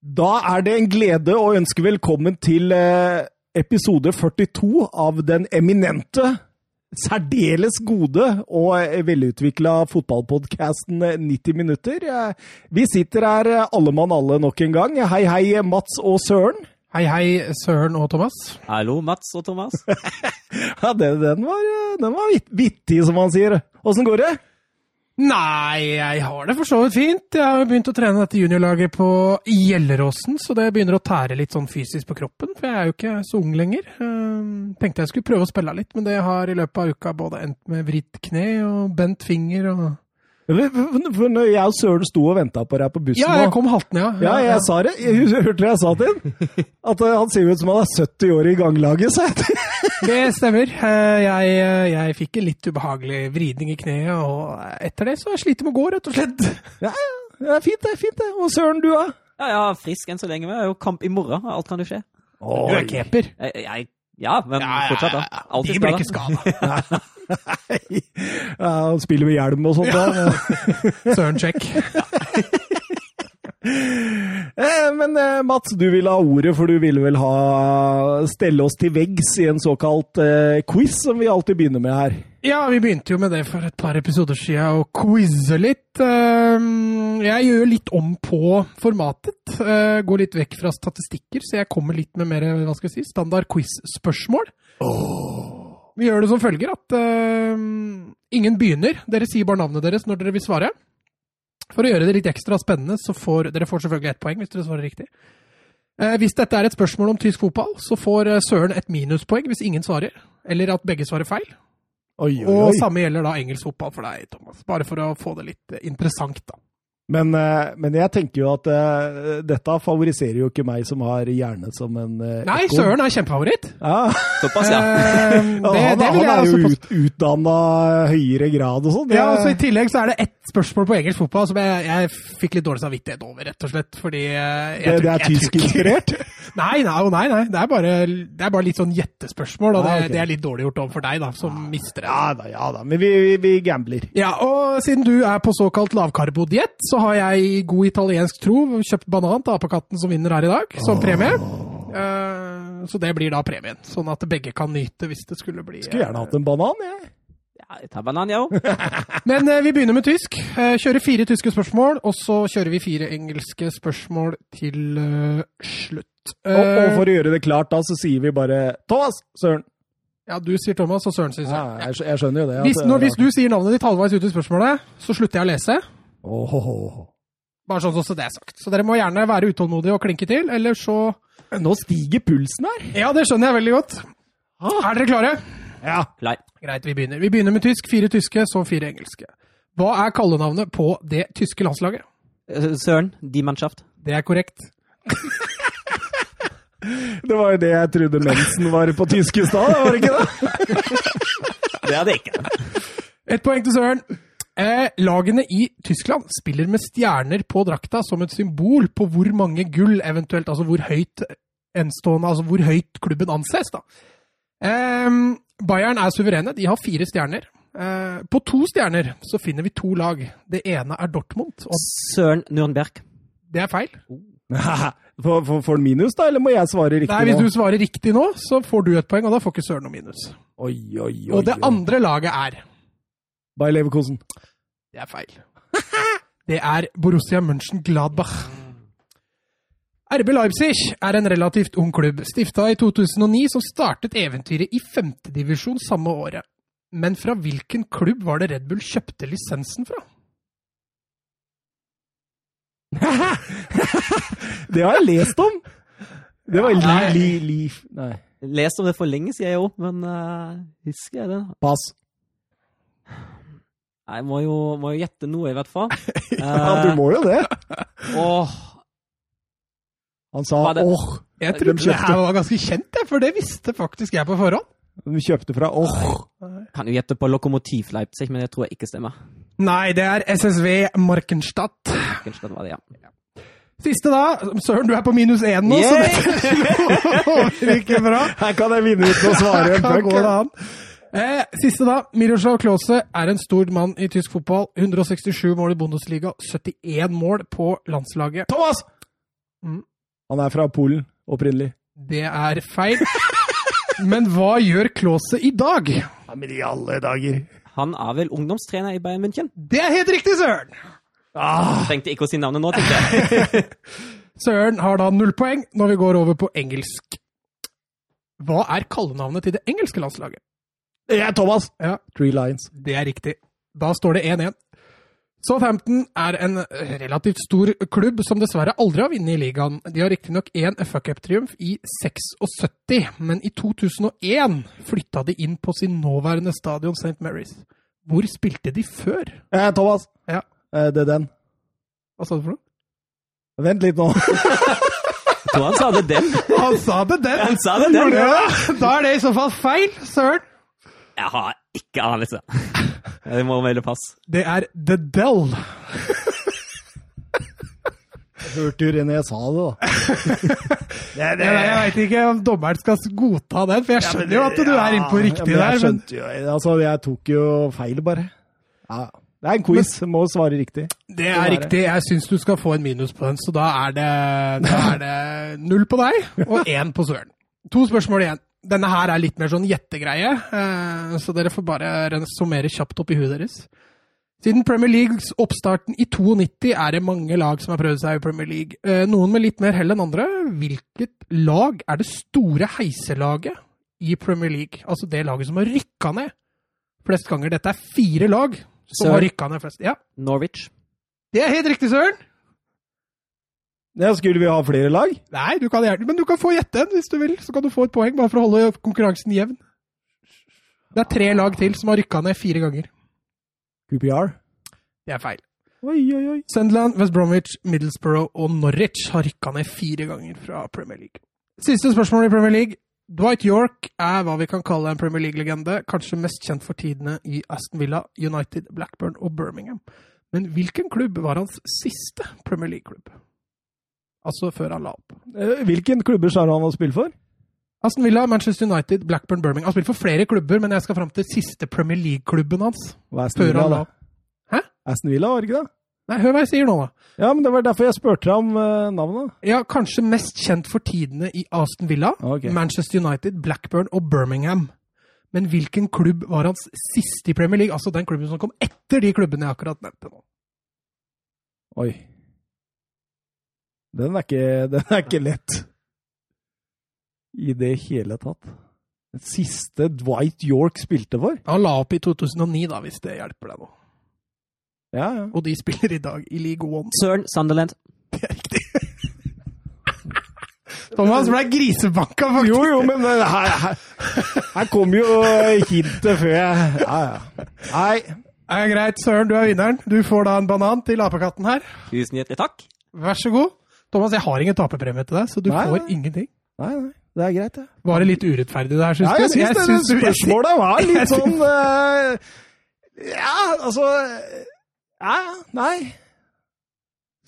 Da er det en glede å ønske velkommen til eh, episode 42 av den eminente, særdeles gode og eh, velutvikla fotballpodkasten 90 minutter. Eh, Vi sitter her alle mann alle nok en gang. Hei, hei, Mats og Søren. Hei, hei, Søren og Thomas. Hallo, Mats og Thomas. Ja, den, den var, den var vittig, som man sier. Åssen går det? Nei, jeg har det for så vidt fint. Jeg har jo begynt å trene dette juniorlaget på Gjelleråsen, så det begynner å tære litt sånn fysisk på kroppen, for jeg er jo ikke så ung lenger. Ehm, tenkte jeg skulle prøve å spille litt, men det har i løpet av uka både endt med vridd kne og bent finger og For når jeg og Søren sto og venta på deg på bussen Ja, jeg kom haltende, ja. Ja, jeg sa det. Jeg hørte det jeg sa til ham. At eh, han ser ut som han er 70 år i ganglaget, sa jeg. Det stemmer. Eh, Jeg, jeg fikk en litt ubehagelig vridning i kneet, og etter det så sliter jeg med å gå, rett og slett. Ja, ja. Det er fint, det. er fint det. Og Søren, du, da? Ja, ja, frisk enn så lenge. Vi har jo kamp i morgen. Alt kan jo skje. Du er keeper. Jeg, jeg, ja, men fortsatt, da. Alltid De blir ikke skada. Nei. Ja, spiller med hjelm og sånt. da. Søren check. Eh, Men eh, Mats, du ville ha ordet, for du ville vel ha stelle oss til veggs i en såkalt eh, quiz, som vi alltid begynner med her. Ja, vi begynte jo med det for et par episoder siden, å quize litt. Jeg gjør litt om på formatet. Går litt vekk fra statistikker, så jeg kommer litt med mer hva skal jeg si, standard quiz-spørsmål. Vi gjør det som følger at ingen begynner. Dere sier bare navnet deres når dere vil svare. For å gjøre det litt ekstra spennende, så får dere får selvfølgelig ett poeng hvis dere svarer riktig. Eh, Hvis dette er et spørsmål om tysk fotball, så får eh, Søren et minuspoeng hvis ingen svarer. Eller at begge svarer feil. Oi, oi, Og samme gjelder da engelsk fotball for deg, Thomas. Bare for å få det litt eh, interessant, da. Men, eh, men jeg tenker jo at uh, dette favoriserer jo ikke meg som har hjerne som en uh, Nei. Søren er kjempefavoritt. Ja. Såpass, ja. Eh, det, han, det vil han jeg er jo ut, utdanna høyere grad og sånn. Det- ja, altså I tillegg så er det ett spørsmål på engelsk fotball som jeg, jeg fikk litt dårlig samvittighet over, rett og slett. Fordi jeg det, det er tyskinspirert? Nei, nei, nei, nei. Det er bare, det er bare litt sånn gjettespørsmål, og det, Ah, okay. det er litt dårlig gjort overfor deg, da, som mister det. Ja da, ja da. Men vi, vi, vi gambler. Ja, og siden du er på såkalt lavkarbodiett, så har jeg i god italiensk tro kjøpt banan til apekatten som vinner her i dag, som premie. Uh, så det blir da premien, sånn at begge kan nyte hvis det skulle bli Skulle gjerne hatt en banan, jeg. ja jeg tar banan, jeg òg. Men eh, vi begynner med tysk. Eh, kjører fire tyske spørsmål, og så kjører vi fire engelske spørsmål til eh, slutt. Og, og Eh, for å gjøre det klart, da, så sier vi bare Thomas Søren. ja, du sier Thomas, og Søren sier Ja, Søren. jeg, jeg skjønner jo det. Hvis, når, hvis du sier navnet ditt halvveis ut i spørsmålet, så slutter jeg å lese. Åh. Bare sånn så det er sagt. Så dere må gjerne være utålmodige og klinke til, eller så Nå stiger pulsen her. Ja, det skjønner jeg veldig godt. Er dere klare? Ja. Klar. Greit, vi begynner. Vi begynner med tysk. Fire tyske, så fire engelske. Hva er kallenavnet på det tyske landslaget? Eh, Søren, Die Mannschaft. Det er korrekt. Det var jo det jeg trodde mensen var på tysk i stad, var det ikke det? Det hadde jeg ikke. Ett poeng til Søren. Eh, lagene i Tyskland spiller med stjerner på drakta som et symbol på hvor mange gull, eventuelt altså hvor høyt enstående, altså hvor høyt klubben anses. da. Eh, Bayern er suverene, de har fire stjerner. Eh, på to stjerner så finner vi to lag. Det ene er Dortmund, og Søren Nürnberg. det er feil. Får han minus, da, eller må jeg svare riktig Nei, Hvis du svarer riktig nå, så får du et poeng, og da får ikke Søren noe minus. Oi, oi, oi. Og det andre laget er Bayer Leverkosen. Det er feil. Det er Borussia Mönchengladbach. RB Leipzig er en relativt ung klubb, stifta i 2009, som startet eventyret i femtedivisjon samme året. Men fra hvilken klubb var det Red Bull kjøpte lisensen fra? Det har jeg lest om! Det var li, li, li Nei. Lest om det for lenge siden, jeg òg, men uh, husker jeg det? Pass. Jeg må jo, må jo gjette noe, i hvert fall. Ja, du må jo det. Åh, Han sa åh. Oh, jeg Jeg De trodde det her var ganske kjent, for det visste faktisk jeg på forhånd. De kjøpte fra åh. kan jo gjette på Lokomotiv Leipzig, men det tror jeg ikke stemmer. Nei, det er SSV Markenstadt. Markenstadt var det, ja. Siste, da. Søren, du er på minus én nå, så dette går ikke bra. Her kan jeg vinne uten å svare en Her puck. Eh, siste, da. Miroslav Klause er en stor mann i tysk fotball. 167 mål i Bundesliga, 71 mål på landslaget. Thomas! Mm. Han er fra Polen opprinnelig. Det er feil. Men hva gjør Klause i dag? Ja, men i alle dager. Han er vel ungdomstrener i Bayern München? Det er helt riktig, Søren! Ah, Trengte ikke å si navnet nå, tenkte jeg. Søren har da null poeng når vi går over på engelsk. Hva er kallenavnet til det engelske landslaget? Det er Thomas! Ja, Three Lions. det er riktig. Da står det 1-1. Southampton er en relativt stor klubb som dessverre aldri har vunnet i ligaen. De har riktignok én FA Cup-triumf i 76, men i 2001 flytta de inn på sin nåværende stadion St. Mary's. Hvor spilte de før? Eh, Thomas. Ja. Eh, det er den. Hva sa du for noe? Vent litt nå. Jeg tror han sa det den. Han sa det, den! Han sa det den. Ja, da er det i så fall feil, Søren. Jeg har ikke anelse. Jeg må melde pass. Det er The Dell. Hørte jo René sa det, da. det, det, Jeg, jeg veit ikke om dommeren skal godta den, for jeg skjønner jo at du er inne på riktig ja, men jeg der. Men jo, altså, jeg tok jo feil, bare. Ja. Det er en quiz, må svare riktig. det er riktig. Jeg syns du skal få en minus på den, så da er det, da er det null på deg og én på Søren. To spørsmål igjen. Denne her er litt mer sånn gjettegreie, eh, så dere får bare resonnere kjapt opp i huet deres. Siden Premier Leagues oppstarten i 92 er det mange lag som har prøvd seg i Premier League. Eh, Noen med litt mer hell enn andre. Hvilket lag er det store heiselaget i Premier League? Altså det laget som har rykka ned flest ganger. Dette er fire lag som Sir. har rykka ned flest. Ja, Norwich. det er helt riktig, Søren. Ja, skulle vi ha flere lag? Nei, du kan men du kan få gjette en hvis du vil. Så kan du få et poeng, bare for å holde konkurransen jevn. Det er tre lag til som har rykka ned fire ganger. QPR? Det er feil. Oi, oi, oi. Sunderland, West Bromwich, Middlesbrough og Norwich har rykka ned fire ganger fra Premier League. Siste spørsmål i Premier League. Dwight York er hva vi kan kalle en Premier League-legende, kanskje mest kjent for tidene i Aston Villa, United, Blackburn og Birmingham. Men hvilken klubb var hans siste Premier League-klubb? Altså før han la opp. Eh, Hvilken klubber sa han å spille for? Aston Villa, Manchester United, Blackburn, Birmingham. Han spiller for flere klubber, men jeg skal fram til siste Premier League-klubben hans. Hva er Aston Villa, da? Hæ? Aston Villa, var det ikke det? Nei, hør hva jeg sier nå, da. Ja, men det var derfor jeg spurte deg om eh, navnet. Ja, kanskje mest kjent for tidene i Aston Villa, okay. Manchester United, Blackburn og Birmingham. Men hvilken klubb var hans siste i Premier League? Altså den klubben som kom etter de klubbene jeg akkurat nevnte nå. Oi. Den er ikke, den er ikke lett. I det hele tatt. Den siste Dwight York spilte for? Han la opp i 2009, da, hvis det hjelper deg nå. Ja, ja. Og de spiller i dag i League One. Søren Sunderland. Det er riktig. Thomas ble grisebanka, faktisk. Jo, jo, men her, her, her kom jo hintet før jeg Ja, ja. Nei. Er greit, Søren, du er vinneren. Du får da en banan til apekatten her. Tusen hjertelig takk. Vær så god. Thomas, jeg har ingen taperpremie til deg, så du Nei, får nei. ingenting. Nei, nei. Det er greit, det. Var det litt urettferdig det her, syns Ja, du? jeg syns det, det spørsmålet var litt sånn uh, Ja, altså Ja, nei.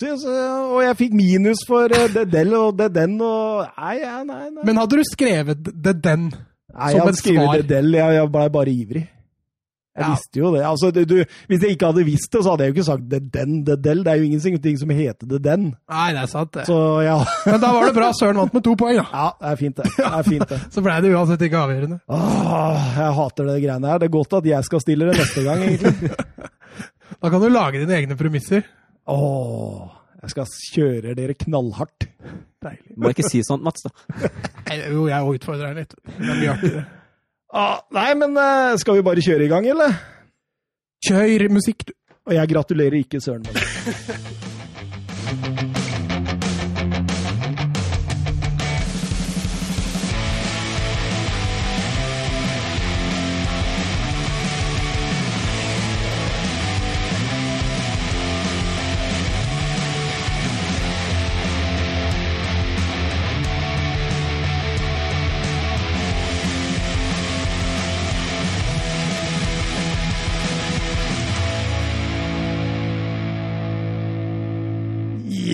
Syns, eh, og jeg fikk minus for uh, det del og det den og Nei, ja, nei, nei. Men hadde du skrevet det den? nei som jeg hadde skrevet svar. det del, jeg, jeg ble bare ivrig. Jeg Ja. visste jo det. Altså, du, du, hvis jeg ikke hadde visst det, så hadde jeg jo ikke sagt det den, det del. Det er jo ingenting som heter det den. Nei, det er sant, det. Så ja. Men da var det bra. Søren vant med to poeng, da. Ja, det er fint, det. det, er fint, det. Så blei det uansett ikke avgjørende. Åh, jeg hater det greiene her. Det er godt at jeg skal stille det neste gang, egentlig. Da kan du lage dine egne premisser. Åh, jeg skal kjøre dere knallhardt. Deilig. Må ikke si sånt, Mats. da. Jo, jeg utfordrer deg litt. Det er mye artig, det. Ah, nei, men eh, skal vi bare kjøre i gang, eller? Kjør musikk, du. Og jeg gratulerer ikke Søren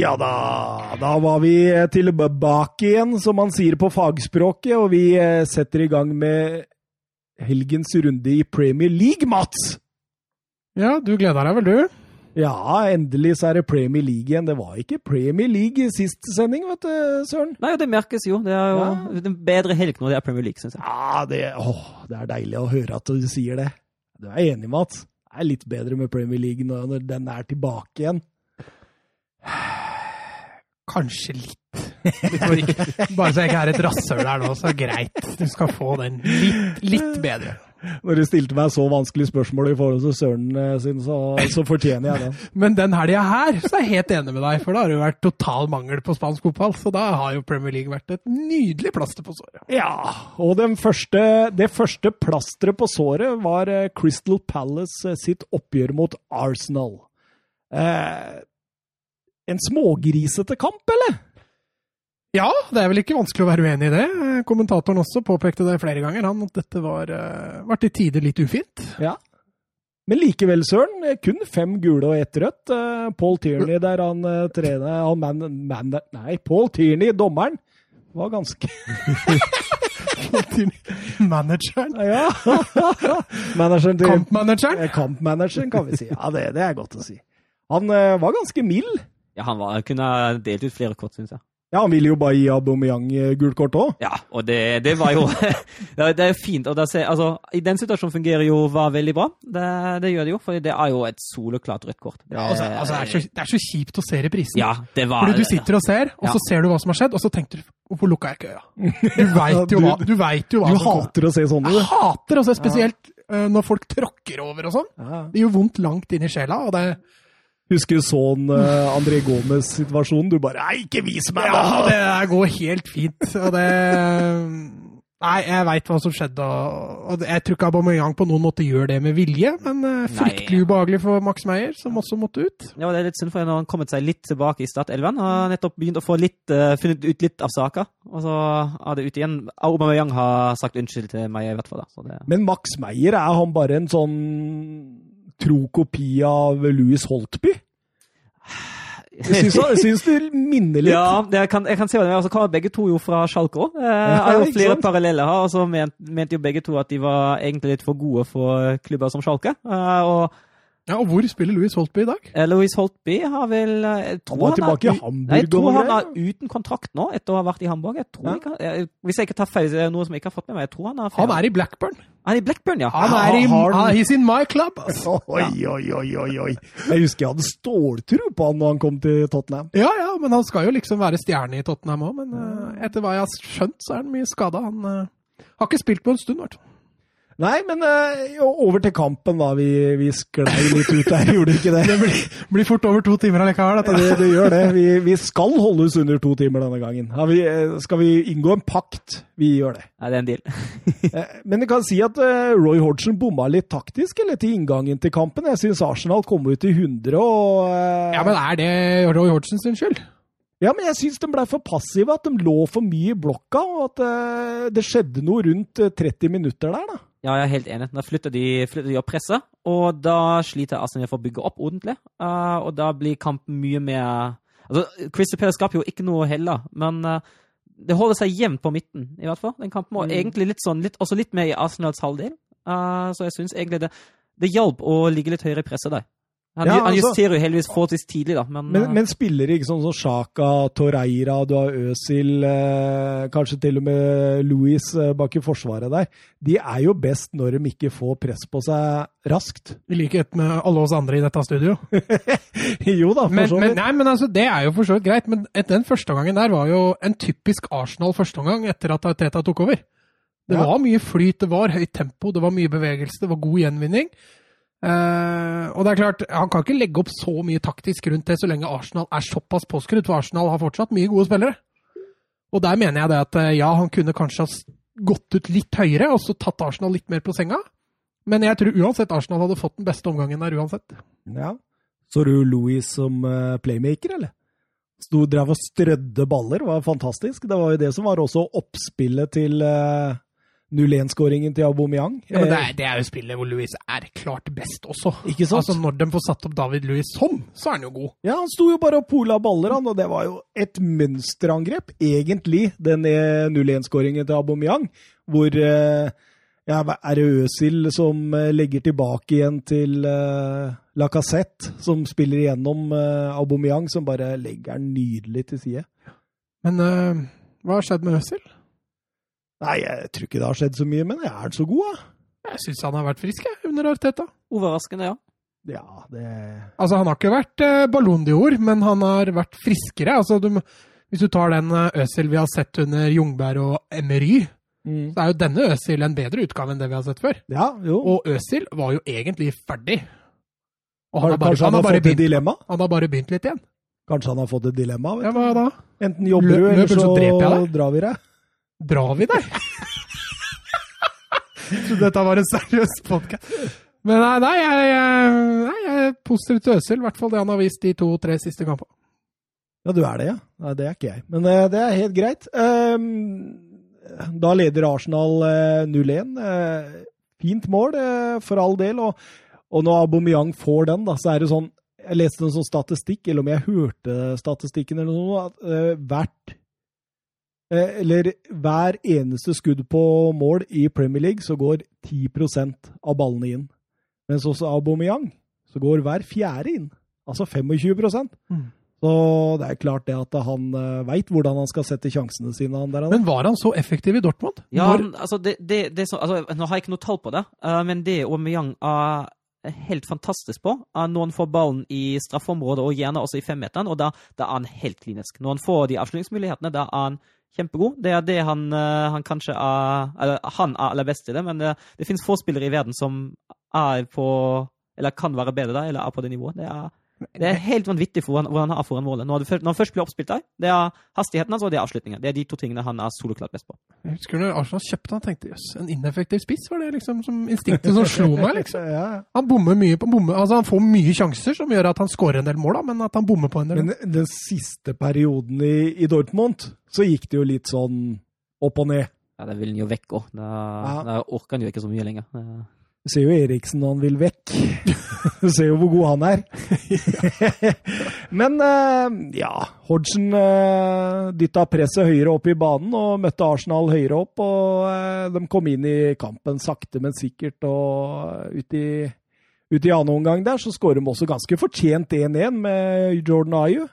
Ja da, da var vi tilbake igjen, som man sier på fagspråket, og vi eh, setter i gang med helgens runde i Premier League, Mats! Ja, du gleder deg vel, du? Ja, endelig så er det Premier League igjen. Det var ikke Premier League i sist sending, vet du, Søren. Nei, det merkes jo. Det er jo Ja. en bedre helg når det er Premier League, syns jeg. Ja, det, åh, det er deilig å høre at du sier det. Du er enig, Mats? Det er litt bedre med Premier League nå når den er tilbake igjen. Kanskje litt. Bare så jeg ikke er et rasshøl her nå, så greit. Du skal få den litt, litt bedre. Når du stilte meg så vanskelige spørsmål i forhold til Søren eh, sin, så, så fortjener jeg den. Men den helga her så er jeg helt enig med deg, for da har det jo vært total mangel på spansk fotball. Så da har jo Premier League vært et nydelig plaster på såret. Ja, og den første, det første plasteret på såret var eh, Crystal Palace eh, sitt oppgjør mot Arsenal. Eh, en smågrisete kamp, eller? Ja, det er vel ikke vanskelig å være uenig i det. Kommentatoren også påpekte det flere ganger, han, at dette var, uh, var til tider litt ufint. Ja. Men likevel, Søren, eh, kun fem gule og ett rødt. Eh, Paul Tierney der han eh, trener han man, man, Nei, Paul Tierney, dommeren, var ganske Manageren. Ja! Manageren til Kampmanageren. Eh, Kampmanageren, kan vi si. Ja, det, det er godt å si. Han eh, var ganske mild. Ja, han var, kunne ha delt ut flere kort, syns jeg. Ja, han ville jo bare gi Aubameyang eh, gult kort òg. Ja, og det, det var jo Det er- er jo fint. Og ser, altså, I den situasjonen fungerer jo VAR veldig bra. Det, det gjør det jo, for det er jo et soleklart rødt kort. Det, Altså, altså, det, er så, det er så kjipt å se reprisen. Ja, det var Fordi du sitter og ser, og så Ja. ser du hva som har skjedd, og så tenker du Hvorfor lukka jeg ikke øya? Du veit jo hva, du vet jo hva Du hater å se sånne, Jeg hater å se spesielt ja. når folk tråkker over og sånn. Ja. Det gjør vondt langt inn i sjela. og det Husker du sånn uh, André Gomez-situasjonen? Du bare Nei, ikke vis meg! Ja, det der går helt fint. Og det Nei, jeg veit hva som skjedde, og, og jeg tror ikke Aubameyang på noen måte gjør det med vilje, men eh, fryktelig ubehagelig for Max Meyer, som også måtte ut. Ja, det er litt synd, for han har kommet seg litt tilbake i startelven. Og har nettopp begynt å få litt, uh, funnet ut litt av saka. Og så er det ute igjen. Aubameyang har sagt unnskyld til Meyer, i hvert fall. Da. Så det, Men Max Meyer, er han bare en sånn tro kopi av Louis Holtby? Jeg syns, det minner litt. Ja, jeg kan, jeg kan se det. Altså, begge to jo fra Schalke òg. Jeg har jo flere paralleller her. Og så ment, mente jo begge to at de var egentlig litt for gode for klubber som Schalke. Eh, og Ja, Og hvor spiller Louis Holtby i dag? eh, Louis Holtby har vel eh, Jeg tror Han var tilbake i er, i Hamburg Nei, jeg tror han er uten kontrakt nå, etter å ha vært i Hamburg. Jeg tror Ja. ikke, jeg, hvis jeg ikke tar feil, er noe som jeg ikke har fått med meg. Jeg tror han er Han er i Blackburn. Han er i Blackburn, ja. Han er i, han- han, he's in my club! Oi, oi, oi, oi, oi. Jeg husker jeg hadde ståltro på han når han kom til Tottenham. Ja, ja, men han skal jo liksom være stjerne i Tottenham òg. Men eh, etter hva jeg har skjønt, så er han mye skada. Han uh, har ikke spilt på en stund, i hvert fall. Nei, men uh, over til kampen, da. Vi, vi sklei litt ut der, gjorde ikke det? Det blir, blir fort over to timer allikevel. Ja, Dette. det, det gjør det. Vi, vi skal holde oss under to timer denne gangen. Har vi, eh, skal vi inngå en pakt? Vi gjør det. Nei, det er en deal. Eh, Men jeg kan si at Roy Hodgson bomma litt taktisk eller til inngangen til kampen. Jeg syns Arsenal kom ut i 100 og uh... Ja, men er det Roy Hodgson sin skyld? Ja, men jeg syns de ble for passive. At de lå for mye i blokka, og at uh, det skjedde noe rundt eh, 30 minutter der, da. Ja, jeg er helt enig. Da flytter de, flytter de opp presset, og da sliter Arsenal for å bygge opp ordentlig. Uh, og da blir kampen mye mer Altså, Christer Peder skaper jo ikke noe heller, men uh, det holder seg jevnt på midten, i hvert fall. Den kampen var Mm. egentlig litt sånn, litt, også litt mer i Arsenals halvdel. Uh, så jeg syns egentlig det, det hjalp å ligge litt høyere i presset der. Han, Ja, han altså- justerer jo heldigvis forholdsvis tidlig, da, men, Men, eh, men spillere ikke sånn som Sjaka, Torreira, du har Øsil, eh, kanskje til og med Louis eh, bak i forsvaret der, de er jo best når de ikke får press på seg raskt. I likhet med alle oss andre i dette studio. jo da, for Men, så men, vidt. nei, men altså, Det er jo for så vidt greit, men den første gangen der var jo en typisk Arsenal-førsteomgang etter at Teta tok over. Det Ja. var mye flyt, det var høyt tempo, det var mye bevegelse, det var god gjenvinning. Eh, og det er klart, Han kan ikke legge opp så mye taktisk rundt det så lenge Arsenal er såpass påskrudd, for Arsenal har fortsatt mye gode spillere. Og der mener jeg det at eh, ja, han kunne kanskje ha gått ut litt høyere og så tatt Arsenal litt mer på senga. Men jeg tror uansett Arsenal hadde fått den beste omgangen der uansett. Ja. Så du Louis som eh, playmaker, eller? Sto, drev og strødde baller, var fantastisk. Det var jo det som var også oppspillet til uh, 0-1-skåringen til Aubameyang. Ja, men det er, det er jo spillet hvor Louis er klart best også. Ikke sant? Altså Når de får satt opp David Louis sånn, så er han jo god. Ja, han sto jo bare og pola baller, han, og det var jo et mønsterangrep, egentlig, den eh, 0-1-skåringen til Aubameyang, hvor eh, Ja, er det Øsil som eh, legger tilbake igjen til uh, Lacassette, som spiller igjennom uh, Aubameyang, som bare legger den nydelig til side? Men uh, hva har skjedd med Øsil? Nei, jeg tror ikke det har skjedd så mye, men er han så god, da? Jeg syns han har vært frisk jeg, under Arteta. Overraskende, ja. Ja, det Altså, han har ikke vært eh, Ballon d'Or, men han har vært friskere. Altså, du, hvis du tar den Øsil vi har sett under Jungberg og Emery, mm. så er jo denne Øsil en bedre utgave enn det vi har sett før. Ja, jo. Og Øsil var jo egentlig ferdig. Og han har bare, han har, bare begynt, han har bare begynt litt igjen. Kanskje han har fått et dilemma? Vet du. Ja, hva da? Enten jobber du, eller så, så dreper jeg deg. drar vi deg. Drar vi deg? Så dette var en seriøs podkast. Men nei, nei, jeg, jeg, nei, jeg er positiv til Øsil. I hvert fall det han har vist de to-tre siste kampene. Ja, du er det, ja. Nei, det er ikke jeg. Men uh, det er helt greit. Ehm, da leder Arsenal uh, 0-1. Eh, fint mål, eh, for all del. Og, og når Aubameyang får den, da, så er det sånn Jeg leste en sånn statistikk, eller om jeg hørte statistikken eller noe, at eh, hvert eh, Eller hver eneste skudd på mål i Premier League, så går 10% av ballene inn. Mens hos Aubameyang så går hver fjerde inn. Altså 25 Mm. så det er klart det at han uh, veit hvordan han skal sette sjansene sine. Han der. Men var han så effektiv i Dortmund? Ja, Når, altså, det, det, det så, altså, Nå har jeg ikke noe tall på det, eh, men det Aubameyang er helt fantastisk på, er når han får ballen i straffeområdet, og gjerne også i femmeteren, og da, da er han helt klinisk. Når han får de avslutningsmulighetene, da er han kjempegod. Det er det han, eh, han kanskje er Eller han er aller best i det, men det, det finnes få spillere i verden som er på Eller kan være bedre der, eller er på det nivået. Det er, det er helt vanvittig for hvor han, har er foran målet. Når, han først blir oppspilt der, det er hastigheten hans og det er avslutningen. Det er de to tingene han er soloklart best på. jeg husker når Arsenal kjøpte han, tenkte jøss, en ineffektiv spiss var det liksom som instinktet som slo meg, liksom. Ja, Han bommer mye på bommer, altså han får mye sjanser som gjør at han skårer en del mål, da, men at han bommer på en del. Men den siste perioden i, i Dortmund, så gikk det jo litt sånn opp og ned. Ja, det vil han jo vekk òg. Da, Ja. da orker han jo ikke så mye lenger. Du ser jo Eriksen når han vil vekk. Du ser jo hvor god han er. Men eh, ja, Hodgson uh, dytta presset høyere opp i banen og møtte Arsenal høyere opp. Og eh, de kom inn i kampen sakte, men sikkert. Og ut i, ut i annen omgang der så skårer de også ganske fortjent 1-1 med Jordan Ayew.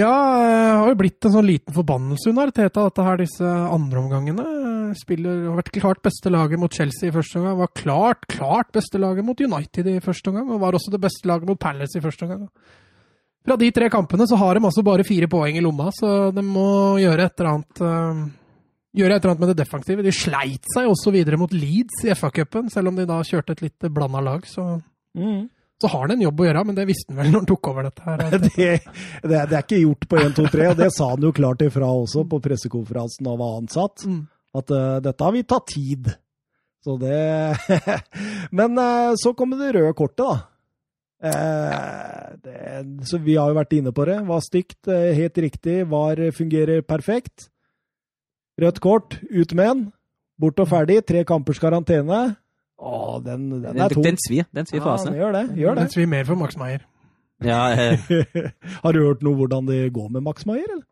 Ja, det har jo blitt en sånn liten forbannelse under Teta, dette her, disse andre omgangene. Spiller, har vært klart beste laget mot Chelsea i første omgang. Var klart, klart beste laget mot United i første omgang. Og var også det beste laget mot Palace i første omgang. Fra de tre kampene så har de altså bare fire poeng i lomma, så de må gjøre et eller annet øh, Gjøre et eller annet med det defensive. De sleit seg også videre mot Leeds i FA-cupen, selv om de da kjørte et litt blanda lag. Så, så har han en jobb å gjøre, men det visste han vel når han tok over dette her. det, det, er, det er ikke gjort på 1, 2, 3, og det sa han jo klart ifra også på pressekonferansen da han var ansatt. Mm. At uh, dette har vi tatt tid. Så det Men uh, så kommer det røde kortet, da. Uh, det, så vi har jo vært inne på det. Var stygt, helt riktig. Var fungerer perfekt. Rødt kort, ut med en. Bort og ferdig. Tre kampers karantene. Å, den, den er Den, tung. den svir. Den svir for Ja, den gjør det. Gjør det. Den svir mer for Max Meyer. Ja, eh, Har du hørt noe hvordan det går med Max Meyer, eller?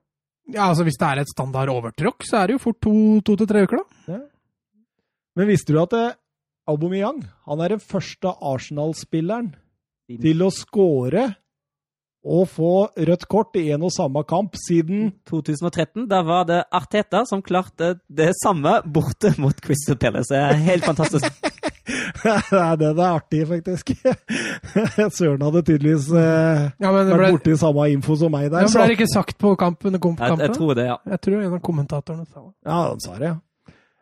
Ja, altså Hvis det er et standard overtråkk, så er det jo fort to, to til tre uker, da. Ja. Men visste du at eh, Aubameyang han er den første Arsenal-spilleren til å score og få rødt kort i en og samme kamp siden 2013, da var det Arteta som klarte det samme borte mot Crystal Palace. Det er helt fantastisk. Det er artig, faktisk. Søren hadde tydeligvis eh, Ja, ble... vært borti samme info som meg ja, der. men ble det ikke sagt på kampen? kom på Jeg, jeg tror det, ja. Jeg tror en av kommentatorene sa det. Ja, han sa det, ja.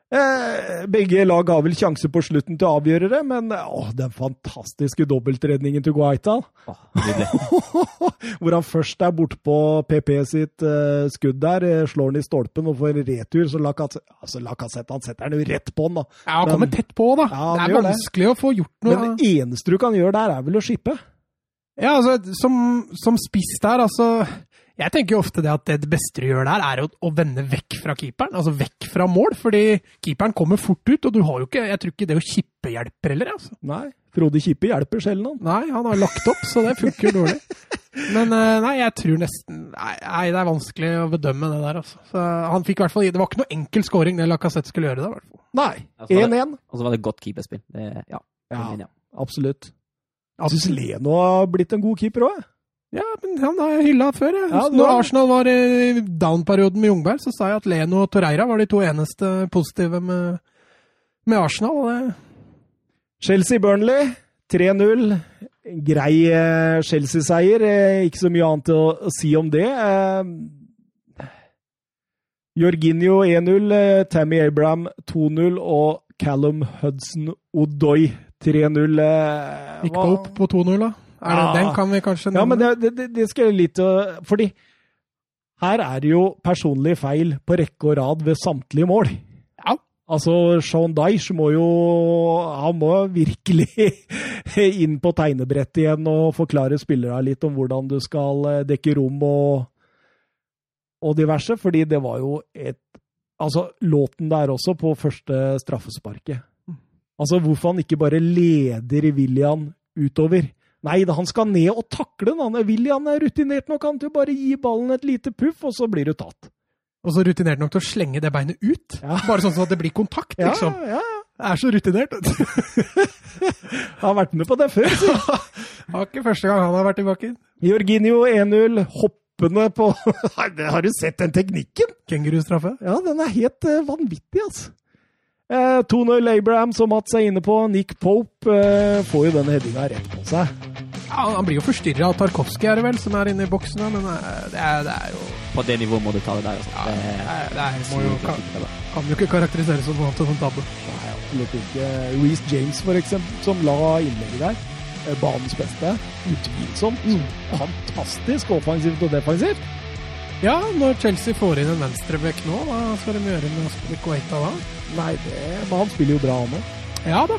Eh, begge lag har vel sjanse på slutten til å avgjøre det, men å, den fantastiske dobbeltredningen til Guaita. Åh. Hvor han først er bortpå PP sitt eh, skudd der, eh, slår han i stolpen og får en retur. Så Lacassette altså, la han setter den jo rett på han, da. Ja, han kommer tett på, da. Ja, det er vanskelig det. å få gjort noe. Men det eneste du kan gjøre der, er vel å skippe. Ja, altså, som, som spiss der, altså Jeg tenker jo ofte det at det beste du gjør der, er å, å vende vekk fra keeperen. Altså vekk fra mål, fordi keeperen kommer fort ut, og du har jo ikke Jeg tror ikke det å kippe hjelper heller, altså. Nei. Frode Kippe hjelper sjelden, han. Nei, han har lagt opp, så det funker jo dårlig. Men eh, nei, jeg tror nesten Nei, nei, det er vanskelig å bedømme det der, altså. Så han fikk i hvert fall Det var ikke noe enkel scoring det Lacassette skulle gjøre da, i hvert fall. Nei. Ja, så var det- 1-1. Og så var det godt keeperspill. Det, ja. Ja, ja. absolutt. Jeg syns Leno har blitt en god keeper òg. Ja, men han har jeg hylla før. Jeg. Ja, det Når Arsenal var i down-perioden med Jungberg, så sa jeg at Leno og Torreira var de to eneste positive med, med Arsenal. det Chelsea-Burnley 3-0. Grei eh, Chelsea-seier. Eh, Ikke så mye annet å, si om det. Eh, Jorginho 1-0, eh, Tammy Abraham 2-0 og Callum Hudson Odoi 3-0. eh, Gikk hva- Pope på 2-0, da. Det, Ja. Den kan vi kanskje Ja, men det, det, det skal jeg litt Fordi her er det jo personlig feil på rekke og rad ved samtlige mål. Ja. Altså, Sean Dyche må jo Han må virkelig inn på tegnebrettet igjen og forklare spillerne litt om hvordan du skal eh, dekke rom og, og diverse, fordi det var jo et Altså, låten der også, på første straffesparket. Altså, hvorfor han ikke bare leder William utover. Nei da, han skal ned og takle den. han. William er rutinert nok han til å bare gi ballen et lite puff, og så blir du tatt. Og så rutinert nok til å slenge det beinet ut. Ja. Bare sånn at det blir kontakt, Ja, liksom. ja. Det er så rutinert. han har vært med på det før. Så. Det var ikke første gang han har vært i bakken. Jorginho 1-0, hoppende på Nei, Har du sett den teknikken? Kengurustraffe. Ja, den er helt eh, vanvittig, altså. Eh, 2-0 Abraham, som Mats er inne på. Nick Pope eh, får jo den headinga rett på seg. Ja, han blir jo forstyrra av Tarkovskij, er det vel, som er inne i boksen. Men eh, det er, det er jo På det nivået må du ta det der. Altså. ja, det, Det er, det er, må jo, kan, kan jo ikke karakteriseres som noe annet enn en tabbe. Nei, absolutt ikke. Reece James, for eksempel, som la innlegget der. Eh, Banens beste. Utvilsomt. Fantastisk offensivt og defensivt. Ja, når Chelsea får inn en venstrebekk nå, hva skal de gjøre med Aspilicueta da? Nei, det, men han spiller jo bra, han òg. Ja da.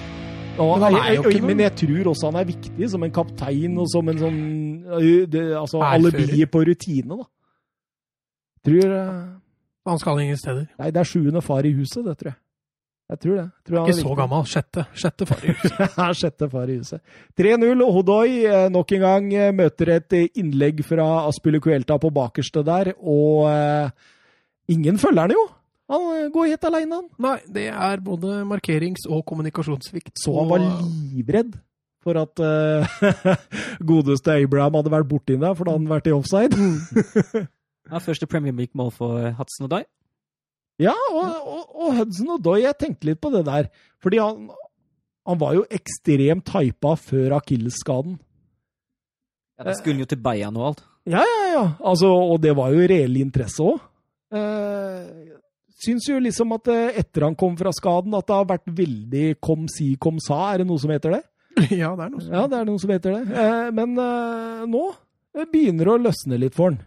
Og, Men han er jo jeg, ikke men jeg tror også han er viktig som en kaptein og som en sånn det, Altså Alibiet alibi på rutine, da. Tror uh, Han skal ingen steder. Nei, det er sjuende far i huset, det tror jeg. Jeg tror det. Jeg tror han er Ikke så gammel. Sjette. Sjette far i huset. sjette far i huset. 3-0. og Hodoi nok en gang møter et innlegg fra Aspilicuelta på bakerste der, og uh, ingen følger han jo. Han eh, går helt aleine, han. Nei, det er både markerings- og kommunikasjonssvikt. Så han var livredd for at uh, godeste Abraham hadde vært borti der, for da hadde han vært i offside. Ja, første Premier League-mål for Hudson og Doy. Ja, og, og, og Hudson og Doy, jeg tenkte litt på det der. Fordi han, han var jo ekstremt hypa før akillesskaden. Ja, da skulle han jo til Bayern og alt. Ja, ja, ja. Altså, og det var jo reell interesse òg. Eh, syns jo liksom at eh, etter han kom fra skaden, at det har vært veldig kom si, kom sa. Er det noe som heter det? Ja, det er noe som, Ja, det er noe som heter det. Eh, men eh, nå eh, begynner det å løsne litt for han.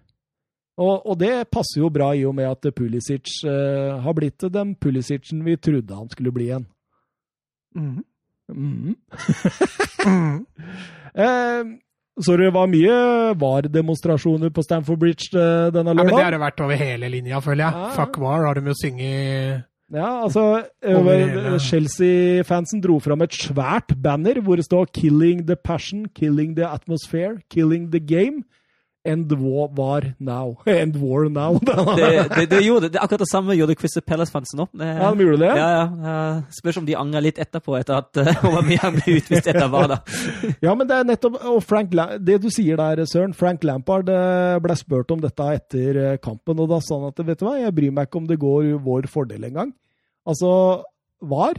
Og, og det passer jo bra i og med at Pulisic eh, har blitt den Pulisicen vi trodde han skulle bli igjen. Mhm. Mhm. Mhm. Eh, så det var mye VAR-demonstrasjoner på Stamford Bridge denne lørdagen. Ja, men det har det vært over hele linja, føler jeg. Ja. Fuck war har de jo sunget Ja, altså eh, Chelsea-fansen dro fram et svært banner hvor det står 'Killing the passion, killing the atmosphere, killing the game'. End war, now. End war now. Det, det, det, gjorde, det akkurat det samme gjorde Crystal Palace-fansen òg. ja, de gjorde det? Ja, ja. Spørs om de angrer litt etterpå, etter at hvor mye han ble utvist etter hva da. Ja, men det er nettopp og Frank, Det du sier der, Søren. Frank Lampard eh, ble spurt om dette etter eh, kampen, og da sa han at vet du hva, jeg bryr meg ikke om det går vår fordel engang. Altså, VAR,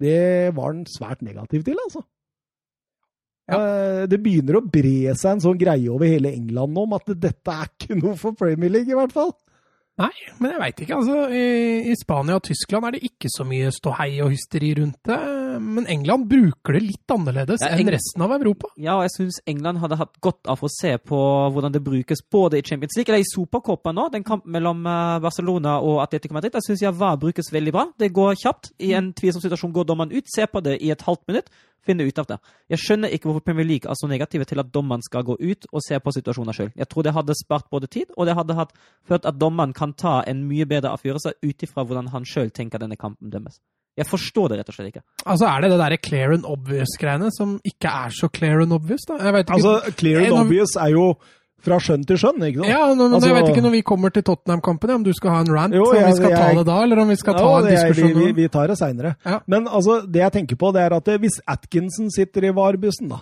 det var han svært negativ til, altså. Eh, Det begynner å bre seg en sånn greie over hele England om at dette er ikke noe for Premier League, i hvert fall. Nei, men jeg veit ikke. altså. I, I Spania og Tyskland er det ikke så mye ståhei og hysteri rundt det. Men England bruker det litt annerledes Ja, enn resten av Europa. Ja, og jeg syns England hadde hatt godt av å se på hvordan det brukes både i Champions League eller i Supercopa nå. Den kampen mellom eh, Barcelona og Atletico Madrid jeg syns jeg VAR brukes veldig bra. Det går kjapt. I en tvilsom situasjon går dommeren ut, ser på det i et halvt minutt, finner ut av det. Jeg skjønner ikke hvorfor Premier League er så negative til at dommeren skal gå ut og se på situasjonen sjøl. Jeg tror det hadde spart både tid, og det hadde hatt ført at dommeren kan ta en mye bedre avgjørelse ut ifra hvordan han sjøl tenker denne kampen dømmes. Jeg forstår det rett og slett ikke. Altså Er det det derre clear and obvious-greiene som ikke er så clear and obvious? da? Jeg ikke. Altså, Clear and obvious er jo fra skjønn til skjønn, ikke sant? Ja, men Altså- jeg vet ikke når vi kommer til Tottenham-kampen, om du skal ha en rant, Jo, om vi skal ta det da, eller om vi skal ta en diskusjon vi, vi, vi tar det seinere. Ja. Men altså, det jeg tenker på, det er at hvis Atkinson sitter i VAR-bussen, da,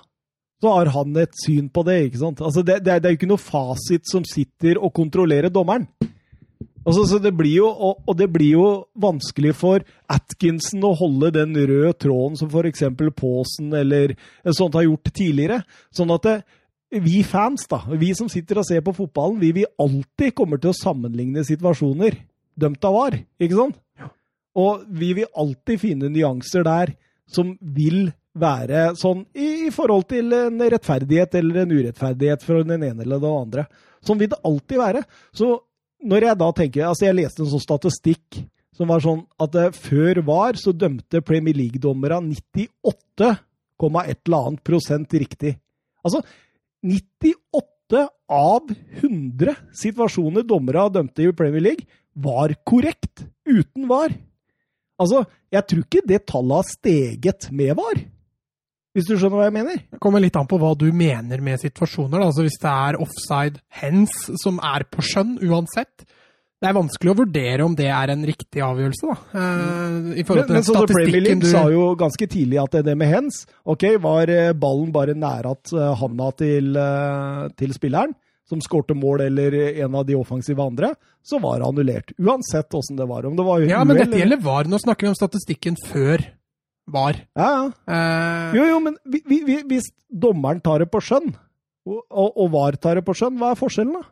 så har han et syn på det, ikke sant? Altså, det, det, er, det er jo ikke noe fasit som sitter og kontrollerer dommeren. Altså, så det blir jo, og, og det blir jo vanskelig for Atkinson å holde den røde tråden som f.eks. Paasen eller sånt har gjort tidligere. Sånn at det, vi fans, da, vi som sitter og ser på fotballen, vi vil alltid kommer til å sammenligne situasjoner dømt av VAR, ikke sant? Og vi vil alltid finne nyanser der som vil være sånn i, i forhold til en rettferdighet eller en urettferdighet for den ene eller den andre. Sånn vil det alltid være. Så når jeg da tenker Altså, jeg leste en sånn statistikk som var sånn at eh, før VAR så dømte Premier League-dommerne 98,1 eller annet prosent riktig. Altså 98 av 100 situasjoner dommere dømte i Premier League, var korrekt uten VAR. Altså, jeg tror ikke det tallet har steget med VAR. Hvis du skjønner hva jeg mener? Det kommer litt an på hva du mener med situasjoner. Da. Altså Hvis det er offside hens som er på skjønn uansett, det er vanskelig å vurdere om det er en riktig avgjørelse. da. Eh, I forhold Men, til men så så Premier League du sa jo ganske tidlig at det med hens Ok, var eh, ballen bare nære at eh, handa til, til spilleren, som skårte mål eller en av de offensive andre, så var det annullert. Uansett åssen det var. Om det var Ja, men dette gjelder VAR. Nå snakker vi om statistikken før VAR. Ja, ja. Eh, Jo, jo, men vi, vi, vi, hvis dommeren tar det på skjønn, og, og, og VAR tar det på skjønn, hva er forskjellen, da?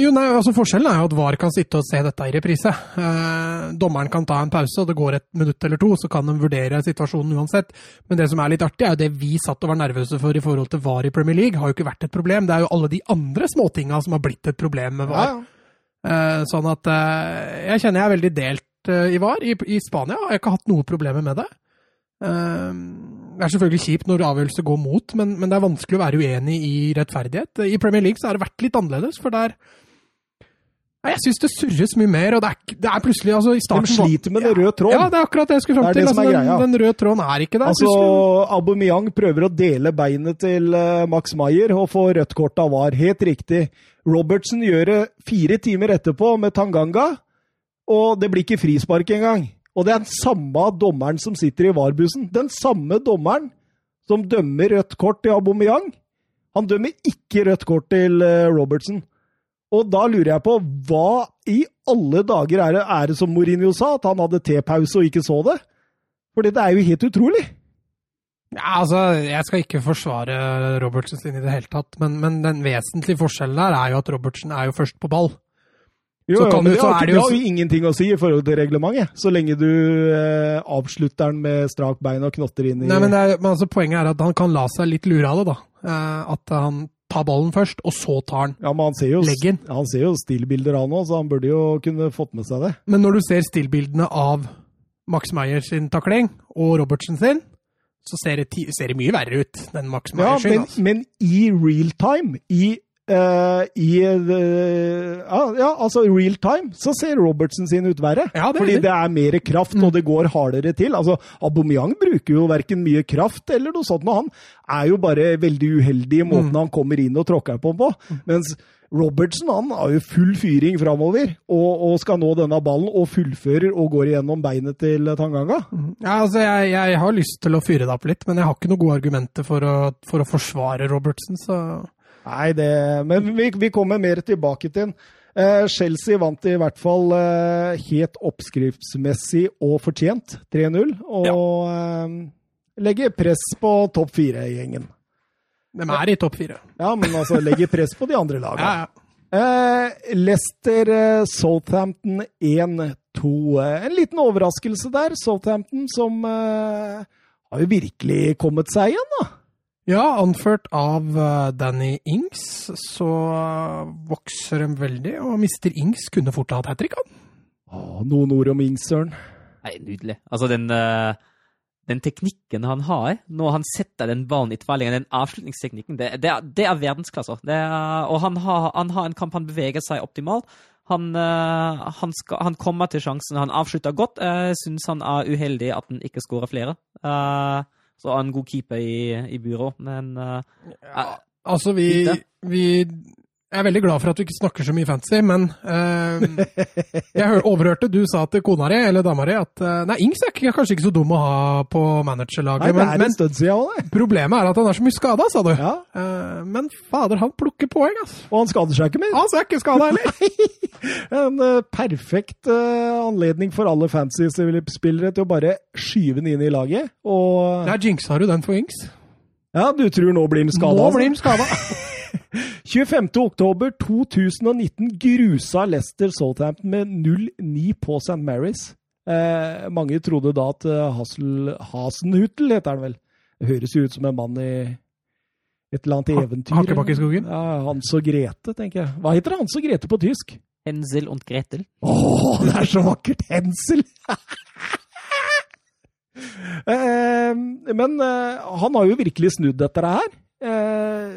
Jo, nei, altså Forskjellen er jo at VAR kan sitte og se dette i reprise. Eh, dommeren kan ta en pause, og det går et minutt eller to, så kan de vurdere situasjonen uansett. Men det som er litt artig, er jo det vi satt og var nervøse for i forhold til VAR i Premier League, har jo ikke vært et problem. Det er jo alle de andre småtinga som har blitt et problem med VAR. Ja, ja. Eh, sånn at eh, jeg kjenner jeg er veldig delt eh, i VAR. I, I Spania har jeg ikke hatt noe problemer med det. Eh, det er selvfølgelig kjipt når avgjørelser går mot, men, men det er vanskelig å være uenig i rettferdighet. I Premier League så har det vært litt annerledes, for der Jeg syns det surres mye mer, og det er, det er plutselig altså, i starten De sliter med den røde tråden. Ja, det er akkurat det jeg skulle fram Det er til. det som Altså, den, den røde tråden er ikke der. Altså, plutselig. Aubameyang prøver å dele beinet til eh, Max Maier og få rødt kort av VAR. Helt riktig. Robertsen gjør det fire timer etterpå med Tanganga, og det blir ikke frispark engang. Og det er den samme dommeren som sitter i VAR-bussen. Den samme dommeren som dømmer rødt kort til Aubameyang. Han dømmer ikke rødt kort til eh, Robertson. Og da lurer jeg på, hva i alle dager er det, er det som Mourinho sa, at han hadde tepause og ikke så det? For det er jo helt utrolig. Ja, altså, Jeg skal ikke forsvare Robertsen sin i det hele tatt, men, men den vesentlige forskjellen der er jo at Robertsen er jo først på ball. Jo, Så kan men du- så er det, jo... det jo har jo ingenting å si i forhold til reglementet, så lenge du eh, avslutter den med strak bein og knotter inn i Nei, men, det er, men altså, Poenget er at han kan la seg litt lure av det. da. Eh, at han tar ballen først, og så tar han Ja, men han ser jo, leggen. han ser jo stillbilder av nå, så han burde jo kunne fått med seg det. Men når du ser stillbildene av Max Meyer sin takling og Robertsen sin, så ser det, ser det mye verre ut den Max Meyer Ja, men, altså. men i real time, i, eh, i uh, ja, altså real time, så ser Robertsen sin ut verre. Ja, det fordi det. er mer kraft, og det går hardere til. Altså, Aubameyang bruker jo verken mye kraft eller noe sånt, Og han er jo bare veldig uheldig i måten han kommer inn og tråkker på på. Mens Robertsen han har jo full fyring framover, og, og skal nå denne ballen, og fullfører og går igjennom beinet til Tanganga. Ja, altså, jeg, jeg har lyst til å fyre det opp litt, men jeg har ikke noen gode argumenter for å, for å forsvare Robertsen, så Nei, det Men vi, vi kommer mer tilbake til den. Eh, Chelsea vant i hvert fall eh, helt oppskriftsmessig og fortjent 3-0, og eh, legger press på topp fire-gjengen. de er i topp fire. Ja, men altså legger press på de andre lagene. Ja, ja. Eh, Leicester eh, Southampton 1-2. Eh, En liten overraskelse der. Southampton som har jo virkelig kommet seg igjen, da. Ja, anført av eh, Danny Ings, så eh, vokser de veldig, og Mr. Ings kunne fort hatt hat trick, han. Åh, noen ord om Ings, Søren. Nei, nydelig. Altså, den, eh, den teknikken han har når han setter den ballen i tverrliggeren, den avslutningsteknikken, det, det, er, det er verdensklasse. Det er, og han har, han har en kamp han beveger seg optimalt. Han, han, skal, han kommer til sjansen. Han avslutter godt. Jeg syns han er uheldig at han ikke skårer flere. Eh, så han en god keeper i, i byrå, men uh, ja, Altså, vi, vi Jeg er veldig glad for at du ikke snakker så mye fancy, men uh, Jeg overhørte du sa til kona di, eller dama di, at uh, Nei, Ings er kanskje ikke så dum å ha på managerlaget, men, men problemet er at han er så mye skada, sa du. Ja, Uh, men fader, han plukker poeng, altså. og han skader seg ikke mer. Han er ikke skada heller. En perfekt anledning for alle fancy-spillere til å bare skyve den inn i laget. Og Der jinxa du den for Ings. ja, du tror nå blir han skada? Nå blir han skada. 25. oktober 2019 grusa Leicester Southampton med 0-9 på St. Mary's. Eh, mange trodde da at Hassel, Hasenhutl heter han vel. Det høres jo ut som en mann i et eller annet Ha- eventyr. Hakkebakkeskogen? Ja, Hans og Grete, tenker jeg. Hva heter Hans og Grete på tysk? Hensel und Gretel. Åh, det er så vakkert! Hensel! Eh, Men eh, han har jo virkelig snudd dette her. Eh,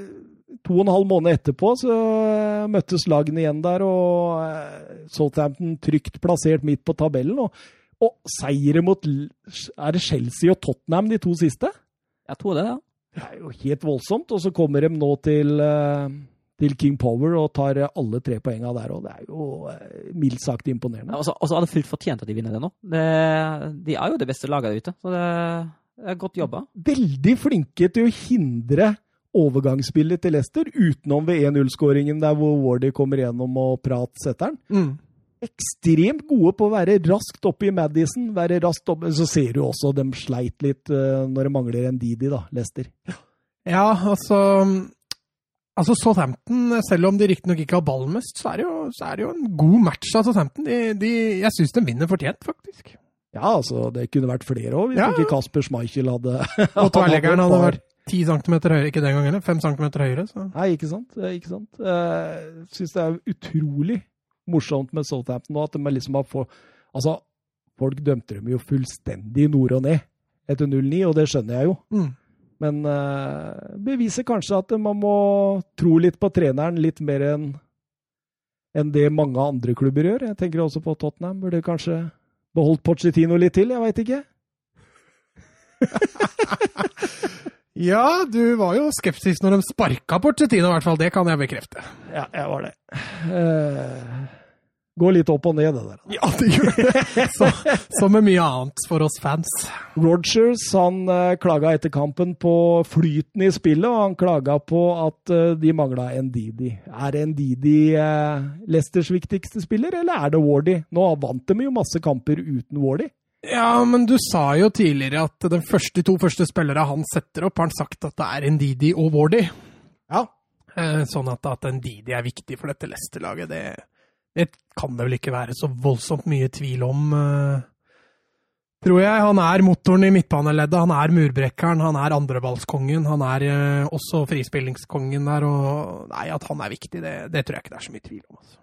To og en halv måned etterpå så eh, møttes lagene igjen der, og eh, Southampton trygt plassert midt på tabellen. Og, og seire mot Er det Chelsea og Tottenham de to siste? Jeg tror det, ja. Det er jo helt voldsomt. Og så kommer de nå til, eh, til King Power og tar alle tre poenga der. Og det er jo mildt sagt imponerende. Så og så er det fullt fortjent at de vinner det nå. Det, de er jo det beste laget der ute, så det er godt jobba. veldig flinke til å hindre overgangsspillet til Leicester, utenom ved 1-0-skåringen der hvor Wardy kommer gjennom og prat setter den. Mm. Ekstremt gode på å være raskt oppe i Madison. være raskt oppe. Så ser du også de sleit litt eh, når det mangler en Didi, da, Leicester. Ja, altså Altså Southampton, selv om de riktignok ikke har ballen mest, så er, det jo, så er det jo en god match av Southampton. De, de, jeg syns de vinner fortjent, faktisk. Ja, altså, det kunne vært flere òg, hvis Ja. ikke Kasper Schmeichel hadde Og tverrleggeren hadde vært ti centimeter høyere, ikke den gangen, eller 5 centimeter høyere. Så. Nei, ikke sant. Eh, Ikke sant? Jeg syns det er utrolig morsomt med Southampton nå, at de liksom har fått Altså, folk dømte dem jo fullstendig nord og ned etter 0-9, og det skjønner jeg jo. Mm. Men uh, beviser kanskje at man må tro litt på treneren litt mer enn enn det mange andre klubber gjør. Jeg tenker også på Tottenham. Burde kanskje beholdt Pochettino litt til, jeg veit ikke. Ja, du var jo skeptisk når de sparka Porcettino, i hvert fall. Det kan jeg bekrefte. Ja, jeg var det. Uh, går litt opp og ned, det der. Ja, det gjør det. Så, som med mye annet for oss fans. Rogers han uh, klaga etter kampen på flyten i spillet, og han klaga på at uh, de mangla Ndidi. Er Ndidi uh, Leicesters viktigste spiller, eller er det Wardy? Nå vant de jo masse kamper uten Wardy. Ja, men du sa jo tidligere at de første, to første spillere han setter opp, har han sagt at det er Ndidi og Wardy. Ja. Eh, Sånn at, at Ndidi er viktig for dette Leicester-laget, det, det kan det vel ikke være så voldsomt mye tvil om. eh, Tror jeg. Han er motoren i midtbaneleddet, han er murbrekkeren, han er andreballskongen, han er eh, også frispillingskongen der, og nei, at han er viktig, det, det tror jeg ikke det er så mye tvil om. Altså.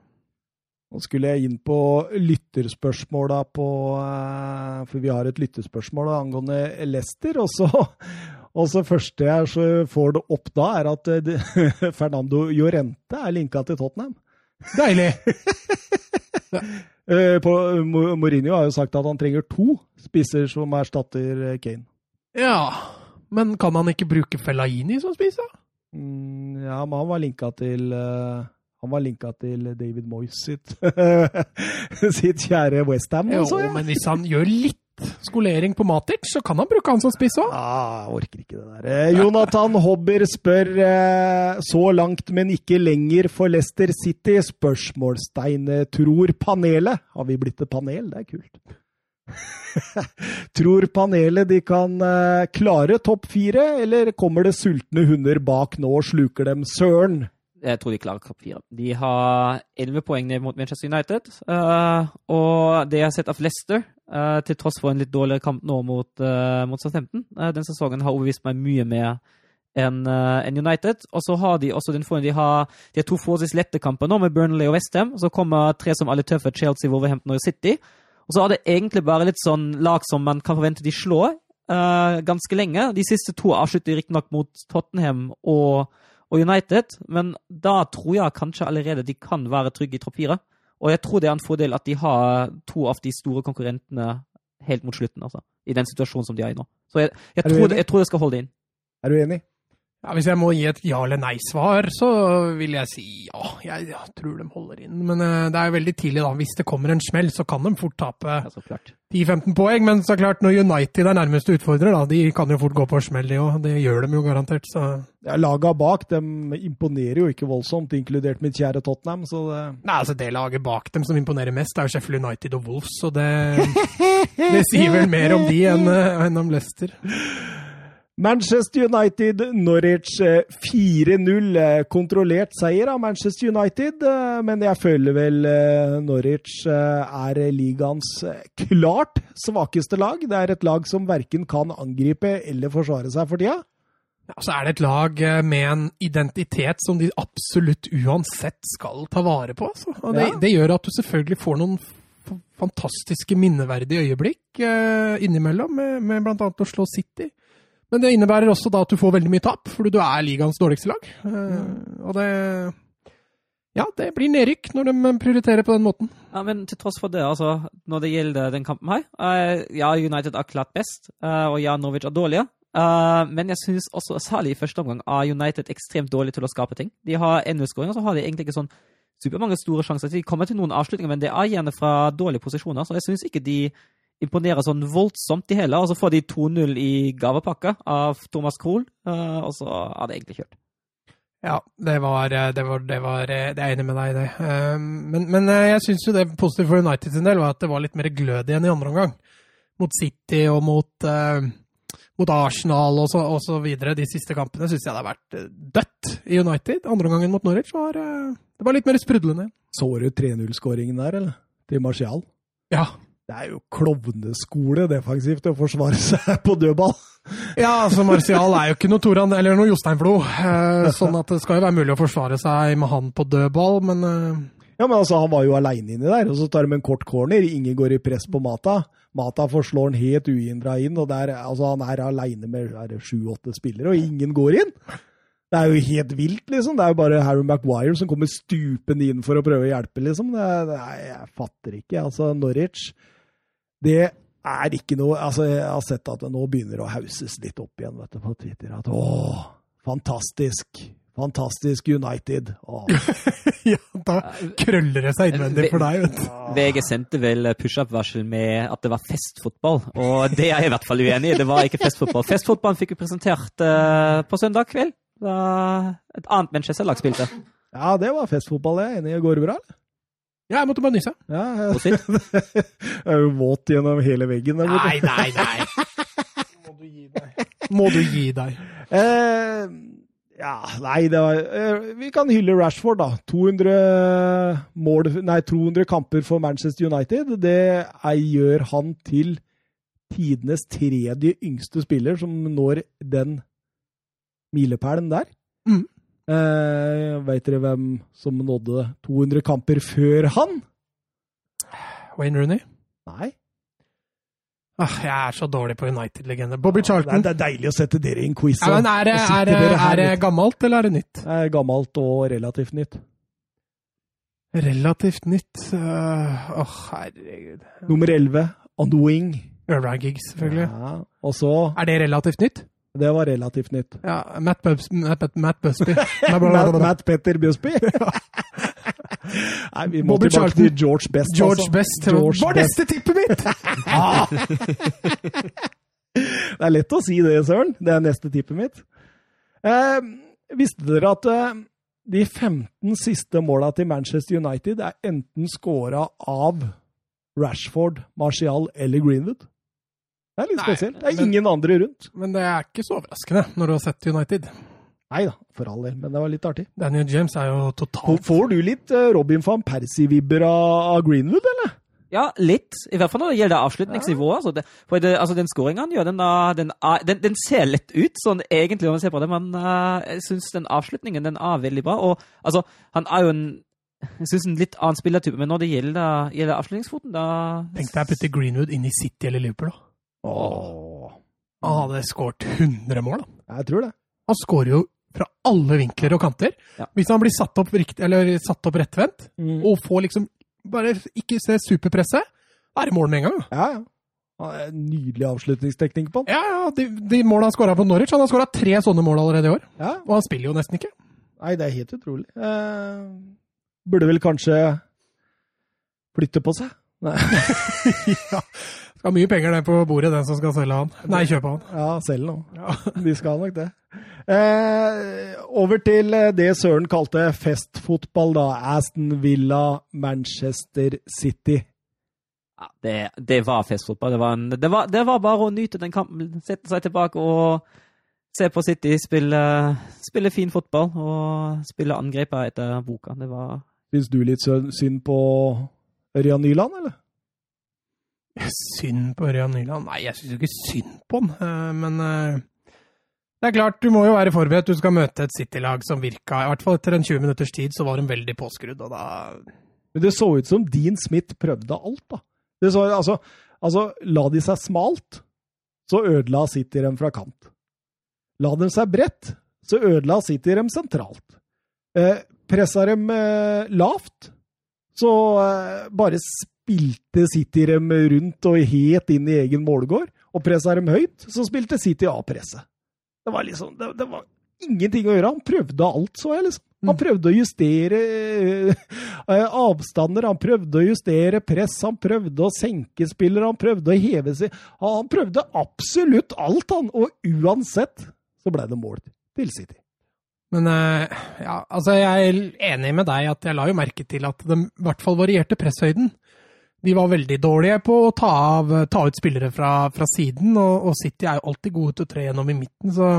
Nå skulle jeg inn på lytterspørsmåla på eh, For vi har et lytterspørsmål angående Leicester. Og så, og så første jeg så får det opp da, er at eh, det- Fernando Llorente er linka til Tottenham. Deilig! ja. På, Mourinho har jo sagt at han trenger to spisser som erstatter eh, Kane. Ja, men kan han ikke bruke Fellaini som spiser? Mm, ja, men han var linka til eh, han var linka til David Moyes sitt, sitt kjære Westham. Jo, også, ja. men hvis han gjør litt skolering på Matic, så kan han bruke han som spiss òg. Ah, orker ikke det der. Eh, Jonathan Hobber spør eh, så langt, men ikke lenger for Leicester City? Spørsmålstegn. Eh, Tror panelet Har vi blitt et panel? Det er kult. Tror panelet de kan eh, klare topp fire, eller kommer det sultne hunder bak nå og sluker dem søren? Jeg tror de klarer topp fire. De har elleve poeng ned mot Manchester United. eh, og det jeg har sett av Leicester, eh, til tross for en litt dårligere kamp nå mot, uh, mot Southampton, den sesongen har overbevist meg mye mer enn eh, United. Og så har de også den formen de har De har to forholdsvis lette kamper nå, med Burnley og Westham. Så kommer tre som alle tøffe, Chelsea, Wolverhampton og City. Og så er det egentlig bare litt sånn lag som man kan forvente de slår eh, ganske lenge. De siste to avslutter riktignok mot Tottenham og og United, men da tror jeg kanskje allerede de kan være trygge i topp fire. Og jeg tror det er en fordel at de har to av de store konkurrentene helt mot slutten, altså. I den situasjonen som de er i nå. Så jeg, jeg, tror, jeg tror det skal holde det inn. Er du enig? Ja, hvis jeg må gi et ja eller nei-svar, så vil jeg si ja. Jeg, jeg tror de holder inn. Men uh, det er jo veldig tidlig, da. Hvis det kommer en smell, så kan de fort tape Ja, 10-15 poeng. Men så klart, når United er nærmeste utfordrer, da, de kan jo fort gå på smell, de òg. Det gjør de jo garantert. Så Ja, Laga bak dem imponerer jo ikke voldsomt, inkludert mitt kjære Tottenham. så det... Nei, altså Det laget bak dem som imponerer mest, er jo Sheffield United og Wolves. Så det, det sier vel mer om de enn, eh, enn om Leicester. Manchester United, Norwich eh, 4-0. eh, Kontrollert seier av Manchester United, eh, men jeg føler vel eh, Norwich eh, er ligaens eh, klart svakeste lag. Det er et lag som verken kan angripe eller forsvare seg for tida. Ja, så er det et lag eh, med en identitet som de absolutt uansett skal ta vare på. Altså. Og det, Ja. det gjør at du selvfølgelig får noen fantastiske minneverdige øyeblikk eh, innimellom, med, med bl.a. å slå City. Men det innebærer også da at du får veldig mye tap, fordi du er ligaens dårligste lag. Eh, og det Ja, det blir nedrykk når de prioriterer på den måten. Ja, men til tross for det, altså, når det gjelder den kampen her uh, Ja, United er klart best, uh, og ja, Norwich er dårlige. Uh, men jeg synes også, særlig i første omgang, er United ekstremt dårlig til å skape ting. De har 1-0-skåring, og så har de egentlig ikke sånn supermange store sjanser. De kommer til noen avslutninger, men det er gjerne fra dårlige posisjoner, så jeg synes ikke de imponerer sånn voldsomt, de heller. Og så får de 2-0 i gavepakka av Thomas Krohl, eh, og så er det egentlig kjørt. Ja, det var Det, var, det, var, det er jeg enig med deg i det. Eh, Men, men eh, jeg syns jo det positive for United sin del var at det var litt mer glød igjen i andre omgang. Mot City og mot, eh, mot Arsenal og så, og så videre. De siste kampene syns jeg det har vært eh, dødt i United. Andre omgangen mot Norwich var eh, det var litt mer sprudlende. Så du 3-0-skåringen der, eller? Til Martial? Ja. Det er jo klovneskole defensivt å forsvare seg på dødball. ja, altså Martial er jo ikke noe Toran eller noe Jostein Flo. Eh, sånn at det skal jo være mulig å forsvare seg med han på dødball, men eh, Ja, men altså, Han var jo aleine inni der, og så tar de en kort corner. Ingen går i press på Mata. Mata forslår han helt uhindra inn, og der, altså, han er aleine med sju-åtte spillere, og ingen går inn. Det er jo helt vilt, liksom. Det er jo bare Harry Maguire som kommer stupende inn for å prøve å hjelpe, liksom. Det, det, jeg fatter ikke. Altså, Norwich Det er ikke noe Altså, jeg har sett at det nå begynner å hauses litt opp igjen, vet du, på Twitter. At åh, fantastisk. Fantastisk United. Åh. ja, da krøller det seg innvendig for deg, vet du. VG sendte vel pushup-varsel med at det var festfotball, og det er jeg i hvert fall uenig i. Det var ikke festfotball. Festfotballen fikk vi presentert uh, på søndag kveld, da et annet Manchester-lag spilte. Ja, det var festfotball, jeg er enig. Går det bra, eller? Ja, jeg måtte bare nyse. Ja, Og sitt. jeg er jo våt gjennom hele veggen der borte. Nei, nei, nei. Må du gi deg. Må du gi deg. Eh, ja, nei, det var eh, Vi kan hylle Rashford, da. 200 mål Nei, 200 kamper for Manchester United. Det er, gjør han til tidenes tredje yngste spiller som når den milepælen der. Mm. Eh, Veit dere hvem som nådde 200 kamper før han? Wayne Rooney? Nei. Ah, jeg er så dårlig på United-legender. Bobby Det er, Charlton. det er deilig å sette dere i en quiz. Ja, men er det, er, er det gammelt, eller er det nytt? Det er gammelt og relativt nytt. Relativt nytt. Åh, uh, oh, herregud. Nummer 11, On the Wing. Giggs, selvfølgelig. Ja. Og så Er det relativt nytt? Det var relativt nytt. Ja, Matt, Bubs, Matt, Matt Busby. Matt, Matt Petter Busby? Nei, vi må Bobby tilbake Charlton. til George Best. George altså. Best. George Var Best. neste tippet mitt! Det er lett å si det, Søren. Det er neste tippet mitt. Eh, visste dere at eh, de 15 siste måla til Manchester United er enten scora av Rashford, Martial eller Greenwood? Det er litt Nei, spesielt. Det er men- ingen andre rundt. Men det er ikke så overraskende når du har sett United. Nei da, for all del, men det var litt artig. Daniel James er jo totalt får du litt eh, Robin van Persie-vibber av, Greenwood, eller? Ja, litt. I hvert fall når det gjelder avslutningsnivået. Altså det, for det, altså den scoringen han gjør, den, er- den, er- den, den ser lett ut, sånn egentlig, når man ser på det, men uh, jeg syns den avslutningen den er veldig bra. Og altså, han er jo en jeg synes en litt annen spillertype, men når det gjelder, gjelder avslutningsfoten, da Tenk deg å putte Greenwood inn i City eller Liverpool. da. Åh. Han hadde skåret 100 mål. da. Jeg tror det. Han skårer jo fra alle vinkler og kanter. Ja. Hvis han blir satt opp, rikt, eller satt opp rettvendt, Mm. og får liksom bare ikke se superpresset, er det mål med en gang. Ja, ja. Nydelig avslutningsteknikk på han. Ja, ja, de, de målene han skåra på Norwich Han har skåra tre sånne mål allerede i år. Ja. Og han spiller jo nesten ikke. Nei, det er helt utrolig. Eh, burde vel kanskje flytte på seg? Nei. ja. Skal ha mye penger ned på bordet, den som skal selge han. Nei, kjøpe han. Ja, selge nå. Ja. De skal nok det. Eh, over til eh, det Søren kalte festfotball, da. Aston Villa, Manchester City. Ja, det, det var festfotball. Det var, en, det, var, det var bare å nyte den kampen. Sette seg tilbake og se på City spille, spille fin fotball og spille angriper etter boka. Det var Syns du litt synd på Ørjan Nyland, eller? Synd på Ørjan Nyland? Nei, jeg syns jo ikke synd på han, eh, men eh, det er klart, du må jo være forberedt. Du skal møte et City-lag som virka I hvert fall etter en 20 minutters tid, så var de veldig påskrudd, og da Men det så ut som Dean Smith prøvde alt, da. Det så, altså, altså, la de seg smalt, så ødela City dem fra kant. La dem seg bredt, så ødela City dem sentralt. Eh, pressa dem eh, lavt, så eh, bare spilte City dem rundt og helt inn i egen målgård. Og pressa dem høyt, så spilte City A-presset. Det var liksom, det, det var ingenting å gjøre. Han prøvde alt, så jeg, liksom. Han prøvde å justere eh, avstander, han prøvde å justere press, han prøvde å senke spillere, han prøvde å heve seg. Han prøvde absolutt alt, han. Og uansett så ble det mål til City. Men eh, ja, altså jeg er enig med deg at jeg la jo merke til at de i hvert fall varierte presshøyden. De var veldig dårlige på å ta, av, ta ut spillere fra, fra siden, og, og City er jo alltid gode til å tre gjennom i midten. Så,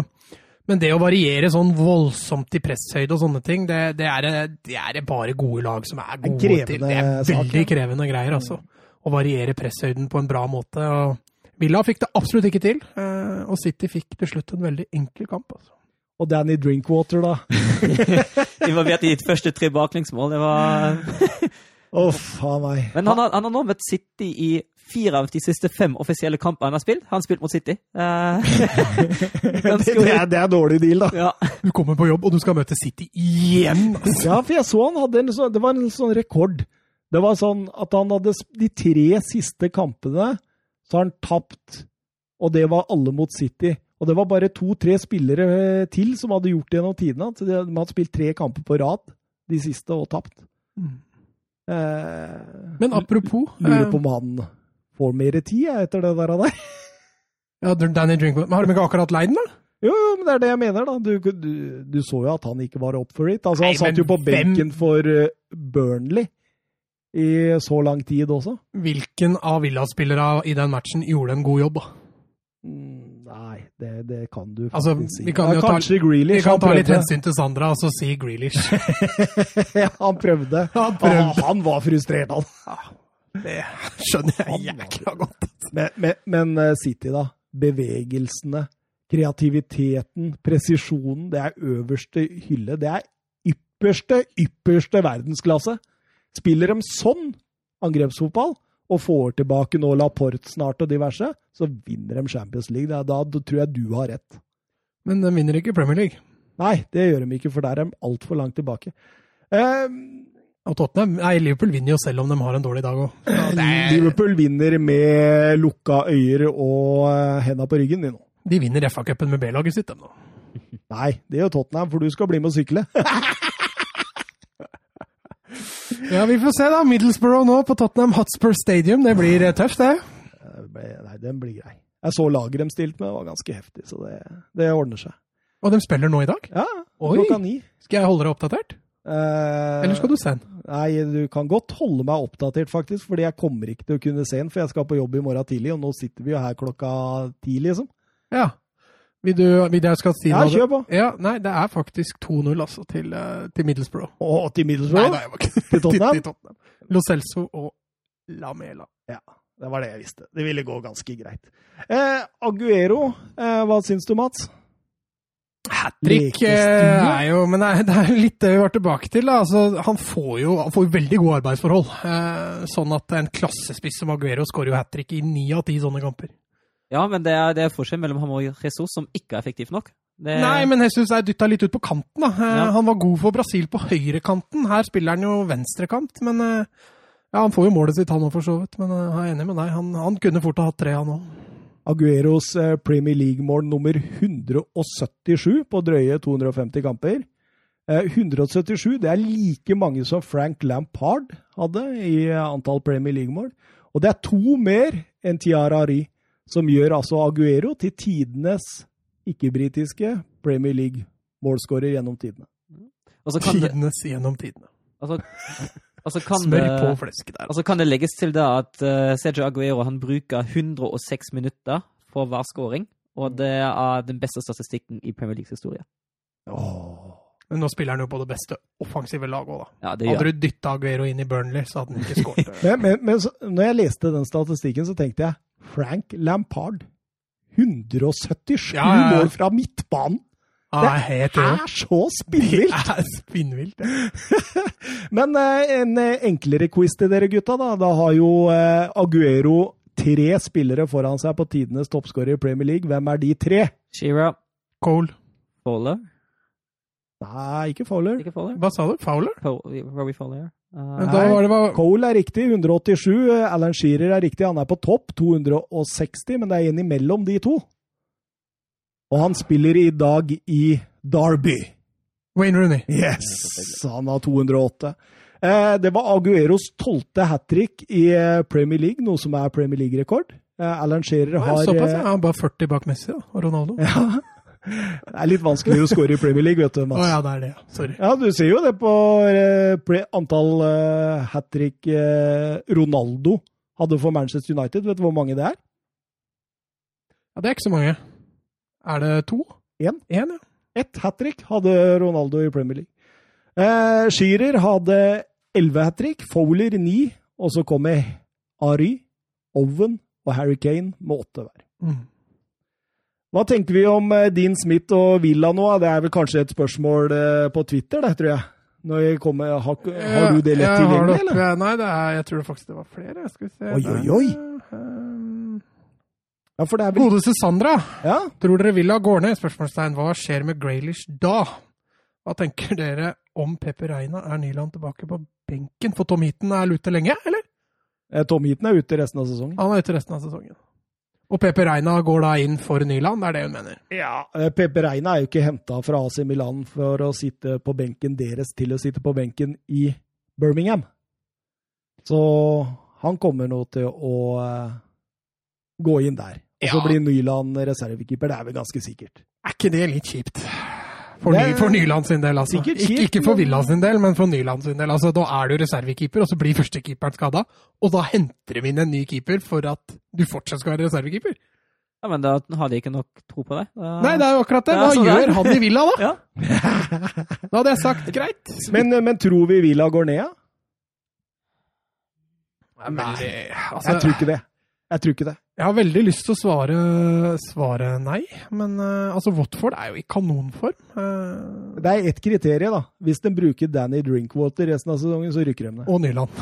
men det å variere sånn voldsomt i presshøyde og sånne ting, det, det, er, det er bare gode lag som er gode krevende til. Det er veldig krevende greier, altså. Å variere presshøyden på en bra måte. og Villa fikk det absolutt ikke til, eh, og City fikk til slutt en veldig enkel kamp. altså. Og Danny Drinkwater, da. involvert i ditt første tre baklengsmål. Det var Uff faen meg. Men han har, han har nå møtt City i fire av de siste fem offisielle kampene han har spilt. Han har spilt mot City. Eh, Det, det, er, det er dårlig deal, da. ja. Du kommer på jobb, og du skal møte City igjen! Altså. Ja, for jeg så han hadde en sånn Det var en sånn rekord. Det var sånn at han hadde de tre siste kampene, så har han tapt. Og det var alle mot City. Og det var bare to-tre spillere eh, til som hadde gjort det gjennom tidene. Så de de hadde spilt tre kamper på rad, de siste, og tapt. Mm. Eh, Men apropos Lurer eh, på om han får mer tid etter det der. der. ja, Danny Drinkwood. Men Har de ikke akkurat leid den, da? Jo, jo, men det er det jeg mener, da. Du, du, du så jo at han ikke var up for it. Altså, Nei, han satt jo på hvem- benken for eh, Burnley i så lang tid også. Hvilken av Villa-spillere i den matchen gjorde en god jobb? da? Mm, Nei, det, det kan du faktisk Altså, si. vi kan ja, jo ta- kanskje Vi kan ta litt hensyn til Sandra og så si Grealish. ja, han prøvde. Han prøvde. Ah, han var frustrert, han. Det skjønner jeg jækla godt. Men, men, men eh, City, da. Bevegelsene, kreativiteten, presisjonen. Det er øverste hylle. Det er ypperste, ypperste verdensklasse. Spiller de sånn angrepsfotball, og får tilbake nå Laporte snart og diverse, så vinner de Champions League. Da, da, da tror jeg du har rett. Men de vinner ikke Premier League. Nei, det gjør de ikke, for der er de altfor langt tilbake. Eh, Og Tottenham, nei, Liverpool vinner jo selv om de har en dårlig dag òg. Liverpool vinner med lukka øyer og eh, henda på ryggen, de nå. De vinner FA-cupen med B-laget sitt, de nå. Nei, det gjør Tottenham, for du skal bli med å sykle. Ja, vi får se, da. Middlesbrough nå på Tottenham Hotspur Stadium. Det blir eh, tøft, det. Det Nei, den blir grei. Jeg så laget de stilte med, det var ganske heftig, så det, det ordner seg. Og de spiller nå i dag. Ja, Oi. klokka ni. Skal jeg holde deg oppdatert? Eh, Eller skal du se den? Nei, du kan godt holde meg oppdatert, faktisk, fordi jeg kommer ikke til å kunne se den, for jeg skal på jobb i morgen tidlig, og nå sitter vi jo her klokka ti, liksom. Ja. Vil du vil jeg skal si Ja, det- kjør på. Ja, nei, det er faktisk 2-0 altså, til, eh, til Middlesbrough. Og til Middlesbrough. nei, jeg var ikke Til Tottenham? Til Tottenham. Lo Celso og Lamela. Ja, det var det jeg visste. Det ville gå ganske greit. Eh, Aguero, eh, hva syns du, Mats? Hat trick eh, er jo Men det er, litt det vi var tilbake til. Altså, han får jo han får veldig gode arbeidsforhold. Eh, sånn at en klassespiss som Aguero skårer jo hat trick i ni av ti sånne kamper. Ja, men det er, det er forskjell mellom ham og Jesus, som ikke er effektiv nok. Det, Nei, men Jesus er dytta litt ut på kanten. da. Eh, Ja. Han var god for Brasil på høyrekanten. Her spiller han jo venstrekant, men eh, Ja, Han får jo målet sitt, han òg, for så vidt. Men eh, jeg er enig med deg. Han, han kunne fort ha hatt tre, han òg. Agueros Premier League-mål nummer 177 på drøye 250 kamper. Eh, 177 det er like mange som Frank Lampard hadde i antall Premier League-mål. Og det er to mer enn Tiara Ry, som gjør altså Aguero til tidenes ikke-britiske Premier League-målskårer gjennom tidene. Altså så kan det, gjennom tidene. Altså, altså Smør på flesket der. Altså kan det legges til da at uh, Sergio Aguero han bruker 106 minutter for hver scoring. Og det er den beste statistikken i Premier Leagues historie. Oh. Men nå spiller han jo på det beste offensive laget òg, da. Ja, det gjør Hadde du dytta Aguero inn i Burnley, så hadde han ikke skåret. Men, men, men så, når jeg leste den statistikken, så tenkte jeg Frank Lampard. 177 Ja, ja, ja. mål fra midtbanen! Er Det er så spinnvilt! Det er spinnvilt. ja. Men eh, en eh, enklere quiz til dere gutta, da. Da har jo eh, Aguero tre spillere foran seg på tidenes toppskårer i Premier League. Hvem er de tre? Shearer, Cole. Fowler Nei, ikke Fowler. Ikke Fowler? Hva sa du? Fowler? Robbie Fowler. Men da var det hva Cole er riktig, 187. Eh, Alan Shearer er riktig, han er på topp, 260. Men det er en imellom de to. Og han spiller i dag i Derby. Wayne Rooney. Yes! Han har 208. Eh, det var Agueros tolvte hat trick i eh, Premier League, noe som er Premier League-rekord. Eh, Alan Shearer har Såpass, ja. Han er bare 40 bak Messi da, og Ronaldo. Ja. Det er litt vanskeligere å score i Premier League, vet du, Mats. ja, det er det. Sorry. Ja, du ser jo det på eh, antall eh, hat trick eh, Ronaldo hadde for Manchester United. Vet du hvor mange det er? Ja, Det er ikke så mange. Er det to? En. Én, ja. Ett hat trick hadde Ronaldo i Premier League. Eh, Shearer hadde elleve hat trick, Fowler ni, og så kommer Ari, Owen og Harry Kane med åtte hver. Mm. Hva tenker vi om eh, Dean Smith og Villa nå? Det er vel kanskje et spørsmål eh, på Twitter, det, tror jeg. Når jeg kommer, har, har du det lett tilgjengelig, det eller? Ja, Nei, er, jeg tror faktisk det var flere. Skal vi se. Oi, oi, oi. Ja, for det vel Godeste Sandra. Ja, Tror dere Villa går ned? Spørsmålstegn. Hva skjer med Graylish da? Hva tenker dere om Pepper Reina? Er Nyland tilbake på benken? For Tom Heaton er ute lenge, eller? eh, Tom Heaton er ute resten av sesongen. Han er ute resten av sesongen. Og Pepe Reina går da inn for Nyland, det er det hun mener. Ja, eh, Pepe Reina er jo ikke henta fra AC Milan for å sitte på benken deres til å sitte på benken i Birmingham. Så han kommer nå til å eh, gå inn der. Og så Ja. blir Nyland reservekeeper. Det er vel ganske sikkert. Er ikke det litt kjipt? For, ny, for Nyland sin del, altså. sikkert Ikke, ikke for men- Villa sin del, men for Nyland sin del. Altså, da er du reservekeeper, og så blir førstekeeperen skada. Og da henter de inn en ny keeper for at du fortsatt skal være reservekeeper. Ja, men da har de ikke nok tro på deg. Da- Nei, det er jo akkurat det. Hva ja, gjør han i Villa, da? Ja. Da hadde jeg sagt greit. Men, men tror vi Villa går ned? ja? Nei, altså, Jeg tror ikke det. Jeg tror ikke det. Jeg har veldig lyst til å svare, svare nei, men uh, altså, Watford er jo i kanonform. Uh, Det er ett kriterium, da. Hvis de bruker Danny Drinkwater resten av sesongen, så rykker de ned. og Nyland.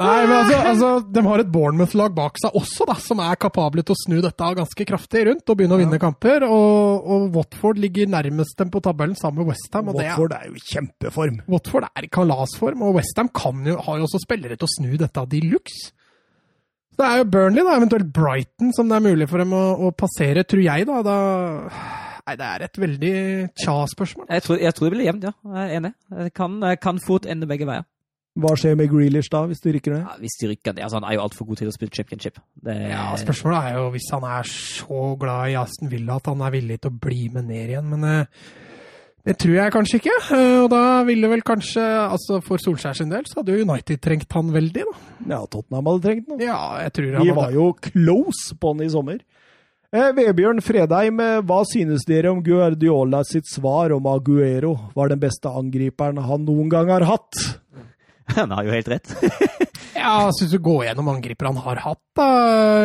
Nei, men altså, altså, De har et Bournemouth-lag bak seg også, da, som er kapable til å snu dette ganske kraftig rundt og begynne å vinne kamper. Og, og Watford ligger nærmest dem på tabellen sammen med Westham. Watford er jo i kjempeform. Watford er i kalasform, og Westham har jo også spillere til å snu dette de luxe. Det er jo Burnley, da, eventuelt Brighton, som det er mulig for dem å, å passere, tror jeg. da, da Nei, det er et veldig tja-spørsmål. Jeg tror, jeg tror det blir jevnt, ja. Jeg er enig. Jeg kan, kan fort ende begge veier. Hva skjer med Grealish da, hvis du rykker ned? Ja, hvis de rykker ned, altså Han er jo altfor god til å spille championship. Det, Ja, Spørsmålet er jo hvis han er så glad i Aston Villa at han er villig til å bli med ned igjen, men eh, det tror jeg kanskje ikke. Eh, og da ville vel kanskje, altså for Solskjær sin del, så hadde jo United trengt han veldig, da. Ja, Tottenham hadde trengt han. Ja, jeg tror De han var hadde jo close på han i sommer. Eh, Vebjørn Fredheim, eh, hva synes dere om Guardiola sitt svar om Aguero var den beste angriperen han noen gang har hatt? Han har jo helt rett. Ja, syns du går gjennom angripere han har hatt. da.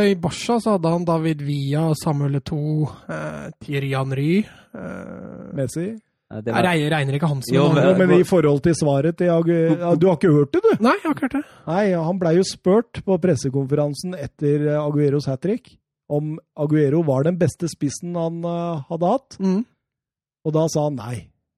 I Barca så hadde han David Villa, Samuel Eto'o, eh, Thierry Henry eh, Messi? Det Jeg var, regner, regner ikke han som Jo, en men i forhold til svaret til Aguero Du har ikke hørt det, du? Nei, jeg har ikke hørt det. Nei, han blei jo spurt på pressekonferansen etter eh, Agueros hat trick om Aguero var den beste spissen han eh, hadde hatt. Mm. Og da sa han nei,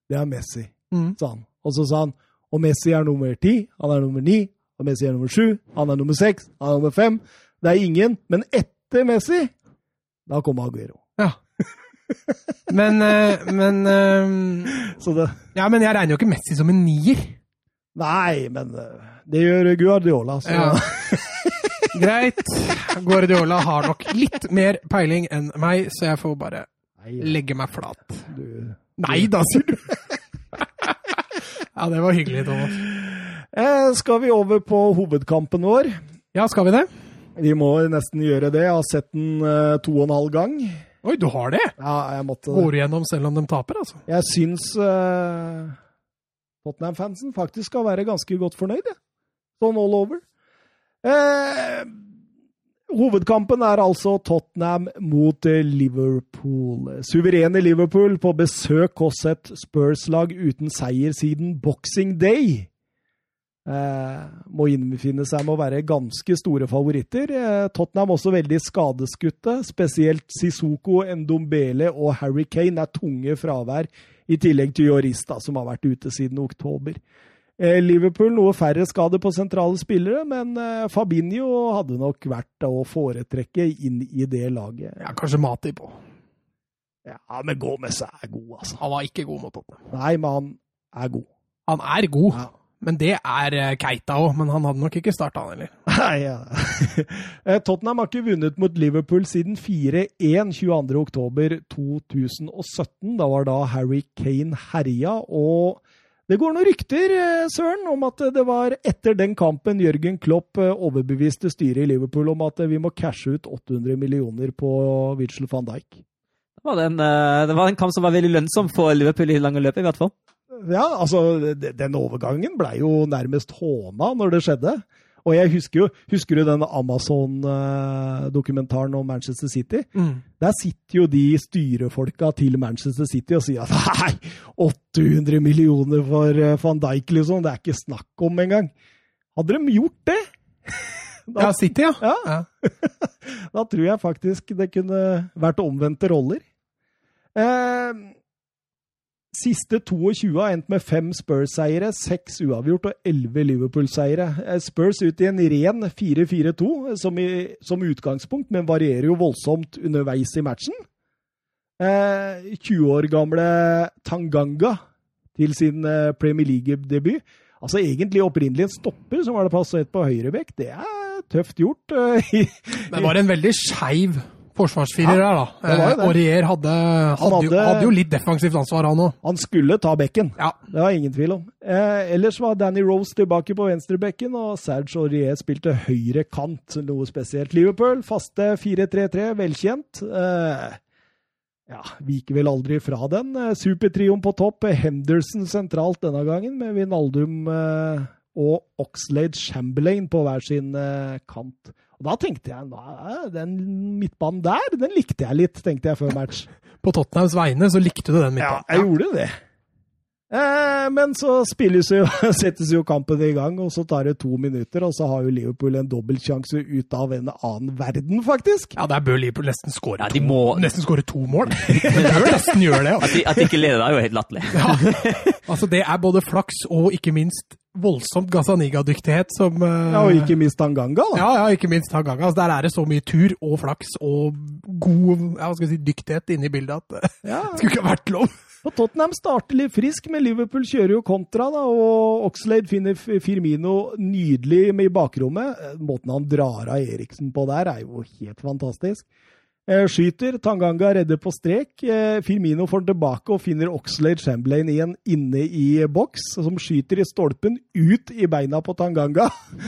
det er Messi, Mm. sa han. Og så sa han Og Messi er nummer ti, han er nummer ni, og Messi er nummer sju, han er nummer seks, han er nummer fem. Det er ingen. Men etter Messi, da kommer Aguero. Ja. Men, eh, men eh, Så det Ja, men jeg regner jo ikke Messi som en nier. Nei, men eh, det gjør Guardiola, så Ja. Greit. Guardiola har nok litt mer peiling enn meg, så jeg får bare Nei, legge meg flat. du. Nei da, sier du! Ja, det var hyggelig, Thomas. Eh, skal vi over på hovedkampen vår? Ja, skal vi det? Vi må nesten gjøre det. Jeg har sett den eh, to og en halv gang. Oi, du har det? Ja, jeg måtte. Går igjennom selv om de taper, altså. Jeg syns uh, Tottenham-fansen faktisk skal være ganske godt fornøyd, jeg. Sånn all over. Uh, hovedkampen er altså Tottenham mot eh, Liverpool. Suverene Liverpool på besøk hos et Spurs-lag uten seier siden Boxing Day. Eh, må innfinne seg med å være ganske store favoritter. Eh, Tottenham også veldig skadeskutte. Spesielt Sissoko, Ndombele og Harry Kane er tunge fravær, i tillegg til Jorista, som har vært ute siden oktober. Eh, Liverpool noe færre skader på sentrale spillere, men Fabinho hadde nok vært å foretrekke inn i det laget. Ja, kanskje Mati på. Ja, men Gomez er god, altså. Han var ikke god mot Tottenham. Nei, men han er god. Han er god, Ja. Men det er eh, Keita òg. Men han hadde nok ikke starta, han heller. Nei, ja. Eh, Tottenham har ikke vunnet mot Liverpool siden 4-1 22.10.2017. Da var da Harry Kane herja, og det går noen rykter, eh, Søren, om at det var etter den kampen Jørgen Klopp overbeviste styret i Liverpool om at vi må cashe ut 800 millioner på Virgil van Dijk. Det var, en, det var en kamp som var veldig lønnsom for Liverpool i lange løpet, i hvert fall. Ja, altså, den overgangen blei jo nærmest håna når det skjedde. Og jeg husker jo Husker du den Amazon-dokumentaren om Manchester City? Mm. Der sitter jo de styrefolka til Manchester City og sier at nei, 800 millioner for eh, van Dijk, liksom. Det er ikke snakk om engang. Hadde de gjort det, Ja, City, ja. Ja. ja. da tror jeg faktisk det kunne vært omvendte roller. Eh, siste 22 har endt med fem Spurs-seiere, seks uavgjort og elleve Liverpool-seiere. Eh, Spurs ut i en ren 4-4-2 som, som utgangspunkt, men varierer jo voldsomt underveis i matchen. Eh, 20 år gamle Tanganga til sin eh, Premier League-debut. Altså egentlig opprinnelig en stopper som var det plassert på høyrebekk. Det er tøft gjort. eh, Det var en veldig skeiv forsvarsfirer Ja, der, da. Eh, Aurier hadde, hadde, hadde- hadde jo litt defensivt ansvar, han òg. Han skulle ta bekken. Ja. Det var ingen tvil om. Eh, ellers var Danny Rose tilbake på venstrebekken, og Serge Aurier spilte høyre kant, noe spesielt. Liverpool, faste 4-3-3, velkjent. Eh, ja, viker vel aldri fra den. Eh, Supertrioen på topp, Henderson sentralt denne gangen, med Vinaldum eh, og Oxlade Chamberlain på hver sin eh, kant. Og da tenkte jeg at den midtbanen der, den likte jeg litt, tenkte jeg før match. På Tottenhams vegne så likte du den Ja, jeg gjorde det. Eh, men så spilles jo, settes jo kampen i gang, og så tar det to minutter, og så har jo Liverpool en dobbeltsjanse ut av en annen verden, faktisk. Ja, der bør Liverpool nesten skåre Ja, må- nesten skåre to mål. De bør nesten gjøre det. At de, at de ikke leder, er jo helt latterlig. Ja. Altså, det er både flaks og ikke minst voldsomt Gazaniga-dyktighet som eh, Ja, og ikke minst Tanganga, da. Ja, ja, ikke minst Tanganga. Altså, der er det så mye tur og flaks og god ja, skal si, dyktighet inne i bildet at Ja. det skulle ikke vært lov. Og Tottenham starter litt frisk, men Liverpool kjører jo kontra, da, og Oxlade finner Firmino nydelig med i bakrommet. Eh, Måten han drar av Eriksen på der, er jo helt fantastisk. Eh, Skyter, Tanganga redder på strek. Eh, Firmino får den tilbake og finner Oxlade Chamberlain igjen inne i boks, som skyter i stolpen ut i beina på Tanganga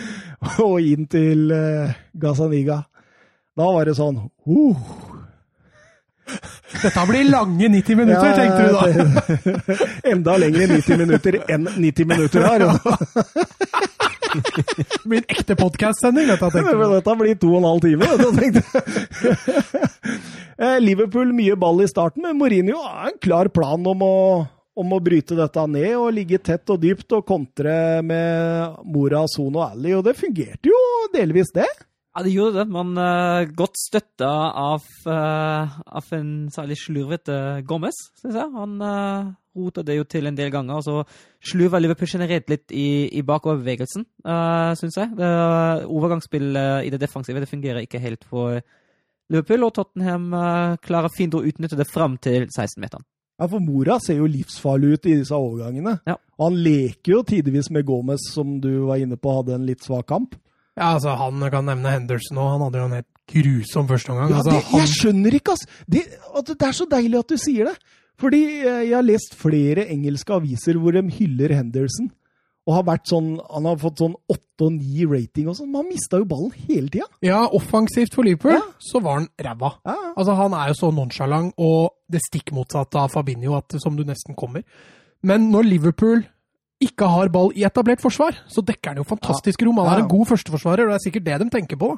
og inn til eh, Gazaniga. Da var det sånn uh, Dette blir lange 90 minutter, tenkte du da. da. Enda lengre 90 minutter enn 90 minutter her. Det blir en ekte podcast-sending, dette, tenkte du. dette blir to og en halv time. Da tenkte. Eh, Liverpool mye ball i starten, men Mourinho har en klar plan om å, om å bryte dette ned og ligge tett og dypt og kontre med Mora, Son og Ali. Og det fungerte jo delvis, det. Ja, det gjorde det, men uh, godt støtta av, uh, av en særlig slurvete Gomez, syns jeg. Han uh, roter det jo til en del ganger. og Så sluver Liverpool generelt litt i, i bakoverbevegelsen, uh, syns jeg. Det, overgangsspillet i det defensive det fungerer ikke helt for Liverpool, og Tottenham uh, klarer fint å utnytte det fram til 16-meteren. Ja, for Mora ser jo livsfarlig ut i disse overgangene. Ja. Og han leker jo tidvis med Gomez, som du var inne på hadde en litt svak kamp. Ja, altså, Han kan nevne Henderson òg. Han hadde jo en helt grusom førsteomgang. Ja, altså, han... Jeg skjønner ikke, ass! Det, at det er så deilig at du sier det. Fordi eh, jeg har lest flere engelske aviser hvor de hyller Henderson. Og har vært sånn, Han har fått sånn 8 og 9 rating og sånn, men han mista jo ballen hele tida. Ja, offensivt for Liverpool Ja. så var han ræva. Ja, Altså, han er jo så nonsjalant og det stikk motsatte av Fabinho at, som du nesten kommer. Men når Liverpool ikke har ball i etablert forsvar, så dekker han jo fantastisk rom. Han er en god førsteforsvarer, og det er sikkert det de tenker på.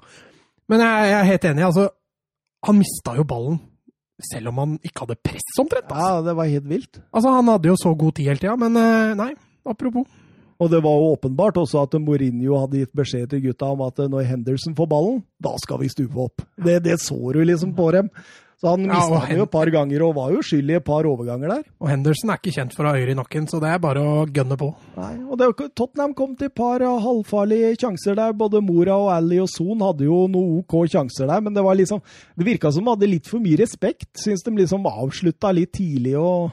Men jeg, jeg er helt enig. altså, Han mista jo ballen selv om han ikke hadde press, omtrent. Altså. ja, det var helt vilt. altså, Han hadde jo så god tid hele tida, men eh, nei. Apropos. Og det var jo åpenbart også at Mourinho hadde gitt beskjed til gutta om at når Henderson får ballen, da skal vi stupe opp. Det, det så du liksom på dem. Så han mista ja, den jo et par ganger, og var jo skyld i et par overganger der. Og Henderson er ikke kjent for å ha øyre i nakken, så det er bare å gønne på. Nei, og det, Tottenham kom til et par halvfarlige sjanser der. Både Mora og Ali og Son hadde jo noen OK sjanser der, men det var liksom Det virka som de hadde litt for mye respekt. Syns de liksom avslutta litt tidlig og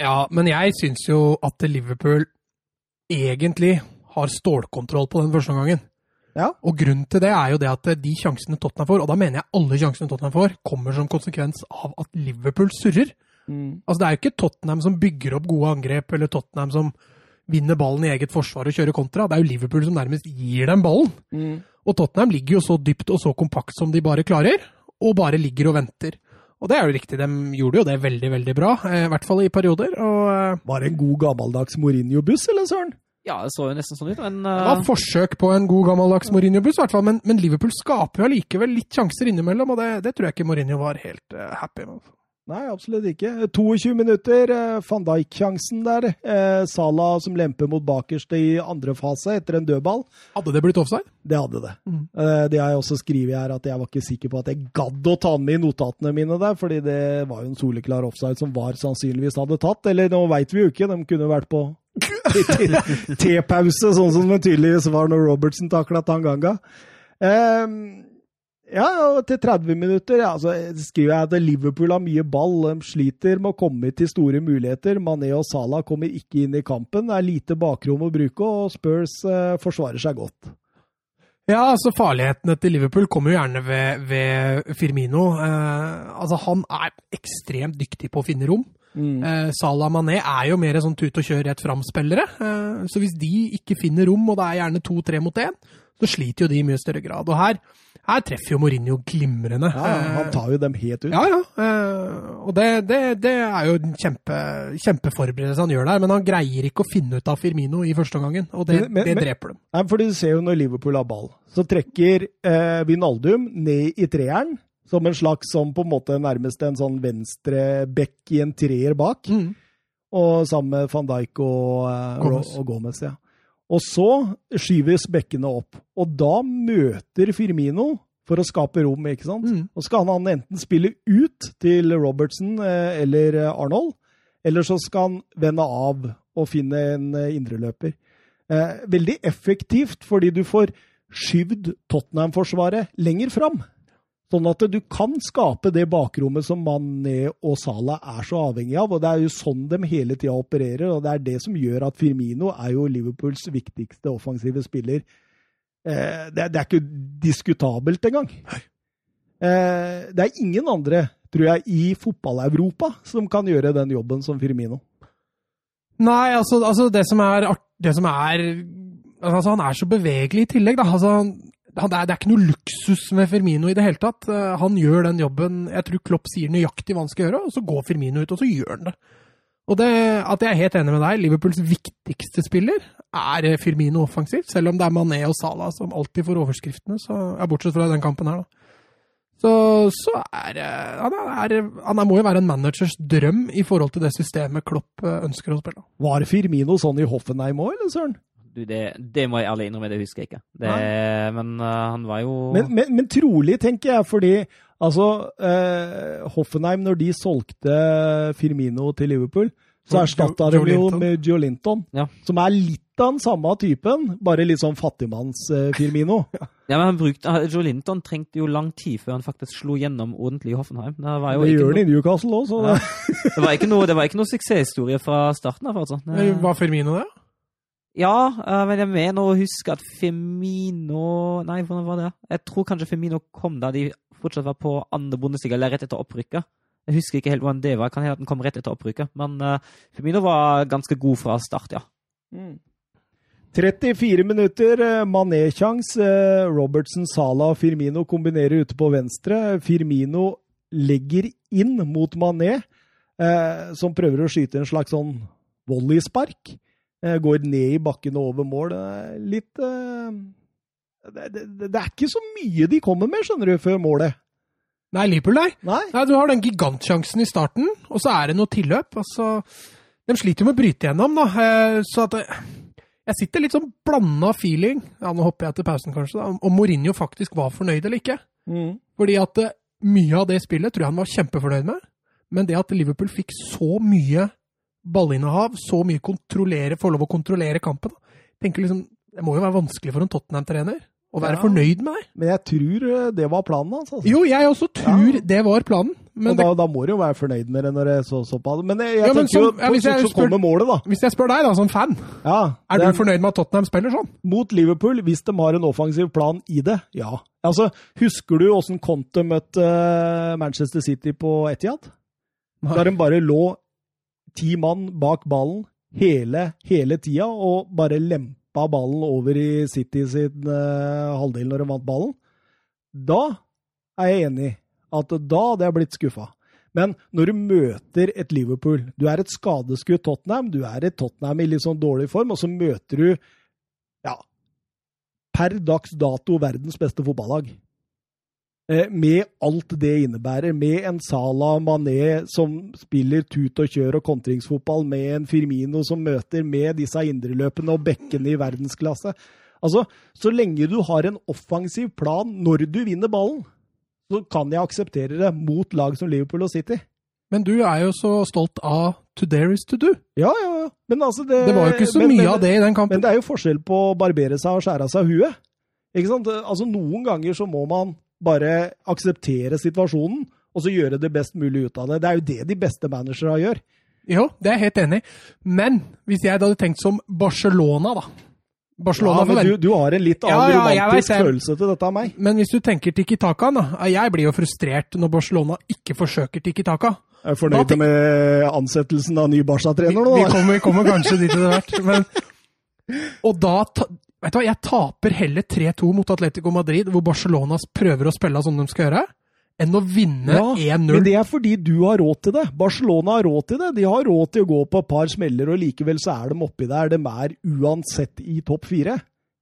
Ja, men jeg syns jo at Liverpool egentlig har stålkontroll på den første omgangen. Ja. Og grunnen til det er jo det at de sjansene Tottenham får, og da mener jeg alle sjansene Tottenham får, kommer som konsekvens av at Liverpool surrer. Altså Det er jo ikke Tottenham som bygger opp gode angrep, eller Tottenham som vinner ballen i eget forsvar og kjører kontra. Det er jo Liverpool som nærmest gir dem ballen. Og Tottenham ligger jo så dypt og så kompakt som de bare klarer, og bare ligger og venter. Og det er jo riktig, de gjorde jo det veldig, veldig bra, eh, i hvert fall i perioder. Og eh, Var det en god gammeldags Mourinho-buss, eller søren? Ja, det så jo nesten sånn ut, men det var uh, forsøk på en god gammeldags Mourinho-buss, i hvert fall. Men, men Liverpool skaper jo allikevel litt sjanser innimellom, og det, det tror jeg ikke Mourinho var helt uh, happy med. Nei, absolutt ikke. 22 minutter, eh, van Dijk-sjansen der. Eh, Salah som lemper mot bakerste i andre fase etter en dødball. Hadde det blitt offside? Det hadde det. Mm. Eh, det har jeg også skrevet her, at jeg var ikke sikker på at jeg gadd å ta den med i notatene mine der, fordi det var jo en soleklar offside som var sannsynligvis hadde tatt. Eller nå veit vi jo ikke, de kunne vært på T-pause, sånn som det tydeligvis var når Robertsen takla Tanganga. Um, ja, og til 30 minutter ja, så skriver jeg at Liverpool har mye ball. De sliter med å komme til store muligheter. Mané og Salah kommer ikke inn i kampen. Det er lite bakrom å bruke, og Spurs eh, forsvarer seg godt. Ja, altså farlighetene til Liverpool kommer jo gjerne ved, ved Firmino. Eh, altså Han er ekstremt dyktig på å finne rom. Eh, Salah Mané er jo mer sånn tut og kjør rett fram-spillere. Eh, så hvis de ikke finner rom, og det er gjerne to-tre mot én, så sliter jo de i mye større grad. Og her, her treffer jo Mourinho glimrende. Ja, han tar jo dem helt ut. Ja, ja. Eh, og det, det, det er jo en kjempe, kjempeforberedelse han gjør der, men han greier ikke å finne ut av Firmino i første omgangen, og det, Men- men- det men- dreper dem. Nei, for du ser jo når Liverpool har ball, så trekker eh, Vinaldum ned i treeren, som en slags som på en måte nærmest en sånn venstre bekk i en treer bak, Mm. og sammen med van Dijk og, eh, Gomez. og Gomez. Ja. Og så skyves bekkene opp, og da møter Firmino for å skape rom, ikke sant? Mm. Og skal han enten spille ut til Robertson eh, eller eh, Arnold, eller så skal han vende av og finne en indreløper. Eh, veldig effektivt, fordi du får skyvd Tottenham-forsvaret lenger fram. Sånn at du kan skape det bakrommet som Mané og Salah er så avhengig av. og Det er jo sånn de hele tida opererer, og det er det som gjør at Firmino er jo Liverpools viktigste offensive spiller. Eh, det, er, det er ikke diskutabelt engang. Eh, det er ingen andre, tror jeg, i fotball-Europa som kan gjøre den jobben som Firmino. Nei, altså, altså det som er Det som er Altså, han er så bevegelig i tillegg, da. Altså, han, det, er, ikke noe luksus med Firmino i det hele tatt. Eh, Han gjør den jobben Jeg tror Klopp sier nøyaktig hva han skal gjøre, og så går Firmino ut, og så gjør han det. Og det, at jeg er helt enig med deg, Liverpools viktigste spiller er Firmino offensivt, selv om det er Mané og Salah som alltid får overskriftene, så, ja, bortsett fra den kampen her, da. Så, så er eh, han, er, han må jo være en managers drøm i forhold til det systemet Klopp eh, ønsker å spille. Var Firmino sånn i Hoffenheim òg, eller søren? Du, det, det må jeg ærlig innrømme, det husker jeg ikke. Det, men uh, han var jo Men, men, men trolig, tenker jeg, fordi altså eh, Hoffenheim, når de solgte Firmino til Liverpool, så erstatta de jo med Joe Linton. Ja. Som er litt av den samme typen, bare litt sånn fattigmanns-Firmino. Ja, men han brukte, Joe Linton trengte jo lang tid før han faktisk slo gjennom ordentlig i Hoffenheim. Det var jo det ikke gjør han i Newcastle òg, så Ja. det, det var ikke noe, det var ikke noe suksesshistorie fra starten av, altså. Det- Var Firmino det? Ja, eh, men jeg mener å huske at Firmino Nei, hvordan var det? Jeg tror kanskje Firmino kom da de fortsatt var på andre bondestiga, eller rett etter opprykket. Jeg husker ikke helt hvordan det var. Jeg Kan hende at den kom rett etter opprykket. Men eh, Firmino var ganske god fra start, ja. 34 minutter, eh, Mané-kjangs. Robertson, Salah og Firmino kombinerer ute på venstre. Firmino legger inn mot Mané, eh, som prøver å skyte en slags sånn volleyspark. Eh, går ned i bakken og over mål. Litt eh, det, det, det er ikke så mye de kommer med, skjønner du, før målet. Nei, Liverpool, nei. Nei. Nei, Du har den gigantsjansen i starten, og så er det noe tilløp. Altså, de sliter jo med å bryte gjennom, da. Eh, Så at jeg sitter litt sånn blanda feeling, ja, nå hopper jeg til pausen kanskje, da, om Mourinho faktisk var fornøyd eller ikke. Mm. Fordi at mye av det spillet tror jeg han var kjempefornøyd med. Men det at Liverpool fikk så mye ballinnehav, så mye kontrollere, få lov å kontrollere kampen da. tenker liksom, Det må jo være vanskelig for en Tottenham-trener å være Ja. fornøyd med det. Men jeg tror eh, det var planen hans. Altså. Jo, jeg også tror Ja. det var planen. Men og det da, da må du jo være fornøyd med det når det er så, såpass. Men jeg, jeg Ja, men tenker jo som- ja, på- hvis jeg så, så spør- målet, da. Hvis jeg spør deg, da, som fan, Ja, er du fornøyd med at Tottenham spiller sånn? Mot Liverpool, hvis de har en offensiv plan i det, ja. Altså, Husker du åssen Conte møtte eh, Manchester City på Etihad? Da de bare lå ti mann bak ballen hele, hele tida og bare lempa ballen over i City sin eh, halvdel når de vant ballen. Da er jeg enig at da hadde jeg blitt skuffa. Men når du møter et Liverpool Du er et skadeskutt Tottenham, du er et Tottenham i litt sånn dårlig form, og så møter du ja, per dags dato verdens beste fotballag. Eh, Med alt det innebærer, med en Salah Mané som spiller tut og kjør og kontringsfotball, med en Firmino som møter med disse indreløpene og bekkene i verdensklasse. Altså, Så lenge du har en offensiv plan når du vinner ballen, så kan jeg akseptere det mot lag som Liverpool og City. Men du er jo så stolt av to dare is to do. Ja, ja, ja. Men altså det, Det var jo ikke så men- mye men- av det i den kampen. Men det er jo forskjell på å barbere seg og skjære av seg huet. Ikke sant? Altså, Noen ganger så må man bare akseptere situasjonen, og så gjøre det best mulig ut av det. Det er jo det de beste managerne gjør. Jo, det er jeg helt enig i. Men hvis jeg hadde tenkt som Barcelona, da Barcelona Ja, men du, du har en litt Ja, annen ja, jeg romantisk vet følelse til dette av meg. Men hvis du tenker Tiki Taka, da. Jeg blir jo frustrert når Barcelona ikke forsøker Tiki Taka. Jeg er fornøyd da, med ansettelsen av ny Vi, Barca-trener nå. vi, da. kommer, vi kommer kanskje dit etter hvert. Men, og da Vet du hva, jeg taper heller 3-2 mot Atletico Madrid, hvor Barcelona prøver å spille som de skal gjøre, enn å vinne Ja, 1-0. Men det er fordi du har råd til det. Barcelona har råd til det. De har råd til å gå på et par smeller, og likevel så er de oppi der. De er uansett i topp fire.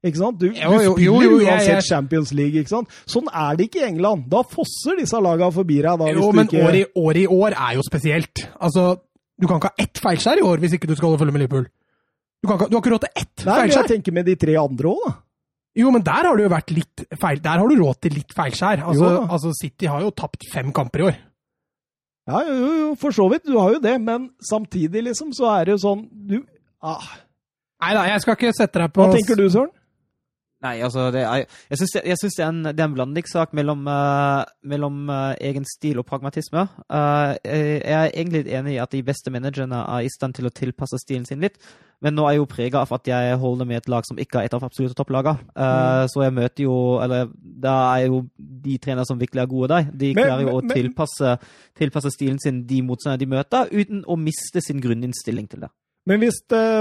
Ikke sant? Du, Jo, du spiller jo, jo, jeg- uansett jeg- Champions League. ikke sant? Sånn er det ikke i England. Da fosser disse lagene forbi deg. Da, Jo, men ikke... året i, år i år er jo spesielt. Altså, du kan ikke ha ett feilskjær i år hvis ikke du skal holde følge med Liverpool. Du, kan du har ikke råd til ett Nei, men jeg feilskjær. tenker med de tre andre òg, da. Jo, men der har du jo vært litt feil. Der har du råd til litt feilskjær. Altså, altså City har jo tapt fem kamper i år. Ja, jo, jo, for så vidt. Du har jo det. Men samtidig, liksom, så er det jo sånn du, ah. Nei da, jeg skal ikke sette deg på Hva tenker du, Søren? Nei, altså, det er, jeg syns det, synes det er en, det er en blandingssak mellom, uh, mellom uh, egen stil og pragmatisme. Uh, jeg er egentlig enig i at de beste managerne er i stand til å tilpasse stilen sin litt, men nå er jeg jo prega av at jeg holder med et lag som ikke er et av absolutte topplagene. Eh, Så jeg møter jo Eller da er jo de trenere som virkelig er gode der, de Men- klarer jo å men- tilpasse, tilpasse stilen sin de motstanderne de møter, uten å miste sin grunninnstilling til det. Men hvis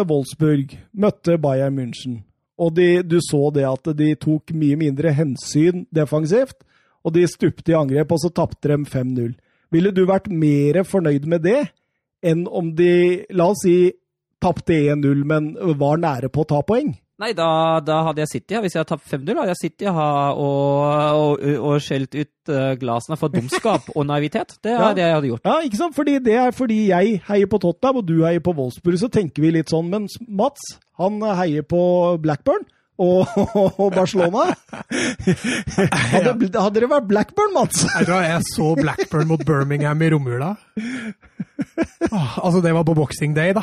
Wolfsburg møtte Bayern München, og de, du så det at de tok mye mindre hensyn defensivt, og de stupte i angrep, og så tapte de 5-0, ville du vært mer fornøyd med det enn om de, la oss si, tapte 1-0, men var nære på å ta poeng? Nei, da, da hadde jeg sittet her. Hvis jeg hadde tapt 5-0, hadde jeg sittet her og, og, og skjelt ut glassene glasene for dumskap og naivitet. Det er Ja. det jeg hadde gjort. Ja, ikke sant? Fordi det er fordi jeg heier på Tottenham, og du heier på Wolfsburg, så tenker vi litt sånn. Mens Mats, han heier på Blackburn. Og, og Barcelona. Hadde, hadde det vært Blackburn, Mats? Jeg tror jeg så Blackburn mot Birmingham i romjula. Altså, det var på Boxing Day, da.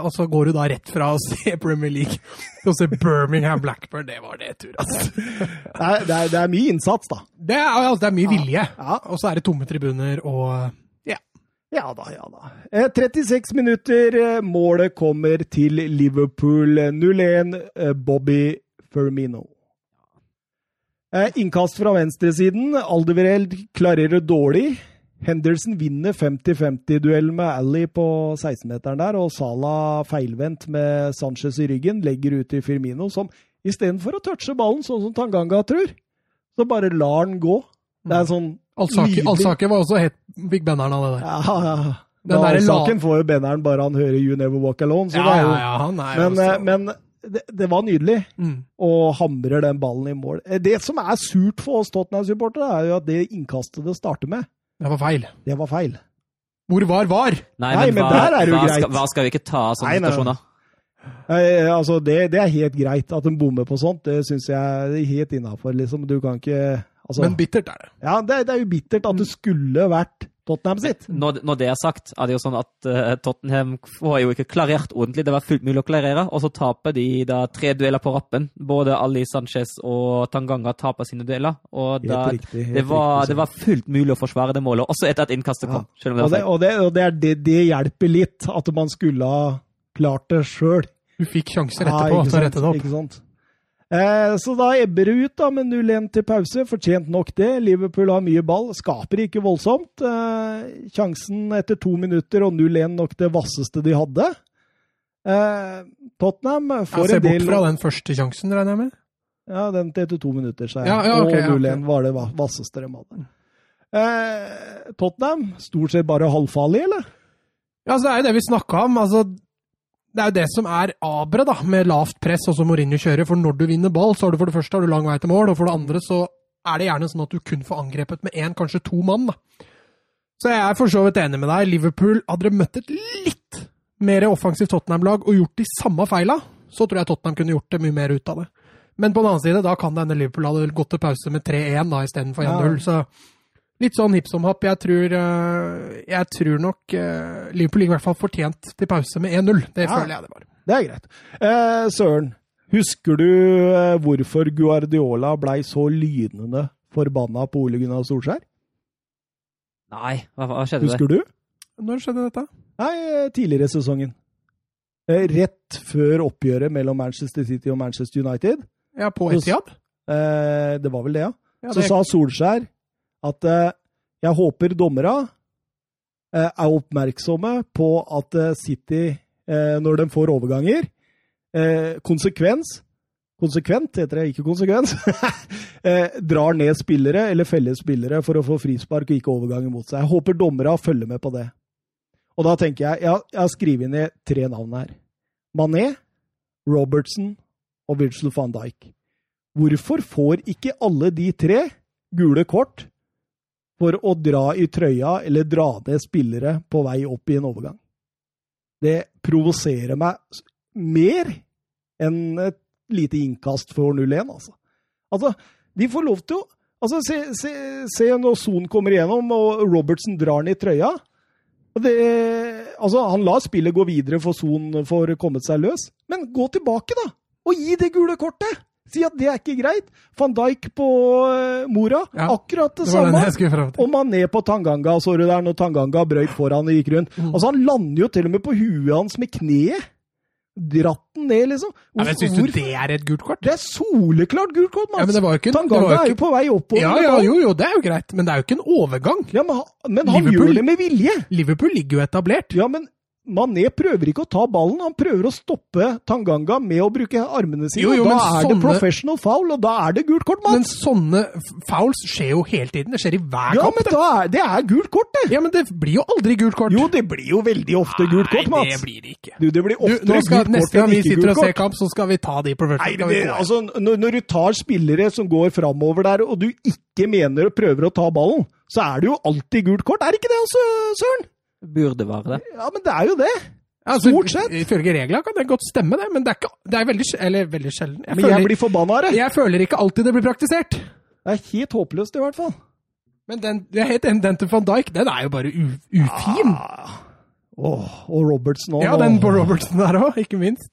Og så går du da rett fra å se Premier League til å se Birmingham Blackburn. Det var det tur, altså. Det er, det, er, det er mye innsats, da. Det er, altså, det er mye vilje. Ja. Og så er det tomme tribuner og Ja. Ja da, ja da. Eh, 36 minutter. eh, Målet kommer til Liverpool 0-1. eh, Bobby Firmino. Eh, Innkast fra venstresiden. Aldevereld klarerer dårlig. Henderson vinner 50-50-duell med Ally på 16-meteren der, og Salah feilvendt med Sanchez i ryggen, legger ut til Firmino, som istedenfor å touche ballen, sånn som Tanganga tror, så bare lar den gå. Det er sånn Alsake, Alsake var også hett Big Benneren av det der. Ja, ja. Den Men derre la- får jo benneren bare han hører You Never Walk Alone. Så Ja, jo, ja, han er Men, også men det, det var nydelig mm. hamre den ballen i mål. Eh, Det som er surt for oss Tottenham-supportere, er jo at det innkastet det starter med, Det var feil. det var feil. Hvor var var? Nei, Nei, men, men hva, der er det jo hva, greit. skal, hva skal vi ikke ta av sånne Nei, nei. situasjoner? Eh, altså det, det er helt greit at de bommer på sånt. Det syns jeg er helt innafor. Liksom. Du kan ikke altså, Men bittert er det. Ja, det, det er jo bittert at det skulle vært Tottenham sitt. Når, når det er sagt, er det jo sånn at uh, Tottenham får jo ikke klarert ordentlig. Det var fullt mulig å klarere, og så taper de da tre dueller på rappen. Både Ali Sanchez og Tanganga taper sine dueller. Og Helt da, riktig, helt det, var, riktig, det var fullt mulig å forsvare det målet, også etter at innkastet kom. Selv om det Og, det, og, det, og det, er det, det hjelper litt, at man skulle ha klart det sjøl. Du fikk sjanser etterpå til å rette det opp. Ikke sant? Eh, så da ebber det ut da med 0-1 til pause. Fortjent nok det. Liverpool har mye ball, skaper ikke voldsomt. Eh, sjansen etter to minutter og 0-1 nok det vasseste de hadde. Eh, Tottenham får en del bort fra den første sjansen, regner jeg med. Ja, den til etter to minutter, sa jeg. Ja, ja, okay, og 0-1 var det vasseste de hadde. Tottenham, stort sett bare halvfarlig, eller? Ja, så Det er jo det vi snakka om. altså Det er jo det som er abra da, med lavt press, og som Mourinho kjører. For når du vinner ball, så har du for det første har du lang vei til mål, og for det andre så er det gjerne sånn at du kun får angrepet med én, kanskje to mann. da. Så jeg er for så vidt enig med deg. Liverpool, hadde de møtt et litt mer offensivt Tottenham-lag og gjort de samme feila, så tror jeg Tottenham kunne gjort det mye mer ut av det. Men på den annen side, da kan det hende Liverpool hadde gått til pause med 3-1 da, istedenfor 1-0. Ja. Så litt sånn hipp som happ. Jeg tror, eh, jeg tror nok eh, Liverpool ligger i hvert fall fortjent til pause med 1-0. Det Ja. føler jeg det var. Det er greit. Eh, Søren, husker du eh, hvorfor Guardiola blei så lynende forbanna på Ole Gunnar Solskjær? Nei, hva, hva skjedde det? Husker du? Når skjedde dette? Nei, tidligere i sesongen. Rett før oppgjøret mellom Manchester City og Manchester United. Ja, på Etiad? Eh, Det var vel det, ja. Ja, Så sa Solskjær at eh, jeg håper dommere eh, er oppmerksomme på at eh, City, når de får overganger, konsekvens Konsekvent, heter det, ikke konsekvens. drar ned spillere eller feller spillere for å få frispark og ikke overganger mot seg. Jeg håper dommere følger med på det. Og da tenker jeg Jeg, jeg har skrevet ned tre navn her. Mané, Robertson og Virgil van Dijk. Hvorfor får ikke alle de tre gule kort for å dra i trøya eller dra ned spillere på vei opp i en overgang? Det provoserer meg mer enn et lite innkast for 0-1, altså. Altså, de får lov til å Altså, se, se, se når Son kommer igjennom og Robertson drar den i trøya. Det, altså, han lar spillet gå videre for Son får kommet seg løs, men gå tilbake, da! Og gi det gule kortet! Si at det er ikke greit. Van Dijk på eh, Mora, Ja, akkurat det, det samme. Og Mané på Tanganga, så du der når Tanganga brøyt foran og gikk rundt. Mm. Altså, han lander jo til og med på huet hans med kneet. Dratt den ned, liksom. Ja, men Syns du det er et gult kort? Det er soleklart gult kort, Ja, Mats! var ikke, Tanganga var er jo på vei oppover. ja, ja, jo, jo, det er jo greit, men det er jo ikke en overgang. Ja, men, men han Liverpool- gjør det med vilje! Liverpool ligger jo etablert. Ja, men Mané prøver ikke å ta ballen, han prøver å stoppe Tanganga med å bruke armene sine. Jo, jo, da er er det professional foul, og da er det gult kort, Men sånne fouls skjer jo hele tiden. Det skjer i hver Ja, kamp. men det. da er, det er gult kort, det! Ja, men det blir jo aldri gult kort. Jo, det blir jo veldig ofte gult kort, Nei, det blir det ikke. Du, det blir Du, oftere nå skal, gult kort neste gang vi sitter og ser kamp, så skal vi ta de Nei, professionelle. det, altså, når, når du tar spillere som går framover der, og du ikke mener og prøver å ta ballen, så er det jo alltid gult kort. Er det ikke det, altså, Søren? Burde være det. Ja, men det er jo det. Altså, Stort sett. Ifølge reglene kan det godt stemme, det, men det er, ikke, det er veldig, eller, veldig sjelden. Jeg Men jeg blir forbanna av det. jeg føler ikke alltid det blir praktisert. Det er helt håpløst, i hvert fall. Men den, jeg helt enig, den til van Dijk, den er jo bare u, ufin. Ah. Åh, og Robertson òg. Ja, den på Robertson der òg, ikke minst.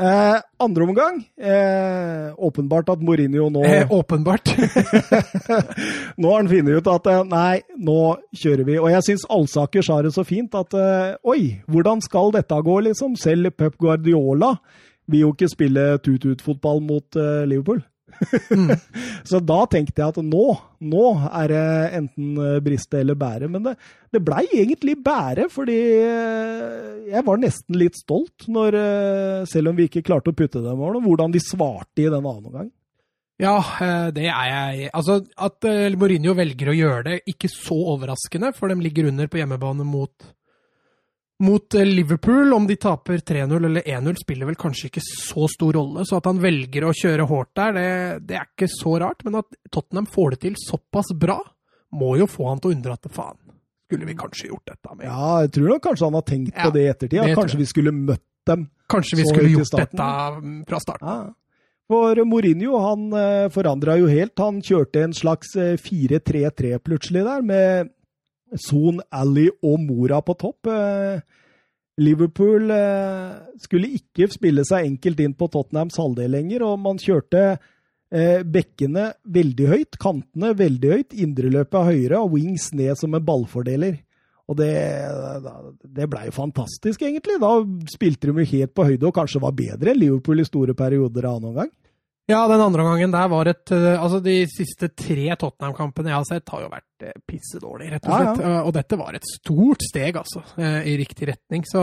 Eh, andre omgang. Eh, åpenbart at Mourinho nå Eh, åpenbart. Nå har han funnet ut at eh, nei, nå kjører vi. Og jeg syns Alsaker sa det så fint at eh, oi, hvordan skal dette gå, liksom? Selv Pep Guardiola vil jo ikke spille tut-tut-fotball mot eh, Så da tenkte jeg at nå, nå er det enten eh, briste eller bære. Men det, det blei egentlig bære, fordi eh, jeg var nesten litt stolt, når, eh, selv om vi ikke klarte å putte dem over, hvordan de svarte i den annen omgang. Ja, det er jeg. Altså, At Mourinho velger å gjøre det, ikke så overraskende, for de ligger under på hjemmebane mot, mot eh, Liverpool. Om de taper 3-0 eller 1-0 spiller vel kanskje ikke så stor rolle, så at han velger å kjøre hardt der, det, det er ikke så rart. Men at Tottenham får det til såpass bra, må jo få han til å undre at faen, skulle vi kanskje gjort dette med Ja, jeg tror nok kanskje han har tenkt Ja, på det i ettertid. Kanskje vi skulle møtt dem. Kanskje vi skulle gjort dette mm, fra starten. Ja. For Mourinho han eh, forandra jo helt. Han kjørte en slags eh, 4-3-3 plutselig der, med Son, Ali og Mora på topp. Eh, Liverpool eh, skulle ikke spille seg enkelt inn på Tottenhams halvdel lenger, og man kjørte eh, bekkene veldig høyt, kantene veldig høyt, indreløpet høyere og wings ned som en ballfordeler. Og det, det blei jo fantastisk, egentlig. Da spilte de jo helt på høyde og kanskje var bedre enn Liverpool i store perioder av annen omgang. Ja, den andre gangen der var et eh, Altså, de siste tre Tottenham-kampene jeg har sett, har jo vært pissedårlig, pissedårlige, rett og Ja, ja. slett. Eh, Og dette var et stort steg, altså, eh, i riktig retning. Så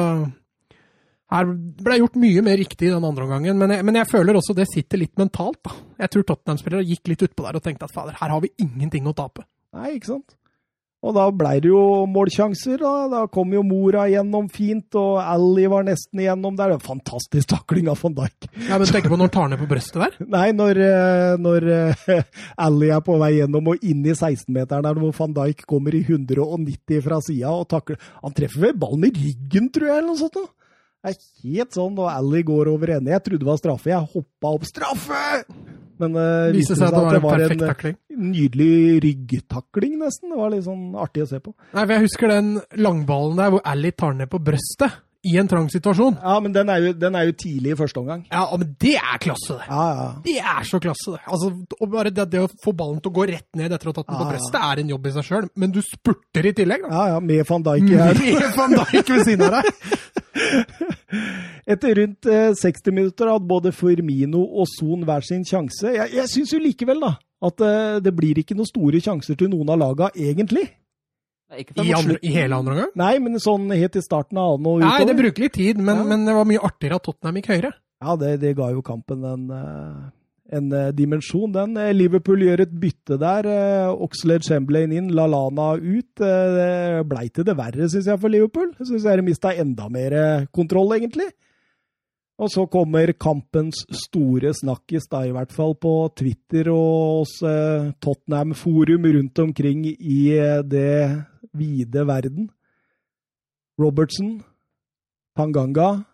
her ble gjort mye mer riktig den andre omgangen. Men jeg, men jeg føler også det sitter litt mentalt, da. Jeg tror Tottenham-spillere gikk litt utpå der og tenkte at fader, her har vi ingenting å tape. Nei, ikke sant? Og da blei det jo målsjanser. Da, da kom jo Mora igjennom fint, og Ali var nesten igjennom der. Fantastisk takling av van Dijk. Ja, men tenk på når han tar ned på brøstet der. Nei, når, eh, når eh, Ali er på vei gjennom og inn i 16-meteren der hvor van Dijk kommer i 190 fra sida og takler Han treffer vel ballen i ryggen, tror jeg, eller noe sånt. Da. Det er helt sånn, og Ali går over ende. Jeg trodde det var straffe. Jeg hoppa opp. Straffe! Men det uh, Viste seg at det var en perfekt takling. nydelig ryggtakling, nesten. Det var litt sånn artig å se på. Nei, for jeg husker den langballen der hvor Ali tar ned på brøstet i en trang situasjon. Ja, men den er jo, den er jo tidlig i første omgang. Ja, men det er klasse, det. Ja, ja. Det er så klasse, det. Altså, og bare det, det å få ballen til å gå rett ned etter å ha tatt den på Ja, ja. brøstet, er en jobb i seg sjøl. Men du spurter i tillegg, da. Ja, ja, med van Dijk her. Med van Dijk ved siden av deg. Etter rundt eh, 60 minutter hadde både Firmino og Son hver sin sjanse. Jeg, jeg syns jo likevel da, at eh, det blir ikke noen store sjanser til noen av laga, egentlig. I, andre. I hele andre omgang? Nei, men sånn helt i starten av annen og Nei, det utover. bruker litt tid, men, Ja. men det var mye artigere at Tottenham gikk høyere. Ja, det, det ga jo kampen en, eh, en eh, dimensjon, den. Eh, Liverpool gjør et bytte der. eh, Oxlade Chamberlain inn, Lalana ut. Det blei til det verre, syns jeg, for Liverpool. Jeg syns de mista enda mer kontroll, egentlig. Og så kommer kampens store snakkis, da i hvert fall på Twitter og hos Tottenham-forum rundt omkring i det vide verden. Robertson, Tanganga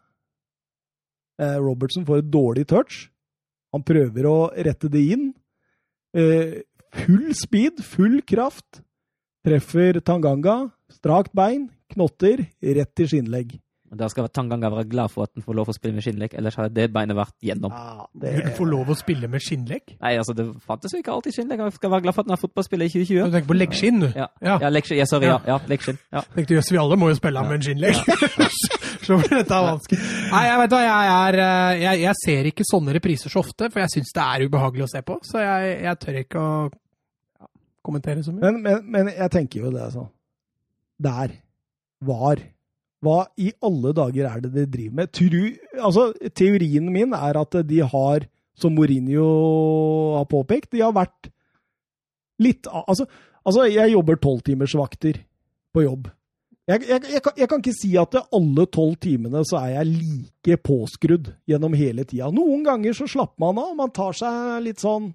Robertson får et dårlig touch. Han prøver å rette det inn. Eh, full speed, full kraft. Treffer Tanganga. Strakt bein, knotter, rett til skinnlegg. Da skal Tanganga være glad for at han får lov å spille med skinnlegg, ellers hadde det beinet vært gjennom. Ja, Vil du få lov å spille med skinnlegg? Nei, altså, det fantes jo ikke alltid skinnlegg. Han skal være glad for at han er fotballspiller i Du 2020. tenker på leggskinn, du? Ja, Ja. ja, leggskinn. Ja, sorry. Ja, ja leggskinn. Ja. Tenkte jøss, vi alle må jo spille med en skinnlegg. så blir dette vanskelig. Nei, jeg vet hva, jeg, er, eh, jeg, jeg ser ikke sånne repriser så ofte, for jeg syns det er ubehagelig å se på. Så jeg, jeg tør ikke å kommentere så mye. Men, men, men jeg tenker jo det, altså. Der. Var. Hva i alle dager er det de driver med? Tru, altså, teorien min er at de har, som Mourinho har påpekt, de har vært litt Altså, altså jeg jobber tolvtimersvakter på jobb. Jeg, jeg, jeg, kan, jeg kan ikke si at alle tolv timene så er jeg like påskrudd gjennom hele tida. Noen ganger så slapper man av. Man tar seg litt sånn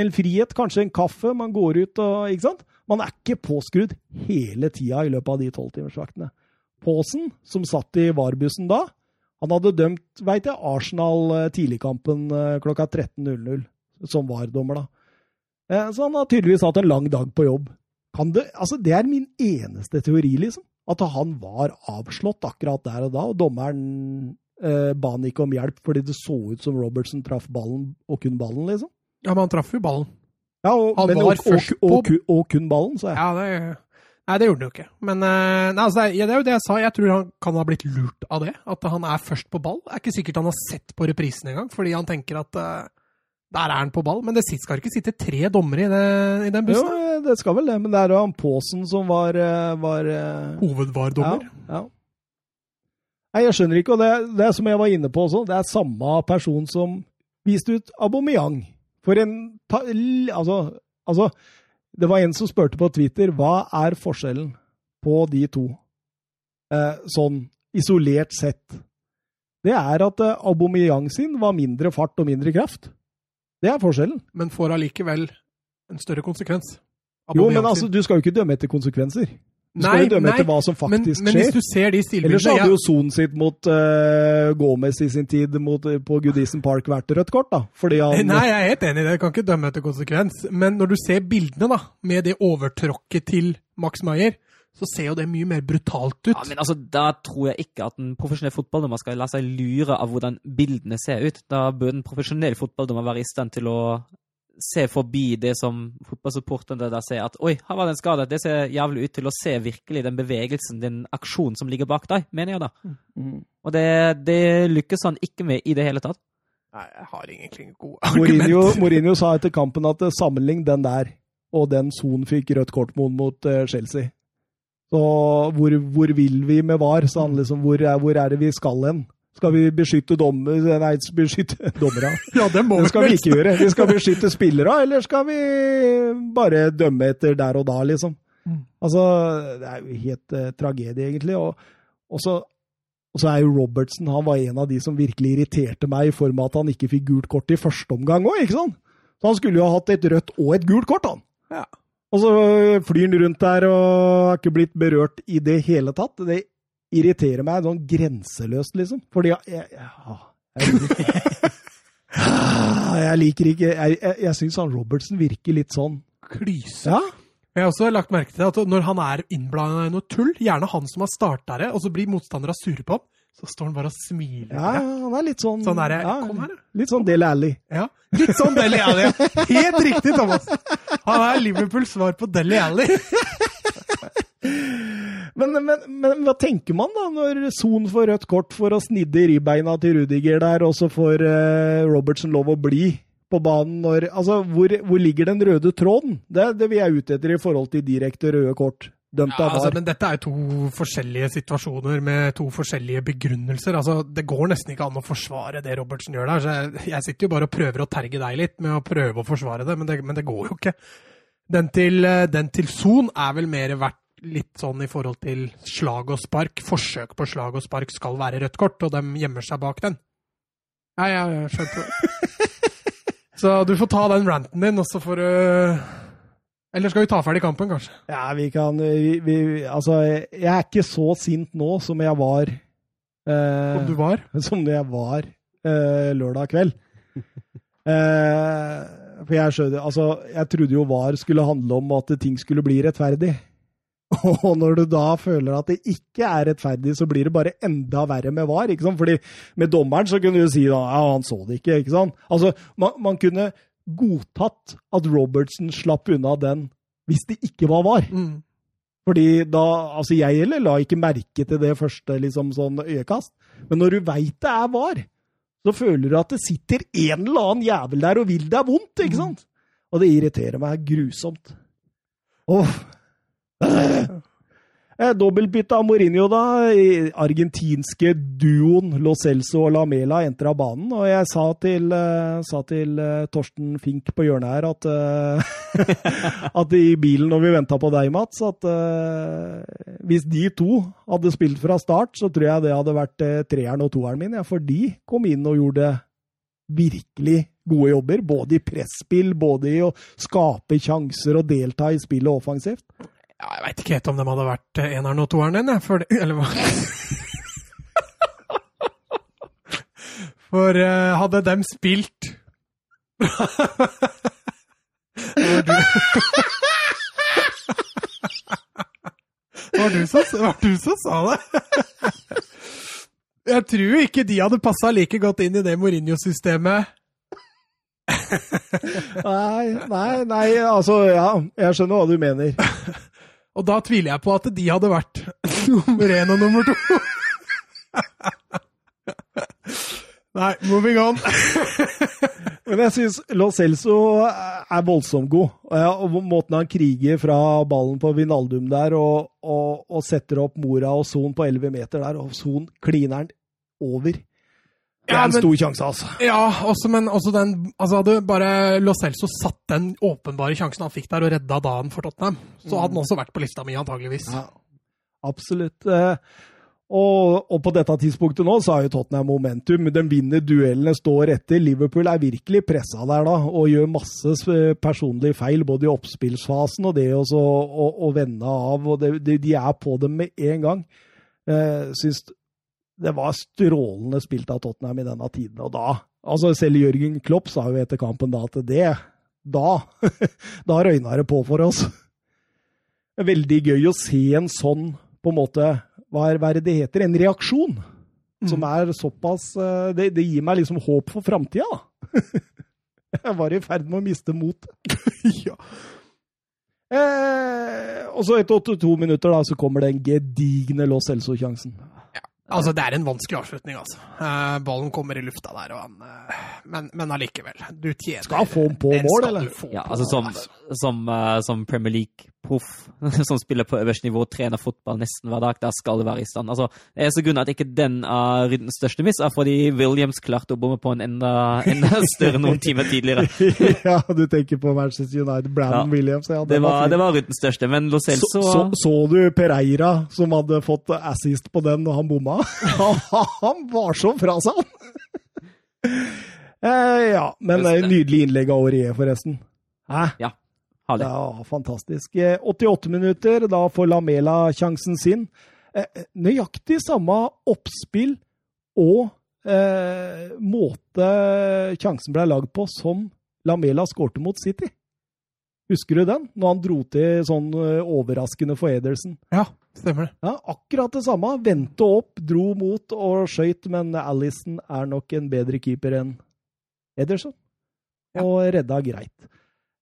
en frihet, kanskje en kaffe. Man går ut og Ikke sant? Man er ikke påskrudd hele tida i løpet av de tolvtimersvaktene. Påsen, som satt i VAR-bussen da, han hadde dømt, veit jeg, Arsenal eh, tidligkampen eh, klokka 13.00 som VAR-dommer, da. Eh, Så han har tydeligvis hatt en lang dag på jobb. det, altså det er min eneste teori, liksom. At han var avslått akkurat der og da, og dommeren eh, ba han ikke om hjelp fordi det så ut som Robertson traff ballen, og kun ballen, liksom. Ja, men han traff jo ballen. Ja, og, Han men, var og, og, først og, på- ku- og kun ballen, sa jeg. Ja, det Nei, det gjorde han jo ikke. Men eh, nei, altså, ja, det er jo det jeg sa. Jeg tror han kan ha blitt lurt av det. At han er først på ball. Det er ikke sikkert han har sett på reprisen engang, fordi han tenker at eh, der er han på ball. Men det skal ikke sitte tre dommere i, det, i den bussen. Jo, det skal vel det, men det er jo han Paasen som var, eh, var eh, Hovedvardommer. Ja, ja. Nei, jeg skjønner ikke, og det, det som jeg var inne på også, det er samme person som viste ut Aubameyang. For en altså, altså, det var en som spurte på Twitter hva er forskjellen på de to, eh, sånn isolert sett. Det er at eh, Aubameyang sin var mindre fart og mindre kraft. Det er forskjellen. Men får allikevel en større konsekvens. Jo, men altså, du skal jo ikke dømme etter konsekvenser. Du skal Nei, jo dømme nei, etter hva som men, faktisk men skjer. hvis du ser de Ellers hadde ja. jo Son sitt mot uh, Gomez i sin tid mot, eh, på Goodison Park vært rødt kort, da. Fordi han Nei, jeg er helt enig i det. Jeg kan ikke dømme etter konsekvens. Men når du ser bildene da, med det overtråkket til Max Meyer, så ser jo det mye mer brutalt ut. Ja, men altså, Da tror jeg ikke at en profesjonell fotballdommer skal la seg lure av hvordan bildene ser ut. Da bør en profesjonell fotballdommer være i stand til å se forbi det som fotballsupporterne da ser at oi, her var det en skade. Det ser jævlig ut til å se virkelig den bevegelsen, den aksjonen som ligger bak deg, mener jeg da. Mm. Og det, det lykkes han ikke med i det hele tatt. Nei, jeg har egentlig ingen gode Mourinho, argumenter. Mourinho sa etter kampen at sammenlign den der og den Son fikk rødt kort mot, mot eh, Chelsea. Så hvor, hvor vil vi med VAR? Så han liksom. Hvor er, hvor er det vi skal hen? Skal vi beskytte dommer... Nei, beskytte dommere. Ja, det må Det skal vi ikke gjøre. Vi skal beskytte spillere, eller skal vi bare dømme etter der og da, liksom? Mm. Altså, det er jo helt uh, tragedie, egentlig. Og, og, så, og så er jo Robertsen han var en av de som virkelig irriterte meg, i form av at han ikke fikk gult kort i første omgang òg, ikke sant? Så han skulle jo ha hatt et rødt og et gult kort, han. Ja. Og så flyr han rundt der og har ikke blitt berørt i det hele tatt. Det irriterer meg sånn grenseløst, liksom. Fordi jeg, jeg, ja, jeg, jeg liker ikke Jeg, jeg, jeg syns han Robertsen virker litt sånn Klyse. Ja, Jeg har også lagt merke til at når han er innblanda i noe tull, gjerne han som har starta det, og så blir motstandere sure på ham, så står han bare og smiler. ja han er litt sånn Sånn derre ja, Kom her, da. Litt sånn Deli Alli. Ja. Litt sånn Deli Alli. Helt riktig, Thomas. Han er Liverpools svar på Deli Alli. Men, men, men hva tenker man da, når Son får rødt kort for å snidde ribbeina til Rudiger der, og så får eh, Robertsen lov å bli på banen når Altså, hvor, hvor ligger den røde tråden? Det, det vil jeg ut etter i forhold til direkte røde kort. Ja, altså, men dette er jo to forskjellige situasjoner med to forskjellige begrunnelser. Altså, det går nesten ikke an å forsvare det Robertsen gjør der. Så jeg, jeg sitter jo bare og prøver å terge deg litt med å prøve å forsvare det, men det, men det går jo ikke. Den til, eh, den til Son er vel mer verdt litt sånn i forhold til slag og spark. Forsøk på slag og spark skal være rødt kort, og de gjemmer seg bak den. Ja, ja, jeg skjønte det. Så du får ta den ranten din, og så får du Eller skal vi ta ferdig kampen, kanskje? Ja, vi kan vi, vi, Altså, jeg er ikke så sint nå som jeg var eh, Som du var? som jeg var eh, lørdag kveld. Eh, for jeg skjønner Altså, jeg trodde jo VAR skulle handle om at ting skulle bli rettferdig. Og når du da føler at det ikke er rettferdig, så blir det bare enda verre med VAR. ikke sant? Fordi med dommeren så kunne du si da, ja, han så det ikke. ikke sant? Altså, man, man kunne godtatt at Robertsen slapp unna den hvis det ikke var VAR. Mm. Fordi da, altså jeg heller la ikke merke til det første liksom sånn øyekast. Men når du veit det er var, så føler du at det sitter en eller annen jævel der og vil deg vondt, ikke sant? Og det irriterer meg grusomt. Åh. Eh, Dobbeltbytte av Mourinho, da. Argentinske duoen Lo Celso og Lamela entrer banen. Og jeg sa til, eh, sa til eh, Torsten Fink på hjørnet her at, eh, at i bilen når vi venta på deg, Mats, at hvis de to hadde spilt fra start, så tror jeg det hadde vært treeren og toeren min. Ja, for de kom inn og gjorde virkelig gode jobber. Både i presspill, både i å skape sjanser og delta i spillet offensivt. Ja, jeg veit ikke helt om de hadde vært eh, eneren og toeren din, jeg. For det, eller hva? For uh, hadde dem spilt Det var du. som, det var du som sa det! Jeg tror ikke de hadde passa like godt inn i det Mourinho-systemet. Nei, nei, nei, altså ja. Jeg skjønner hva du mener. Og da tviler jeg på at de hadde vært nummer én og nummer to. Nei, moving on. Men jeg syns Lo Celso er voldsomt god. Og måten han kriger fra ballen på Vinaldum der, og, og, og setter opp Mora og Son på 11 meter der, og Son kliner han over. Det er Ja, en men- stor sjanse, altså. Ja, også, men også den altså Hadde bare Lo Celso satt den åpenbare sjansen han fikk der, og redda dagen for Tottenham, så hadde han også vært på lista mi, antageligvis. Ja, absolutt. Eh, Og, og på dette tidspunktet nå så har jo Tottenham momentum. Den vinner duellene, står etter. Liverpool er virkelig pressa der da, og gjør masse personlige feil, både i oppspillsfasen og det også å, å vende av. og det, det, De er på dem med en gang. Eh, syns det var strålende spilt av Tottenham i denne tiden. Og da altså Selv Jørgen Klopp sa jo etter kampen da at det Da da røyna det på for oss. Veldig gøy å se en sånn, på en måte, hva er, det heter, en reaksjon. Som er såpass eh, Det, det gir meg liksom håp for framtida, da. Jeg var i ferd med å miste motet. ja. Eh, og så etter 82 minutter da, så kommer den gedigne Los Celso-sjansen. Altså, det er en vanskelig avslutning, altså. Eh, ballen kommer i lufta der, og han eh, Men, men allikevel. Du tjener Skal få den på mål, eller? Ja, Ja, på altså som, altså. som, eh, som Premier League-proff som spiller på øverste nivå, trener fotball nesten hver dag, da skal det være i stand. Altså, det er så grunn at ikke den er ryddens største miss, er fordi Williams klarte å bomme på en enda, enda større noen timer tidligere. ja, du tenker på Manchester United, Brandon Ja. Williams. Ja, Det det, var, det var ryddens største, men Lo Celso så, så du Pereira, som hadde fått assist på den når han bomma? han var så fra seg, han! eh, ja, men eh, nydelig innlegg av Aurier, forresten. Hæ? har Det. er fantastisk. Eh, 88 minutter, da får Lamela sjansen sin. Eh, eh, Nøyaktig samme oppspill og eh, måte sjansen ble lagd på som Lamela skårte mot City. Husker du den? Når han dro til sånn eh, overraskende for Ederson. Ja, stemmer det. Ja, akkurat det samme. Vendte opp, dro mot og skøyt, men Alison er nok en bedre keeper enn Ederson. Og redda greit.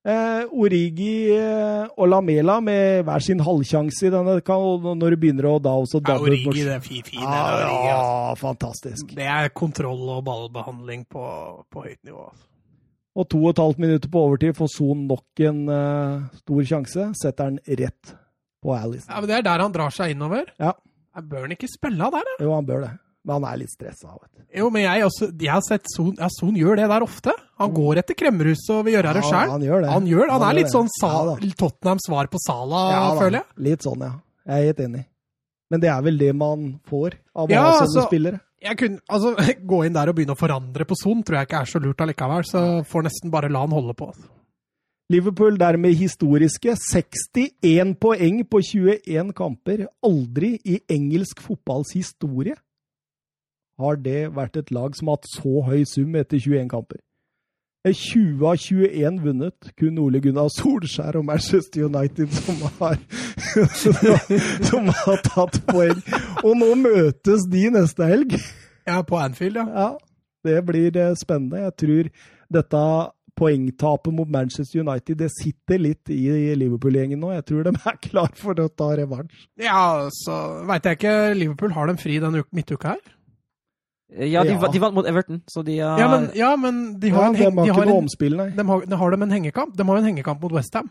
Eh, Origi eh, og Lamela med hver sin halvsjanse i denne, når du begynner å da også Ja, Origi, det er fin, fin, det er Origi, altså. ja, fantastisk. Det er kontroll og ballbehandling på, på høyt nivå. Altså. Og to og et halvt minutter på overtid får Son nok en uh, stor sjanse. Setter den rett på Alice. Ja, men Det er der han drar seg innover. Ja. Jeg bør han ikke spille av der, da? Jo, han bør det. Men han er litt stressa. Jo, men jeg, også, jeg har sett Son, ja, Son gjør det der ofte. Han går etter kremmerhuset og vil gjøre det Ja, sjøl. han gjør det. Han, gjør, han Han er gjør litt det. sånn sa, Ja. Tottenhams svar på Sala, Ja, føler jeg. Litt sånn, ja. Jeg er helt enig. Men det er vel det man får av Ja, ja, sånne altså- spillere. jeg kunne, altså, Gå inn der og begynne å forandre på Son tror jeg ikke er så lurt allikevel. Så får nesten bare la han holde på. Altså. Liverpool dermed historiske 61 poeng på 21 kamper. Aldri i engelsk fotballs historie har det vært et lag som har hatt så høy sum etter 21 kamper. Eh, 20 av 21 vunnet. Kun Ole Gunnar Solskjær og Manchester United som har, som har tatt poeng. Og nå møtes de neste helg. Ja, på Anfield, ja. Ja, det blir eh, spennende. Jeg tror dette poengtapet mot Manchester United det sitter litt i Liverpool-gjengen nå. Jeg tror de er klar for å ta revansj. Ja, så veit jeg ikke. Liverpool har de fri denne midtuka her? Ja, de, Ja. de vant mot Everton, så de har Ja, men, ja, men de har, Ja, en, de heng, har de ikke har, noe en, omspill, nei. de har, de har dem en hengekamp. De har jo en hengekamp mot Westham.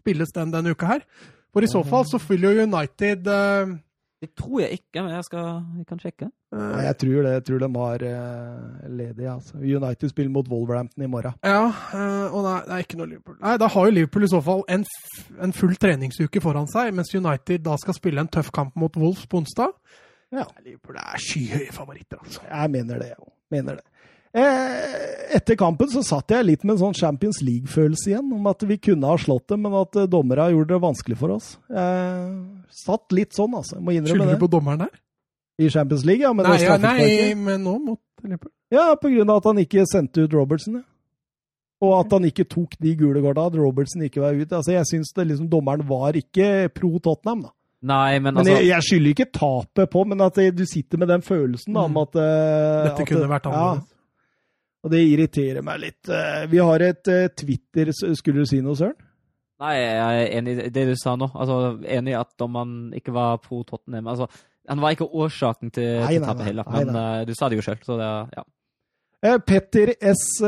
Spilles den denne uka her? For i så fall så fyller jo United uh... Det tror jeg ikke, men jeg, skal, jeg kan sjekke. Nei, jeg tror det. Jeg tror de har uh, ledig, altså. United spiller mot Wolverhampton i morgen. Ja, uh, og nei, det er ikke noe Liverpool. Nei, Da har jo Liverpool i så fall en, f en full treningsuke foran seg, mens United da skal spille en tøff kamp mot Wolves på onsdag. Ja. Liverpool er skyhøye favoritter, altså. Jeg mener det, jeg Mener det. Eh, etter kampen så satt jeg litt med en sånn Champions League-følelse igjen, om at vi kunne ha slått dem, men at eh, dommerne gjorde det vanskelig for oss. Jeg satt litt sånn, altså. Jeg må innrømme Skylder det. du på dommeren der? I Champions League, ja. Men Nei, ja, nei, men nå mot Liverpool. Ja, på grunn av at han ikke sendte ut Robertson, ja. Og at han ikke tok de gule korta, at Robertson ikke var ute. Altså, jeg syns liksom dommeren var ikke pro Tottenham, da. Nei, men Men altså jeg, jeg skylder ikke tapet på, men at du sitter med den følelsen da, om Mm. at eh, Dette at kunne det- vært annerledes. Ja, og det irriterer meg litt. Eh, Vi har et eh, Twitter Skulle du si noe, Søren? Nei, jeg er enig i det du sa nå. Altså, Enig i at om han ikke var pro Tottenham altså, Han var ikke årsaken til, Nei, til tapet nei. heller, Nei, men eh, du sa det jo sjøl, så det ja. Eh, Petter S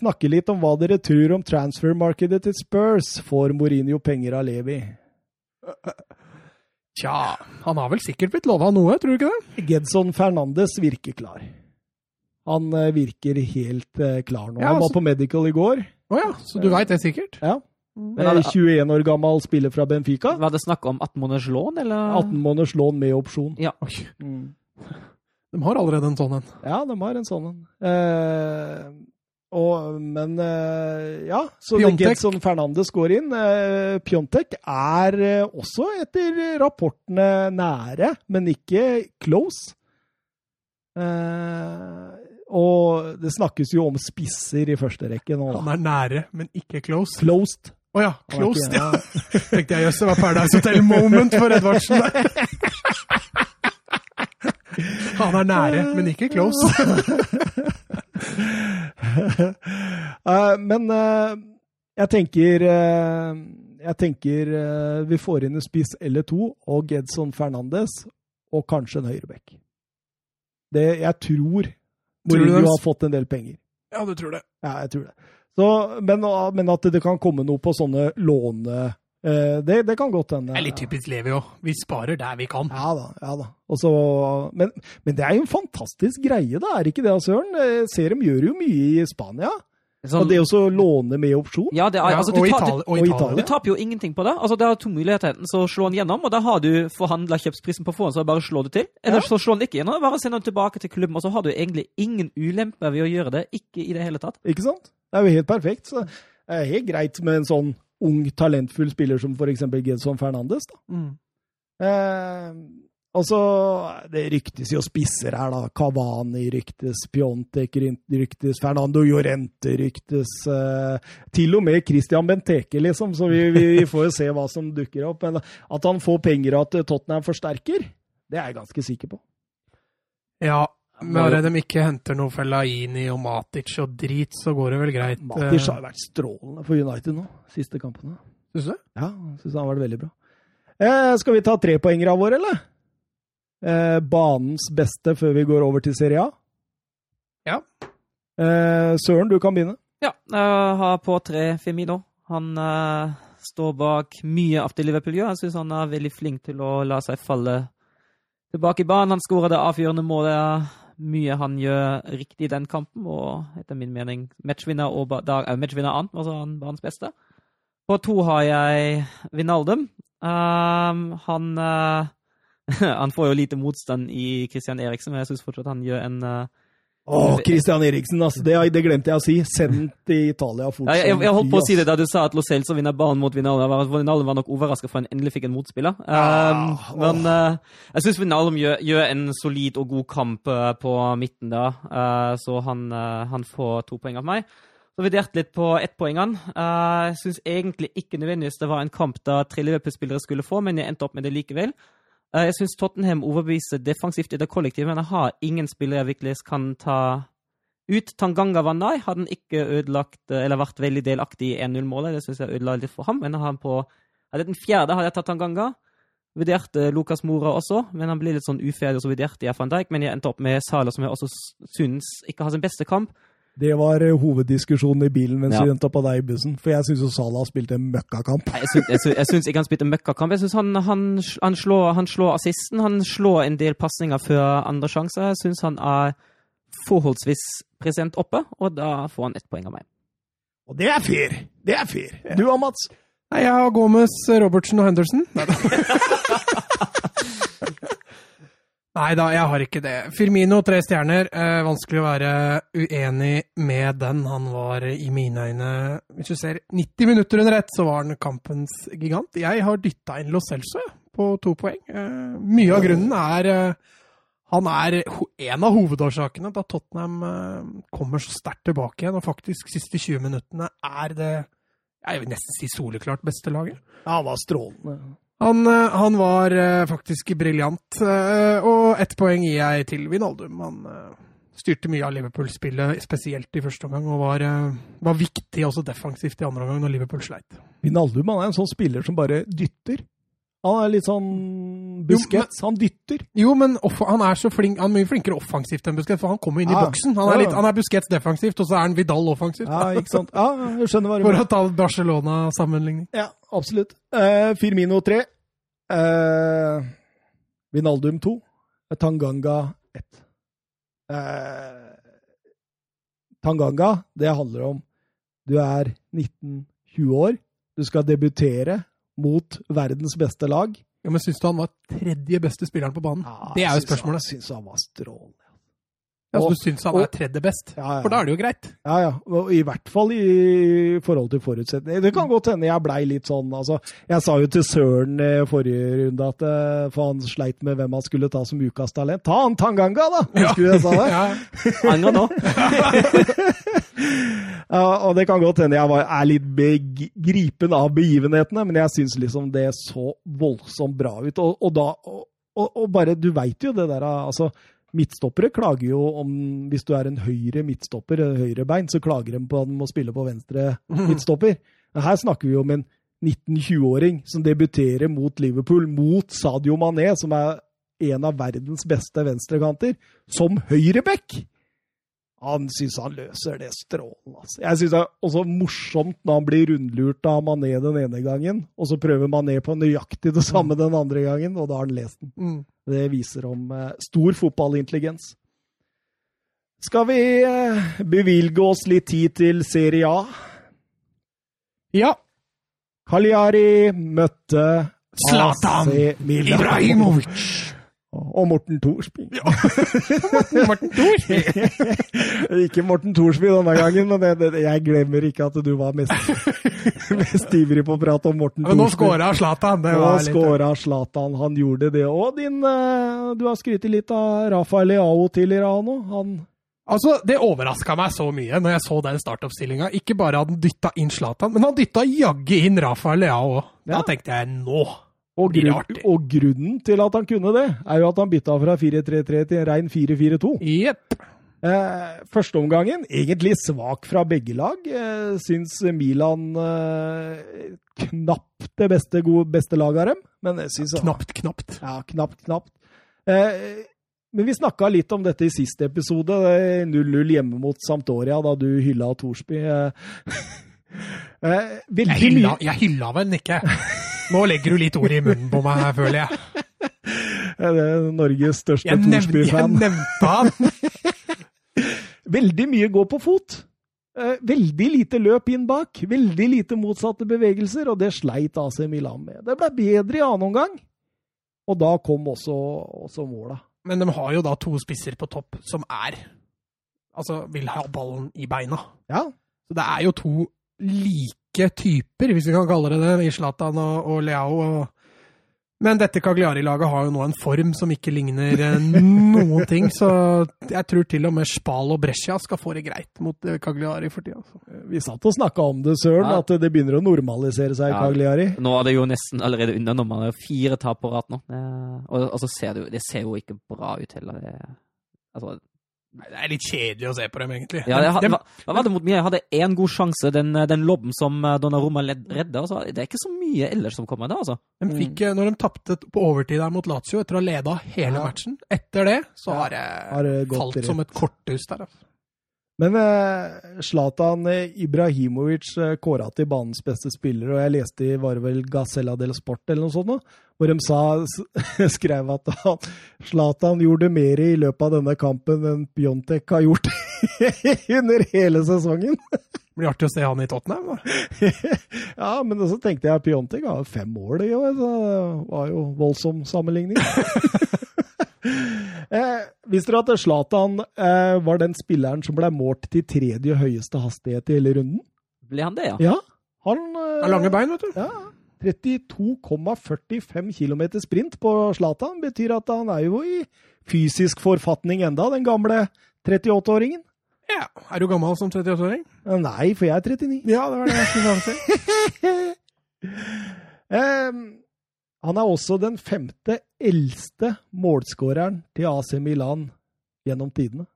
snakker litt om hva dere tror om transfermarkedet til Spurs. Får Mourinho penger av Levi? Tja, han har vel sikkert blitt lova noe, tror du ikke det? Gedson Fernandes virker klar. Han eh, virker helt eh, klar nå. Ja, Han var så... på medical i går. Å ja, så du veit det sikkert? Ja. Men Eh, han- 21 år gammel spiller fra Benfica. Var det snakk om 18 måneders lån, eller? 18 måneders lån med opsjon. Ja. Oi, Mm. de har allerede en sånn en. Ja, de har en sånn en. Eh, og, men eh, ja, så. Gedson Fernandes går inn. Eh, Pjontek er eh, også etter rapportene nære, men ikke close. Og det snakkes jo om spisser i første rekke nå. Han er nære, men ikke close. Closed. Å ja, er closed, ja. Tenkte jeg jøss, det var Paradise Hotel-moment for Edvardsen der. Han er nære, men ikke close. Eh, men eh, jeg tenker eh, Jeg tenker vi får inn en spiss eller to, og Gedson Fernandes, og kanskje en høyrebekk. Det, jeg tror Tror du Mourinho har fått en del penger. Ja, du tror det. Ja, jeg tror det. Så, men, men at det kan komme noe på sånne låne... eh, det, det kan godt hende. Det er litt typisk Levi òg. Vi sparer der vi kan. Ja da. ja da. Også, men, men det er jo en fantastisk greie, da, er ikke det, Søren? Jeg ser dem gjør jo mye i Spania. Sånn- Og det å låne med opsjon. ja, det er, altså, du, og tar, Italia. du, Og Italia. Du taper jo ingenting på det. Altså, Det er to muligheter. Enten så slå den gjennom, og da har du forhandla kjøpsprisen på forhånd, så bare slår du til. Eller Ja. så slår den ikke gjennom, bare sender den tilbake til klubben, og så har du egentlig ingen ulemper ved å gjøre det. Ikke i det hele tatt. Ikke sant? Det er jo helt perfekt. Så det er helt greit med en sånn ung, talentfull spiller som f.eks. Gedson Fernandes. Da. Mm. Eh, og så Det ryktes jo spisser her, da. Cavani ryktes, Piontek ryktes, Fernando Llorente ryktes. Eh, til og med Christian Benteke, liksom. Så vi, vi, vi får jo se hva som dukker opp. Men at han får penger og at Tottenham forsterker, det er jeg ganske sikker på. Ja, bare de ikke henter noe for Laini og Matic og drit, så går det vel greit. Matic Eh, har vært strålende for United nå, siste kampene. Syns du? Ja, syns han har vært veldig bra. Eh, skal vi ta trepoengere av våre, eller? Eh, banens beste før vi går over til Serie A? Ja. Eh, Søren, du kan begynne. Ja, jeg har på tre Femino. Han eh, står bak mye av det Liverpool gjør. Jeg syns han er veldig flink til å la seg falle tilbake i banen. Han skåra det avgjørende målet. Mye han gjør riktig i den kampen, og etter min mening matchvinner og da- eh, matchvinner annet, altså han banens beste. På to har jeg Vinaldum. Um, han uh, Han får jo lite motstand i Christian Eriksen, men jeg syns fortsatt han gjør en eh, Å, Christian Eriksen, altså. Det, det glemte jeg å si. Send til Italia fort. Ja, jeg, jeg, holdt på å si det da du sa at Lo Celso vinner banen mot Vinalum. Vinalum var nok overraska for han endelig fikk en motspiller. Ah, Um, men uh, jeg syns Vinalum gjør, gjør en solid og god kamp uh, på midten da, uh, så han, han får to poeng av meg. Så vurderte litt på ettpoengene. Jeg syns egentlig ikke nødvendigvis det var en kamp da tre Liverpool-spillere skulle få, men jeg endte opp med det likevel. Eh, Jeg syns Tottenham overbeviser defensivt i det kollektive, men jeg har ingen spillere jeg virkelig kan ta ut. Tanganga var nei. Hadde han ikke ødelagt, eh, eller vært veldig delaktig i 1-0-målet. Det syns jeg ødela litt for ham. Men han på hadde den fjerde hadde jeg tatt Tanganga. Vurderte Lukas Mora også, men han ble litt sånn uferdig, og så vurderte jeg van Dijk. Men jeg endte opp med Sala, som jeg også syns ikke har sin beste kamp. Det var eh, hoveddiskusjonen i bilen mens Ja. vi venta på deg i bussen. For jeg syns jo Salah spilte en møkkakamp. Jeg syns, ikke han spilte møkkakamp. Jeg syns han, han, han, slår, han slår assisten. Han slår en del pasninger før andre sjanser. Jeg syns han er forholdsvis present oppe, og da får han ett poeng av meg. Og det er fair! Det er fair. Du og Mats? Nei, jeg har Gomez, Robertsen og Henderson. Neida. Nei da, jeg har ikke det. Firmino, tre stjerner. Eh, vanskelig å være uenig med den. Han var i mine øyne Hvis du ser 90 minutter under ett, så var han kampens gigant. Jeg har dytta inn Lo Celso på to poeng. Eh, mye av grunnen er eh, han er en av hovedårsakene til at Tottenham eh, kommer så sterkt tilbake igjen. Og faktisk, siste 20 minuttene er det jeg vil nesten si soleklart beste laget. Ja, han var strålende. Han, eh, han var eh, faktisk briljant, eh, og ett poeng gir jeg til Vinaldum. Han styrte mye av Liverpool-spillet, spesielt i første omgang, og var, var viktig også defensivt i andre omgang når Liverpool sleit. Vinaldum han er en sånn spiller som bare dytter. Han er litt sånn Busquets. Han dytter. Jo, men han er så flink, han er mye flinkere offensivt enn Busquets, for han kommer inn i Ja. boksen. Han er, litt, han er Busquets defensivt, og så er han Vidal offensivt. Ja, ikke sant? Ja, jeg skjønner hva du For å ta Barcelona-sammenligning. Ja, absolutt. Eh, Firmino 3. Eh, Vinaldum 2. Tanganga 1. Eh, Tanganga, det handler om du er 19-20 år, du skal debutere mot verdens beste lag. Ja, men syns du han var tredje beste spilleren på banen? det er jo spørsmålet. Jeg syns han var strålende. Ja, så du syns han og- er tredje best? Ja, ja. For da er det jo greit. Ja, ja. Og I hvert fall i forhold til forutsetninger. Det kan godt hende jeg blei litt sånn altså, Jeg sa jo til Søren eh, forrige runde at eh, for han sleit med hvem han skulle ta som ukas talent. Ta han Tanganga, da! Husker du jeg sa det? Ja. Anga nå. Ja, og det kan godt hende jeg var, er litt begripen av begivenhetene, men jeg syns liksom det så voldsomt bra ut. Og, og da og, og bare Du veit jo det der altså Midtstoppere klager jo om Hvis du er en høyre midtstopper, høyre høyrebein, så klager de på at de må spille på venstre midtstopper. Her snakker vi om en 19-20-åring som debuterer mot Liverpool, mot Sadio Mané, som er en av verdens beste venstrekanter, som høyreback. Han syns han løser det strålende. Altså. Jeg syns det er også morsomt når han blir rundlurt av Mané den ene gangen, og så prøver Mané på nøyaktig det samme den andre gangen, og da har han lest den. Mm. Det viser om eh, stor fotballintelligens. Skal vi eh, bevilge oss litt tid til Serie A? ja. Cagliari møtte Zlatan Ibrahimovic. Og Morten Thorsby. Morten Thorsby! ikke Morten Thorsby denne gangen, men det, det, jeg glemmer ikke at du var mest, mest ivrig på å prate om Morten Men nå Thorsby. skåra Zlatan. Det Nå skåra Zlatan. Han gjorde det òg. Din eh, Du har skrytt litt av Rafael Leao tidligere, han òg. Han Altså, Det overraska meg så mye når jeg så den startoppstillinga. Ikke bare hadde han dytta inn Zlatan, men han dytta jaggu inn Rafael Leao òg. Da Ja. tenkte jeg nå Og, grunn, og grunnen til at han kunne det, er jo at han bytta fra 4-3-3 til en rein 4-4-2. Yep. Eh, Førsteomgangen egentlig svak fra begge lag. Eh, syns Milan eh, knapt det beste, gode, beste laget av dem. Men jeg syns Knapt, knapt. Ja, knapt, knapt. Eh, men vi snakka litt om dette i siste episode. eh, 0-0 hjemme mot Sampdoria, da du hylla Thorsby. Eh, eh, Jeg hylla, jeg hylla vel den ikke. Nå legger du litt ord i munnen på meg, føler jeg. Det er Norges største Thorsby-fan. jeg nevnte han. Veldig mye gå på fot. Eh, Veldig lite løp inn bak. Veldig lite motsatte bevegelser, og det sleit AC Milan med. Det ble bedre i annen omgang, og da kom også, også måla. Men de har jo da to spisser på topp som er Altså, vil ha ballen i beina. Ja, Så det er jo to like typer, hvis vi kan kalle det det, i Zlatan og, og Leao. Og... Men dette Cagliari-laget har jo nå en form som ikke ligner eh, noen ting, så jeg tror til og med Spal og Brescia skal få det greit mot eh, Cagliari for tida. altså. vi satt og snakka om det, Søren, Ja. at det begynner å normalisere seg i Ja. Cagliari. Nå er det jo nesten allerede under nummeret. fire tap på rad nå. Det- Og, og så ser det jo Det ser jo ikke bra ut heller. Det, altså, Nei, Det er litt kjedelig å se på dem, egentlig. ja, jeg, hva, hva var det mot Mia? Jeg hadde én god sjanse, den, den lobben som eh, Donnarumma redda. Altså, det er ikke så mye ellers som kommer da, altså. De fikk, eh, når de tapte på overtid der mot Lazio etter å ha leda hele Ja. matchen, etter det så Ja, har det, har det falt rett. som et korthus der. Altså. Men eh, Zlatan eh, Ibrahimovic eh, kåra til banens beste spiller, og jeg leste i var det vel Gazella del Sport eller noe sånt, da, hvor de sa, skrev at Zlatan gjorde mer i løpet av denne kampen enn Pjontek har gjort under hele sesongen. Det blir artig å se han i Tottenham. Da. ja, men så tenkte jeg Pjontek har fem mål i år, så det var jo voldsom sammenligning. Eh, visste dere at Zlatan eh, var den spilleren som ble målt til tredje høyeste hastighet i hele runden? Ble han det, ja? Ja, han eh, Har lange bein, vet du. Ja, 32,45 km sprint på Zlatan betyr at han er jo i fysisk forfatning enda, den gamle 38-åringen. Ja. Er du gammel som 38-åring? Eh, Nei, for jeg er 39. Ja, det var det jeg skulle si. til. Han er også den femte eldste målskåreren til AC Milan gjennom tidene.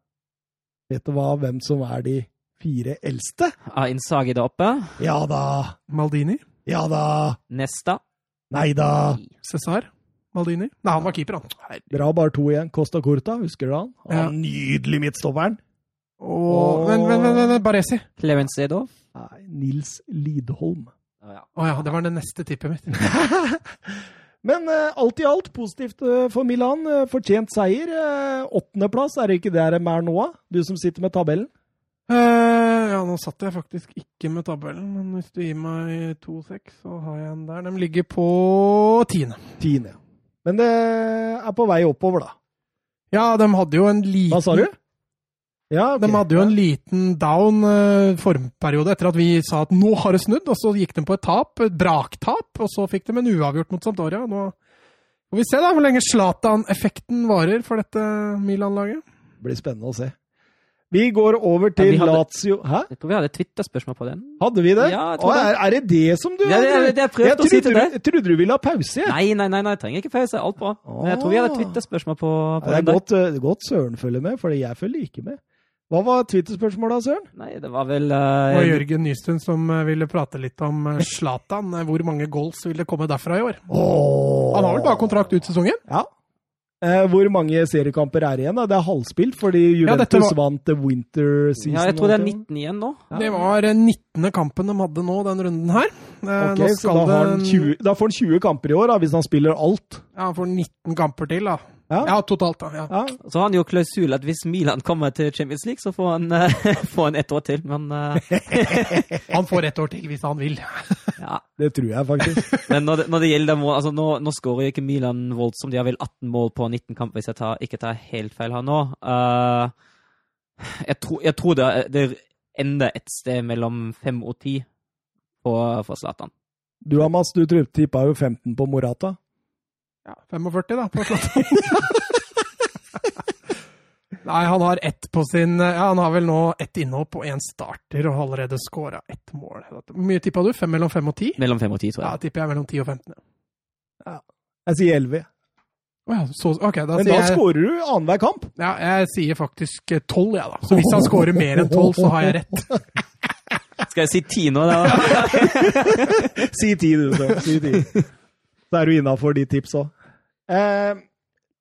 Vet du hva, hvem som er de fire eldste? Har Insagi der oppe. Ja da! Maldini? Ja da! Nesta. Nei da! Cæsar? Maldini? Nei, han var keeper, han. Herregud. Dere har bare to igjen. Costa Corta, husker du han? Ja. Han Nydelig midtstopperen! Og Men, men, men, men Baresi? Clarence Sedorf. Nei, Nils Lidholm. Å, ja. Å ja, det var det neste tippet mitt. Men eh, alt i alt positivt eh, for Milan. Eh, fortjent seier. Eh, Åttendeplass, er det ikke der de er nå? Du som sitter med tabellen? Eh, ja, nå satt jeg faktisk ikke med tabellen, men hvis du gir meg 2-6, så har jeg en der. De ligger på tiende. Tiende. Men det er på vei oppover, da. Ja, de hadde jo en liten Hva sa du? Ja. De hadde jo en liten down eh, formperiode etter at vi sa at nå har det snudd, og så gikk de på et tap, et braktap, og så fikk de en uavgjort mot Sampdoria. Nå får vi se da hvor lenge Zlatan-effekten varer for dette Milan-laget. Det blir spennende å se. Vi går over til ja, hadde- Lazio Hæ? Jeg tror vi hadde et Twitter-spørsmål på den. Hadde vi det? Ja, jeg tror Å, er, er det det som du Ja, det det jeg prøvde jeg å si til deg. du- Jeg trodde du ville ha pause. Nei, nei, nei, nei, jeg trenger ikke pause. Alt bra. Men jeg tror vi hadde et Twitter-spørsmål på, på Ja, det er den. godt, der. godt Søren følger med, for jeg følger ikke med. Hva var Twitter-spørsmålet, Søren? Nei, det var vel Det var uh, Jørgen Nystuen som eh, ville prate litt om Slatan. Zlatan. Eh, Hvor mange goals vil det komme derfra i år? Oh. Han har vel bare kontrakt ut sesongen? Ja. Eh, hvor mange seriekamper er igjen? da? Det er halvspilt, fordi Ja, Juventus var- vant the winter season. Ja, jeg tror det er 19 igjen nå. Ja. Det var eh, 19. kampen de hadde nå, den runden her. Eh, Ok, nå så da, har han 20, da får han 20 kamper i år, da, hvis han spiller alt. Ja, han får 19 kamper til, da. Ja. Ja, totalt, da. Ja. Ja. Så har han jo klausul at hvis Milan kommer til Champions League, så får han, uh, får han ett år til. Men, eh, Han får ett år til hvis han vil. ja. Det tror jeg faktisk. Men når det, når det gjelder mål altså Nå, nå skårer jo ikke Milan voldsomt. De har vel 18 mål på 19 kamper, hvis jeg tar, ikke tar helt feil her nå. Eh, jeg, tror, jeg tror det, det ender et sted mellom 5 og 10 på, for Zlatan. Du Amas, du tror- tippa jo 15 på Morata. Ja, 45, da, på Zlatan. Nei, han har ett på sin Ja, han har vel nå ett innhopp og én starter og har allerede scora ett mål. Hvor mye tippa du? Fem mellom fem og ti? Mellom 5 og 10, tror jeg. Ja, tipper jeg mellom 10 og 15. Jeg sier 11. Oh, ja, så, ok, da Men sier da jeg skårer du annenhver kamp. Ja, jeg sier faktisk tolv, 12, ja, da. Så hvis han scorer mer enn 12, så har jeg rett. Skal jeg si 10 nå? Da? Si 10, du, så. Si 10. Så er du innafor de tipsa. Eh,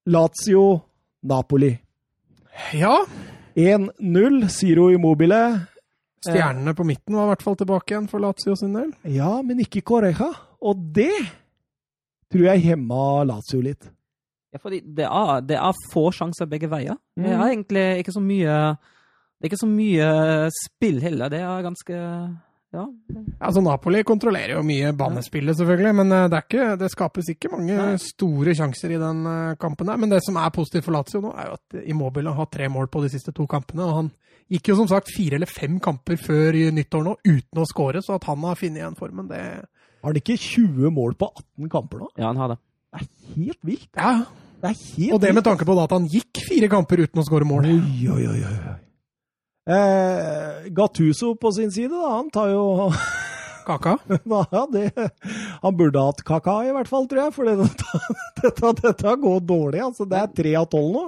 Lazio Napoli. Ja, 1-0. Ziro Immobile. stjernene på midten var i hvert fall tilbake igjen for Lazio sin del. Ja, men ikke Correja. Og det tror jeg hemma Lazio litt. Ja, fordi det er, det er få sjanser begge veier. Det Mm. er egentlig ikke så mye Det er ikke så mye spill heller. Det er ganske Ja. Altså, Napoli kontrollerer jo mye banespillet, selvfølgelig, men eh, det, er ikke, det skapes ikke mange Nei. store sjanser i den eh, kampen der. Men det som er positivt for Lazio nå, er jo at Immobile har tre mål på de siste to kampene. Og han gikk jo som sagt fire eller fem kamper før nyttår nå uten å skåre, så at han har funnet igjen formen, det Har han ikke 20 mål på 18 kamper nå? ja, han har det. Det er helt vilt. Ja, Det er helt Og det med tanke på da at han gikk fire kamper uten å skåre mål. Oi, oi, oi. oi. Eh, Gattuso på sin side, da. Han tar jo Kaka. Ja, det, han burde hatt kaka, i hvert fall, tror jeg. For dette, dette, dette går dårlig. altså. Det er tre av tolv nå.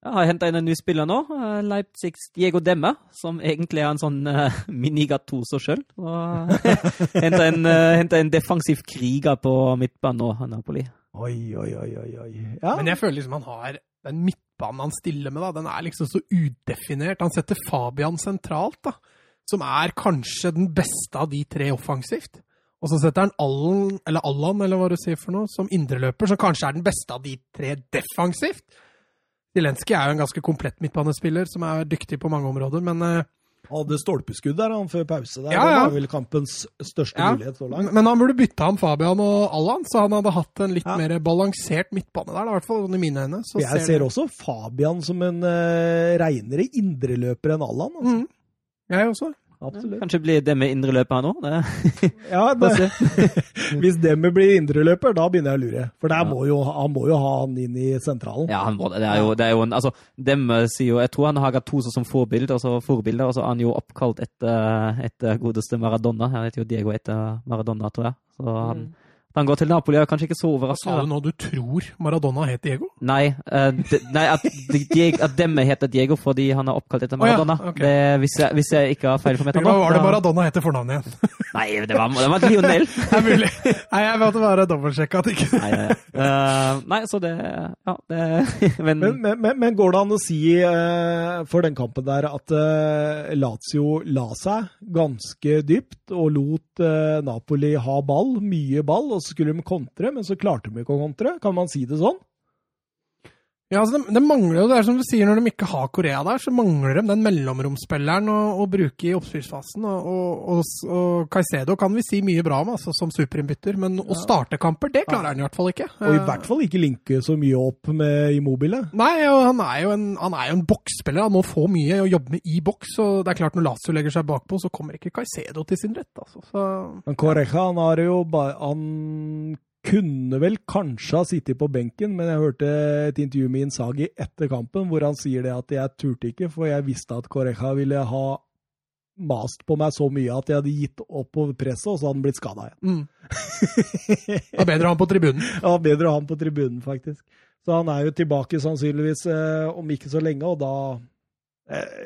Jeg har henta inn en ny spiller nå. eh, Leipzigs Diego Demme, som egentlig er en sånn uh, mini-Gattuso sjøl. Henta en, uh, en defensiv kriger på midtbanen nå, Napoli. Oi, oi, oi, oi. oi. Ja. Men jeg føler liksom han har den midtbanen han stiller med, da, den er liksom så udefinert. Han setter Fabian sentralt, da, som er kanskje den beste av de tre offensivt. Og så setter han Allan, eller Allan, eller hva du sier for noe, som indreløper, som kanskje er den beste av de tre defensivt. Zelenskyj er jo en ganske komplett midtbanespiller, som er dyktig på mange områder, men eh, Hadde stolpeskudd der han før pause. der. Ja, ja. Det var vel kampens største Ja. mulighet så langt. Men han burde bytta ham Fabian og Allan, så han hadde hatt en litt mer balansert midtbane der, da, i hvert fall i mine øyne. Så Jeg ser også Fabian som en uh, reinere indreløper enn Allan. Altså. Mm. Jeg også. Absolutt. Kanskje blir Demme indreløper nå? Det, Ja, det, hvis Demme blir indreløper, da begynner jeg å lure. For der må jo, han må jo ha han inn i sentralen. Ja, han må det. Er jo, det er jo en Altså, Demme sier jo Jeg tror han har Gattuso som forbilde, altså forbilde, og så er han jo oppkalt etter, etter godeste Maradona. Han heter jo Diego etter Maradona, tror jeg. Så han, Han går til Napoli, er kanskje ikke så overraskende. Sa du nå du tror Maradona het Diego? Nei, uh, de, nei at, de, Diego, at demme heter Diego fordi han er oppkalt etter Å ja, Maradona. det, hvis, jeg, hvis jeg ikke har feil for meg Hva var det Maradona het til fornavn igjen? Nei, det var, det var Lionel. Det er mulig. Nei, jeg måtte bare dobbeltsjekke at ikke Nei, ja, ja. Eh, nei, så det Ja, det Men, Men, men, men, går det an å si uh, for den kampen der at eh, Lazio la seg ganske dypt og lot eh, Napoli ha ball, mye ball, og så skulle de kontre, men så klarte de ikke å kontre? Kan man si det sånn? Ja, altså det, det mangler jo, det er som du sier, når de ikke har Korea der, så mangler de den mellomromsspilleren å, å bruke i oppspillsfasen. Og, og, og, og Caicedo kan vi si mye bra om, altså, som superinnbytter, men å starte kamper, det klarer han i hvert fall ikke. Og i hvert fall ikke linke så mye opp med Immobile. Nei, han er jo en, han er jo en boksspiller. Han må få mye å jobbe med i boks. og det er klart Når Lazio legger seg bakpå, så kommer ikke Caicedo til sin rett. altså. Så, Men Correja, han har jo bare Han kunne vel kanskje ha sittet på benken, men jeg hørte et intervju med Insagi etter kampen hvor han sier det at jeg turte ikke, for jeg visste at Correja ville ha mast på meg så mye at jeg hadde gitt opp på presset, og så hadde han blitt skada igjen. mm. Det var bedre han på tribunen. Ja, bedre han på tribunen, faktisk. Så han er jo tilbake sannsynligvis eh, om ikke så lenge, og da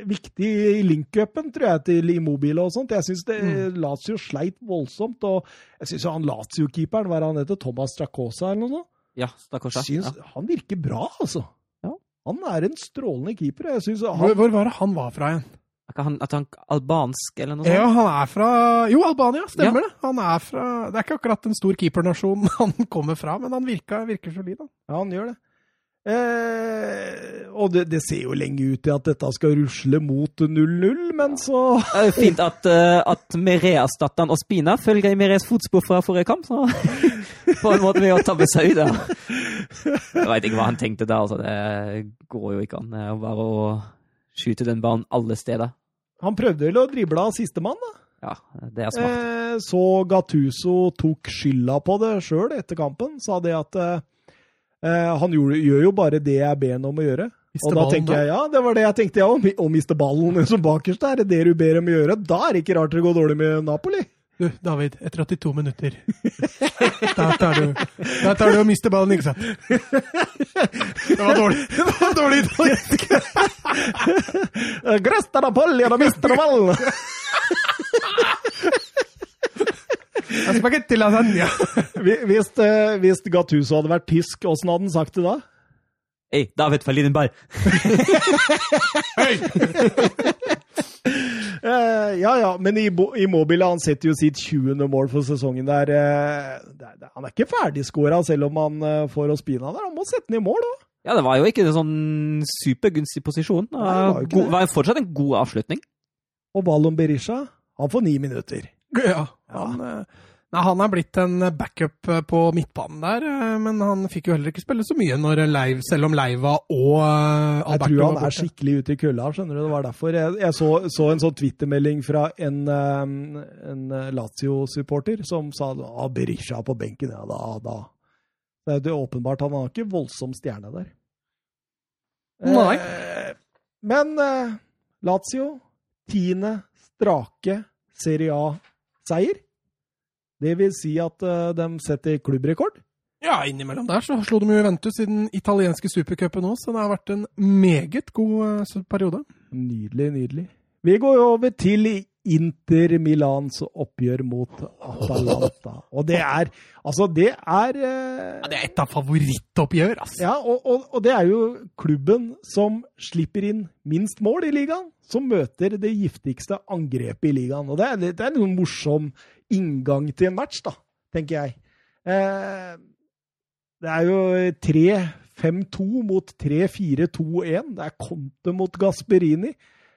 Viktig i link-upen, tror jeg, til Immobile og sånt. Jeg syns Mm. Lazio sleit voldsomt, og jeg syns han Lazio-keeperen, hva er han heter, Thomas Stracosa eller noe sånt? ja, Stracosa. Syns, Ja. Han virker bra, altså. Ja. Han er en strålende keeper. Jeg synes Hvor, han, hvor var det han var fra igjen? Er ikke han, at han albansk eller noe sånt? Ja, han er fra Jo, Albania, stemmer det. Han er fra Det er ikke akkurat en stor keepernasjon han kommer fra, men han virker, virker solid. da. ja, han gjør det. Eh, og det, det ser jo lenge ut til at dette skal rusle mot 0-0, men så Det er jo fint at, uh, at Mere-erstatteren Ospina følger i Mereas fotspor fra forrige kamp. Så på en måte med å tabbe seg ut der. Jeg veit ikke hva han tenkte der. Altså. Det går jo ikke an er bare å skyte den banen alle steder. Han prøvde vel å drible av sistemann, da. Ja, det er smart. Eh, så Gattuso tok skylda på det sjøl etter kampen. Sa det at eh, eh, han gjorde, gjør jo bare det jeg ber ham om å gjøre. Miste og da ballen tenker jeg, ja, det var det jeg tenkte jeg òg. Å miste ballen som bakerst er det det du ber om å gjøre. Da er det ikke rart det går dårlig med Napoli. Du, David, etter 82 minutter Da tar du Da tar du og mister ballen, ikke sant? Det var dårlig. Det var dårlig italiensk. Eh, Gresta da polja, da mister du Spagetti lasagna. Hvis, uh, hvis Gattuso hadde vært tysk, åssen hadde han sagt det da? Hei, David fra Lindenberg. ball. uh, ja ja, men i, i Mobile han setter jo sitt 20. mål for sesongen der. Uh, der, er- han er ikke ferdigskåra selv om han uh, får Ospina der. Han må sette den i mål òg. Ja, det var jo ikke en sånn supergunstig posisjon. Nei, det var jo God- var fortsatt en god avslutning. Og Valon Berisha, han får ni minutter. Ja, han, eh, nei, han er blitt en backup eh, på midtbanen der, eh, men han fikk jo heller ikke spille så mye når Leiv, selv om Leiva og eh, Jeg tror han er skikkelig ute i kulda, skjønner du. Det var derfor. Jeg, jeg så, så en sånn twittermelding fra en, en Lazio-supporter som sa ah, Berisha på benken. Ja, da, da. Det er åpenbart han har ikke voldsom stjerne der. Nei. Eh, men eh, Lazio, tiende strake Serie A-seier. Det vil si at eh, de setter klubbrekord. Ja, innimellom der så slo de jo Juventus i den italienske supercupen òg, så det har vært en meget god eh, periode. Nydelig, nydelig. Vi går over til Inter Milans oppgjør mot Atalanta. Og det er Altså, det er eh, Ja, det er et av favorittoppgjør, altså. Ja, og, og, og det er jo klubben som slipper inn minst mål i ligaen, som møter det giftigste angrepet i ligaen. Og det er, det er en morsom inngang til en match, da, tenker jeg. Eh, det er jo 3-5-2 mot 3-4-2-1. Det er Conte mot Gasperini.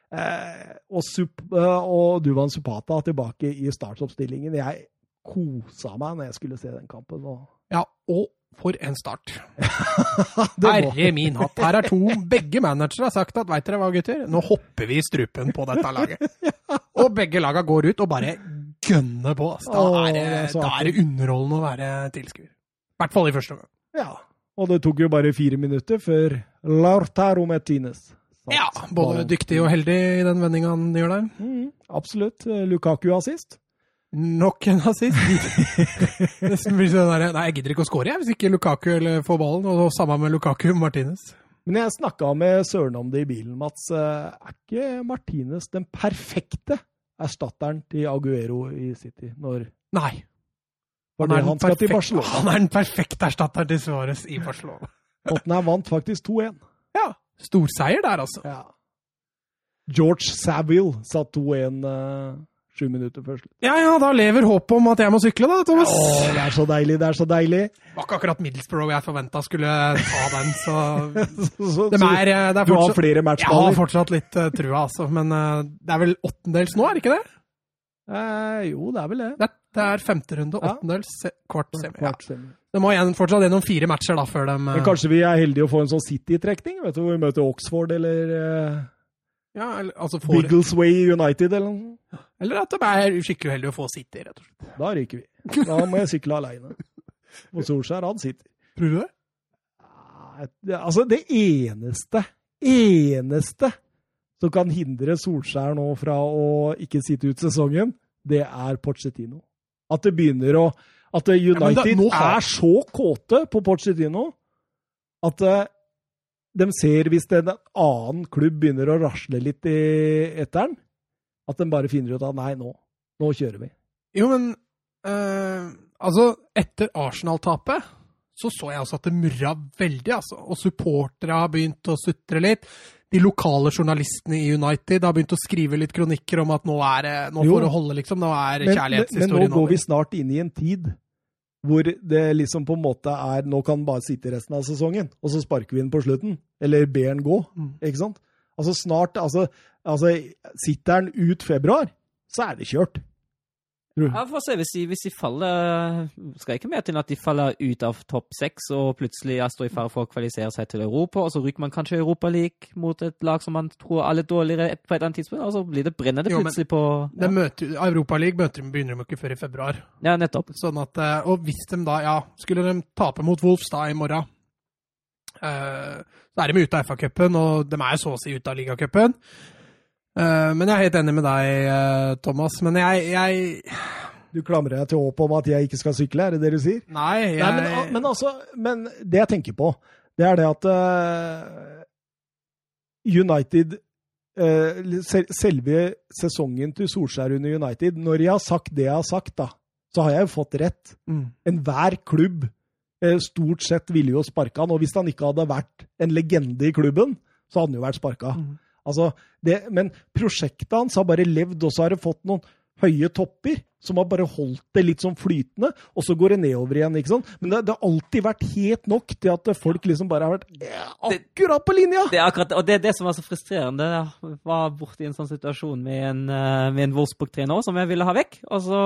Eh, og, Sup eh, og Duvan Supata tilbake i startoppstillingen. Jeg kosa meg når jeg skulle se den kampen. Og Ja, og for en start. Herre min hatt. Her er to Begge managere har sagt at veit dere hva, gutter, nå hopper vi i strupen på dette laget. Og begge laga går ut og bare gønner på. Altså. Da, er det da er det underholdende å være tilskuer. I hvert fall i første omgang. Ja, og det tok jo bare fire minutter før Lautaro Martinez Ja, både dyktig og heldig i den vendinga han gjør der. Mm, absolutt. Lukaku assist. Nok en assist. Nesten blir sånn der, Nei, jeg gidder ikke å score jeg, hvis ikke Lukaku eller får ballen. Og sammen med Lukaku Martinez. Men jeg snakka med Søren om det i bilen, Mats. Eh, Er ikke Martinez den perfekte erstatteren til Aguero i City? Når Nei. Han er, han perfekt- Han er den perfekte erstatteren til Suárez i Barcelona. Tottenham vant faktisk 2-1. Ja. Storseier der, altså. Ja. George Saville satt 2-1 uh, sju minutter før slutt. Ja ja, da lever håpet om at jeg må sykle, da, Thomas. Å, det er så deilig, det er så deilig! Det var ikke akkurat Middlesbrough jeg forventa skulle ta den, så Så, De er, eh, det er du har flere matchballer? Jeg har fortsatt litt uh, trua, altså. Men uh, det er vel åttendels nå, er det ikke det? Eh, jo, det er vel det. Det det er femte runde, åttendels, kvart semi. Ja. Kvart semi. Det må igjen fortsatt gjennom fire matcher da, før de eh, Men kanskje vi er heldige å få en sånn City-trekning? Vet du, Hvor vi møter Oxford eller uh, ja, altså for... Bigglesway United eller noe. Eller at de er skikkelig uheldige å få City, rett og slett. Da ryker vi. Da må jeg sykle aleine. Og Solskjær, han sitter. Tror du det? Altså, det eneste, eneste som kan hindre Solskjær nå fra å ikke sitte ut sesongen, det er Pochettino. At det begynner å At da- United nå har- er så kåte på Pochettino at eh, de ser hvis en annen klubb begynner å rasle litt i etteren, at de bare finner ut at nei, nå, nå kjører vi. Jo, men øh, Altså, etter Arsenal-tapet så så jeg også at det murra veldig, altså. Og supportere har begynt å sutre litt. De lokale journalistene i United har begynt å skrive litt kronikker om at nå er Nå får det holde, liksom. Nå er Men, men, men nå kjærlighetshistorien går vi snart inn i en tid hvor det liksom på en måte er Nå kan bare sitte resten av sesongen, og så sparker vi den på slutten. Eller ber den gå. Mm. Ikke sant? Altså snart altså, altså Sitter den ut februar, så er det kjørt. Ja, får se. Hvis de, hvis de faller Skal ikke mer til at de faller ut av topp seks og plutselig står i fare for å kvalifisere seg til Europa, og så ryker man kanskje Europa League mot et lag som man tror er litt dårligere på et eller annet tidspunkt, og så blir det brennende plutselig på ja. Europaligaen begynner de ikke før i februar. Ja, nettopp. Sånn at, eh, og hvis de da, ja, skulle de tape mot Wolfs da i morgen, eh, så er de ute av FA-cupen, og de er så å si ute av ligacupen. Eh, men jeg er helt enig med deg, eh, Thomas. Men jeg, jeg Du klamrer deg til håpet om at jeg ikke skal sykle, er det det du sier? Nei, jeg Nei, men, men altså, men det jeg tenker på, det er det at uh, United uh, Selve sesongen til Solskjær under United Når jeg har sagt det jeg har sagt, da, så har jeg jo fått rett. mm. Enhver klubb uh, stort sett ville jo sparka han. Og hvis han ikke hadde vært en legende i klubben, så hadde han jo vært sparka. Mm. Altså, det, men prosjektet hans har bare levd, og så har det fått noen høye topper som har bare holdt det litt sånn flytende, og så går det nedover igjen. ikke sant? Men det, det har alltid vært helt nok til at folk liksom bare har vært eh, akkurat på linja! Det er akkurat, og det er det som var så frustrerende. Jeg var borti en sånn situasjon med en, eh, med en Wolfsburg-trener som jeg ville ha vekk. Og så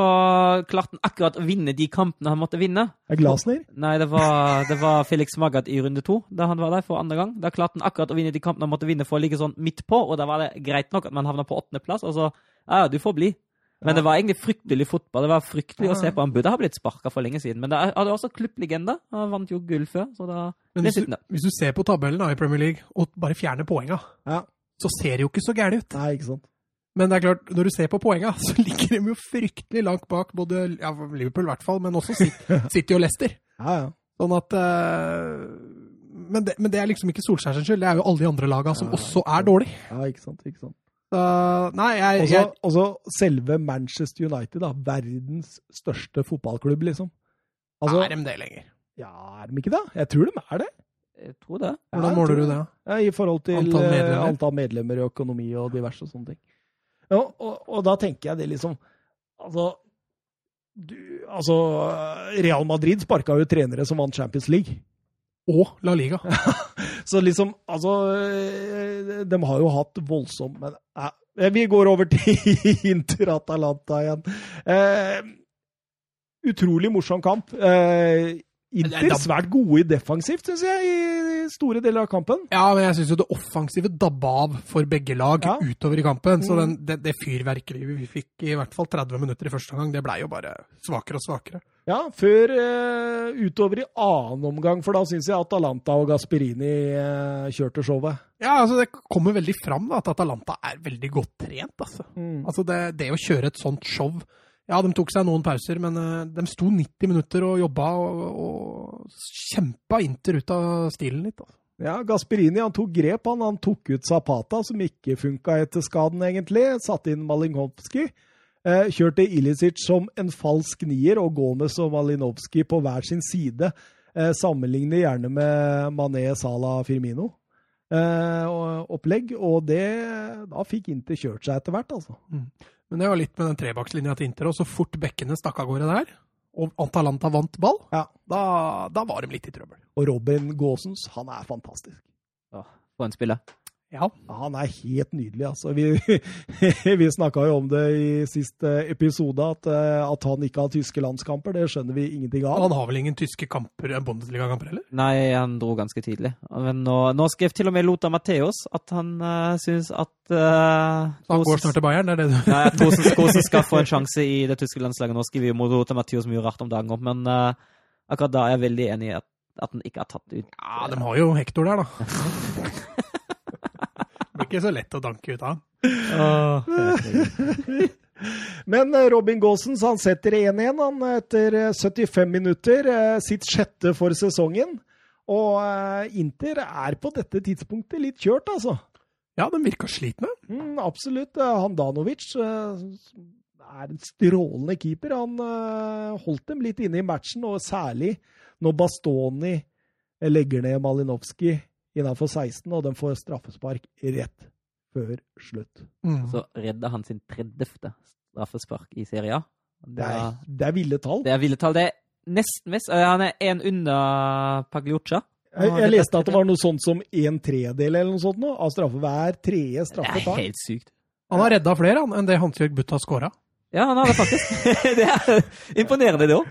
klarte han akkurat å vinne de kampene han måtte vinne. Er Glasner? Nei, det var, det var Felix Magath i runde to, da han var der for andre gang. Da klarte han akkurat å vinne de kampene han måtte vinne for å ligge sånn midt på, og da var det greit nok at man havna på åttendeplass. Og så ja, du får bli. Men det var egentlig fryktelig fotball. Det var fryktelig å se på. Han burde ha blitt sparka for lenge siden. Men det hadde også klubblegende. Han vant jo gull før, så da Men hvis du, hvis du ser på tabellen da, i Premier League, og bare fjerner poenga, Ja. så ser det jo ikke så gærent ut. Nei, ikke sant. Men det er klart, når du ser på poenga, så ligger de jo fryktelig langt bak både ja, Liverpool i hvert fall, men også City, og Leicester. Ja, ja. Sånn at eh, men, det, men det er liksom ikke Solskjær sin skyld, det er jo alle de andre laga som Ja, også er dårlige. ja ikke sant, ikke sant. Nei, jeg, Også, jeg også selve Manchester United, da. Verdens største fotballklubb, liksom. Altså, Er de det lenger? ja, er de ikke det? Jeg tror de er det. Jeg tror det. Hvordan måler du det? Ja, I forhold til Antall medlemmer? medlemmer, antall medlemmer og økonomi og diverse sånne ting. Ja, og, og da tenker jeg det liksom Altså, du, altså Real Madrid sparka jo trenere som vant Champions League. Og La Liga. Så liksom Altså eh, De har jo hatt voldsomt Men eh, vi går over til Inter Atalanta igjen. Eh, utrolig morsom kamp. Eh, Inter svært gode i defensivt, syns jeg, i store deler av kampen. Ja, men jeg syns jo det offensive dabba av for begge lag Ja. utover i kampen. Så Mm. den, det, det fyrverkeriet vi fikk i hvert fall 30 minutter i første omgang, det blei jo bare svakere og svakere. Ja, før uh, utover i annen omgang, for da syns jeg Atalanta og Gasperini uh, kjørte showet. Ja, altså Det kommer veldig fram da, at Atalanta er veldig godt trent. altså. Mm. Altså det, det å kjøre et sånt show Ja, de tok seg noen pauser, men eh, de sto 90 minutter og jobba og, og kjempa Inter ut av stilen litt. Altså. Ja, Gasperini han tok grep. Han, han tok ut Zapata, som ikke funka etter skaden, egentlig. Satte inn Malinowski. Eh, kjørte Ilicic som en falsk nier, og Gomez og Malinowski på hver sin side. Eh, sammenligner gjerne med Mané, Salah, Firmino. Eh, opplegg, og det, da fikk Inter kjørt seg etter hvert, altså. Men det var litt med den trebakslinja til Inter, og så fort bekkene stakk av gårde der, og Antalanta vant ball, Ja. da, da var de litt i trøbbel. Og Robin Gåsens, han er fantastisk. Ja, For en spiller. Ja. Ja, Han er helt nydelig, altså. Vi, vi snakka jo om det i siste episode, at, eh, at han ikke har tyske landskamper. Det skjønner vi ingenting av. Han har vel ingen tyske kamper, eh, Bundesliga-kamper heller? Nei, han dro ganske tidlig. Men nå, nå skrev til og med Lota Matheos at han uh, syns at uh, han går snart til Bayern, det er det du Nei, at Kosen, Kosen skal få en sjanse i det tyske landslaget. Nå skriver jo Lota Matheos mye rart om dagen men uh, akkurat da er jeg veldig enig i at, at han ikke har tatt ut Ja, de har jo Hector der, da. ikke så lett å danke ut av. Men eh, Robin Gåsens han setter 1-1 han etter eh, 75 minutter, eh, sitt sjette for sesongen. Og eh, Inter er på dette tidspunktet litt kjørt, altså. Ja, de virka slitne. Mm, absolutt. Eh, Handanovic eh, er en strålende keeper. Han eh, holdt dem litt inne i matchen, og særlig når Bastoni eh, legger ned Malinovskij innenfor 16, og de får straffespark rett før slutt. Mm. Så redder han sin 30. straffespark i Serie A. Det Det er, er, det er ville tall. det er ville tall. Det er nesten visst. Eh, Han er én under Pagliuccia. Jeg, jeg leste at det var noe sånt som en tredel eller noe sånt nå, av straffe. Hver tredje Det straffe er tar. helt sykt. Han har redda flere han, enn det Hansjørg Butt har skåra. Ja, han har det faktisk. det er imponerende, det òg.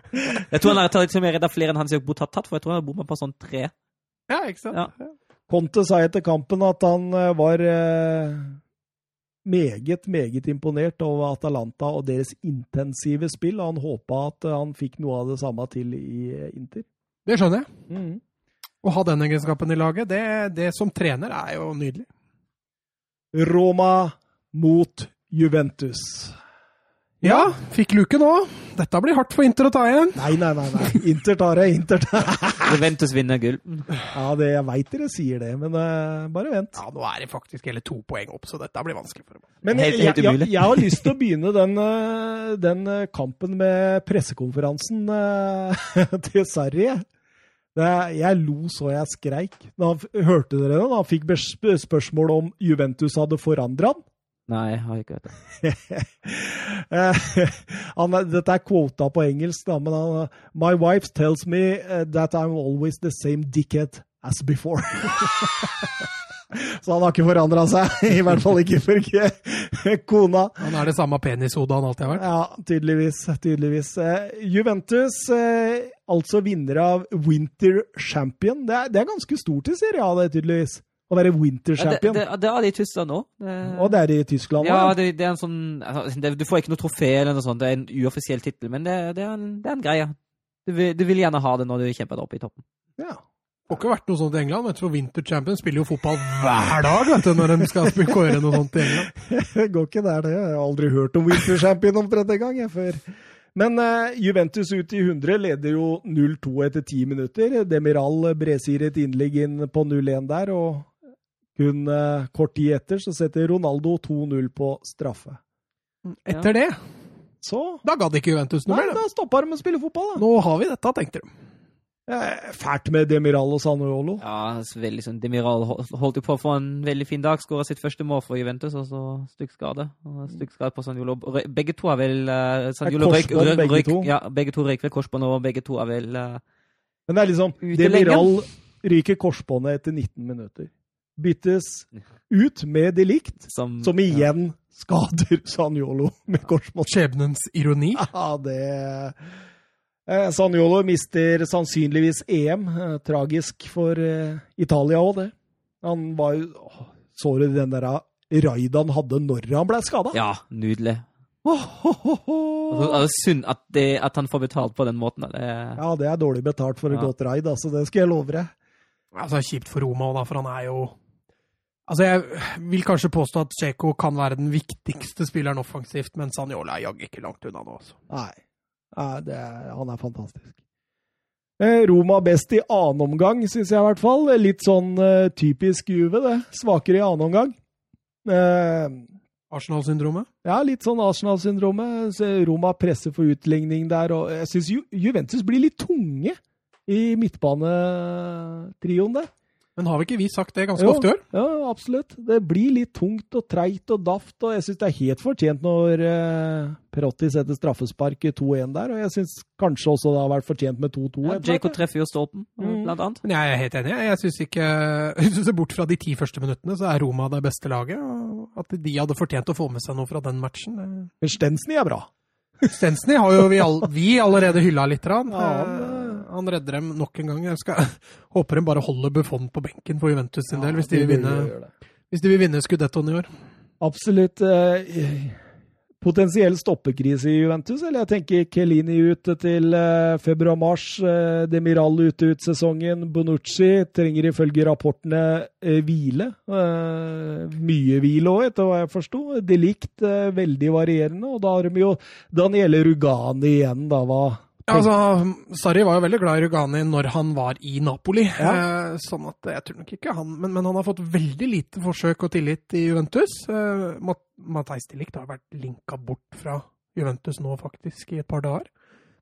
Jeg tror han har redda flere enn Hans Jørg Bot har tatt, for jeg tror han har bomma på sånn tre. Ja, ikke sant? Ja. Conte sa etter kampen at han eh, var eh, meget, meget imponert over Atalanta og deres intensive spill. og Han håpa at eh, han fikk noe av det samme til i Inter. Det skjønner jeg. Mm. Å ha den egenskapen i laget, det, det som trener er jo nydelig. Roma mot Juventus. Ja, fikk luke nå. Dette blir hardt for Inter å ta igjen. Nei, nei, nei. nei. Inter tar det. Inter tar det. Juventus vinner gull. Ja, det, jeg veit dere sier det, men uh, bare vent. Ja, nå er det faktisk hele to poeng opp, så dette blir vanskelig for dem. Men Helt- helt jeg, jeg, jeg har lyst til å begynne den, eh, den eh, kampen med pressekonferansen uh, til Sarri. Er- jeg lo så jeg skreik. Da hørte dere det? Da han fikk spørsmål om Juventus hadde forandra han. Nei, jeg har ikke hørt det. Han, dette er kvota på engelsk, da, men han My wife tells me eh, that I'm always the same dickhead as before. Så han har ikke forandra seg. I hvert fall ikke for kona. Han er det samme penishodet han alltid har vært. Ja, tydeligvis. tydeligvis. Eh, Juventus, eh, altså vinner av Winter Champion. Det er, det er ganske stort i Serie A, det, tydeligvis. Å være Winter Ja, det, Champion. det, det er det i Tyskland òg. Og det er i Tyskland ja, det, det er en sånn altså, det, Du får ikke noe trofé eller noe sånt, det er en uoffisiell tittel, men det, det, er en, det er en greie. Du vil, du vil gjerne ha det når du kjemper deg opp i toppen. Ja. Det har ikke vært noe sånt i England. vet du, for Winter Champion spiller jo fotball hver dag vet du, når de skal kåre noe sånt i England. Det går ikke der, det. Jeg har aldri hørt om Winter Champion omtrent engang jeg, før. Men uh, Juventus ut i 100 leder jo 0-2 etter ti minutter. Demiral bredsier et innlegg inn på 0-1 der, og kun eh, kort tid etter så setter Ronaldo 2-0 på straffe. Etter det, Så da gadd ikke Juventus noe mer. da. da stoppa de å spille fotball, da. Nå har vi dette, tenkte de. Eh, Fælt med Demiral og Sanojolo. Ja, veldig sånn Demiral holdt jo på å få en veldig fin dag, skåra sitt første mål for Juventus, og så stykk skade. Stygg skade på Sanjolo. Begge to har vel uh, Sanjolo røyk, røyk, begge røyk, to. Ja, begge to røyk ved korsbånd, og begge to er vel uh, Men det er liksom Demiral ryker korsbåndet etter 19 minutter. Byttes ut med delikt, som, som igjen skader Sanjolo med korsmål. Skjebnens ironi. Ja, det eh, Sanjolo mister sannsynligvis EM. Eh, tragisk for eh, Italia òg, det. Han var jo Så du den der raid han hadde når han ble skada? Ja, nydelig. Altså, altså, synd at, det, at han får betalt på den måten. Det, Ja, det er dårlig betalt for et Ja. godt raid, altså. Det skal jeg love deg. Altså, Kjipt for Roma òg, da, for han er jo Altså, Jeg vil kanskje påstå at Cheko kan være den viktigste spilleren offensivt, men Sanjola er jaggu ikke langt unna nå. altså. Nei. Nei det er, han er fantastisk. Eh, Roma best i annen omgang, syns jeg i hvert fall. Litt sånn uh, typisk Juve, det. Svakere i annen omgang. Uh, Arsenal-syndromet? ja, litt sånn Arsenal-syndromet. Så Roma presser for utligning der, og jeg syns Ju Juventus blir litt tunge i midtbanetrioen der. Men har vi ikke vi sagt det ganske Jo. ofte i år? Ja, absolutt. Det blir litt tungt og treigt og daft, og jeg syns det er helt fortjent når eh, Perotti setter straffespark i 2-1 der, og jeg syns kanskje også det har vært fortjent med 2-2. Ja, etter treffer jo stolpen, Mm. blant annet. Men jeg er helt enig. Jeg syns ikke Hvis du ser bort fra de ti første minuttene, så er Roma det beste laget. Og at de hadde fortjent å få med seg noe fra den matchen. Men Stensny er bra. Stensny har jo vi, all, vi allerede hylla litt. Rann. Ja, Eh, han redder dem nok en gang. Jeg skal, håper de bare holder Buffon på benken for Juventus sin del, hvis de, Ja, vil vinne, hvis de vil vinne Scudettoen i år. Absolutt. Eh, potensiell stoppekrise i Juventus, eller jeg tenker Kelini ute til eh, februar-mars. Eh, Demiral ute ut sesongen. Bonucci trenger ifølge rapportene eh, hvile. Eh, mye hvile òg, etter hva jeg forsto. Delikt eh, veldig varierende. Og da har de jo Daniele Rugani igjen, da. Hva Ja, altså, Sarri var jo veldig glad i Rugani når han var i Napoli. Ja. Eh, sånn at jeg tror nok ikke han men, men han har fått veldig lite forsøk og tillit i Juventus. Eh, Mat Matheis Delict har vært linka bort fra Juventus nå, faktisk, i et par dager.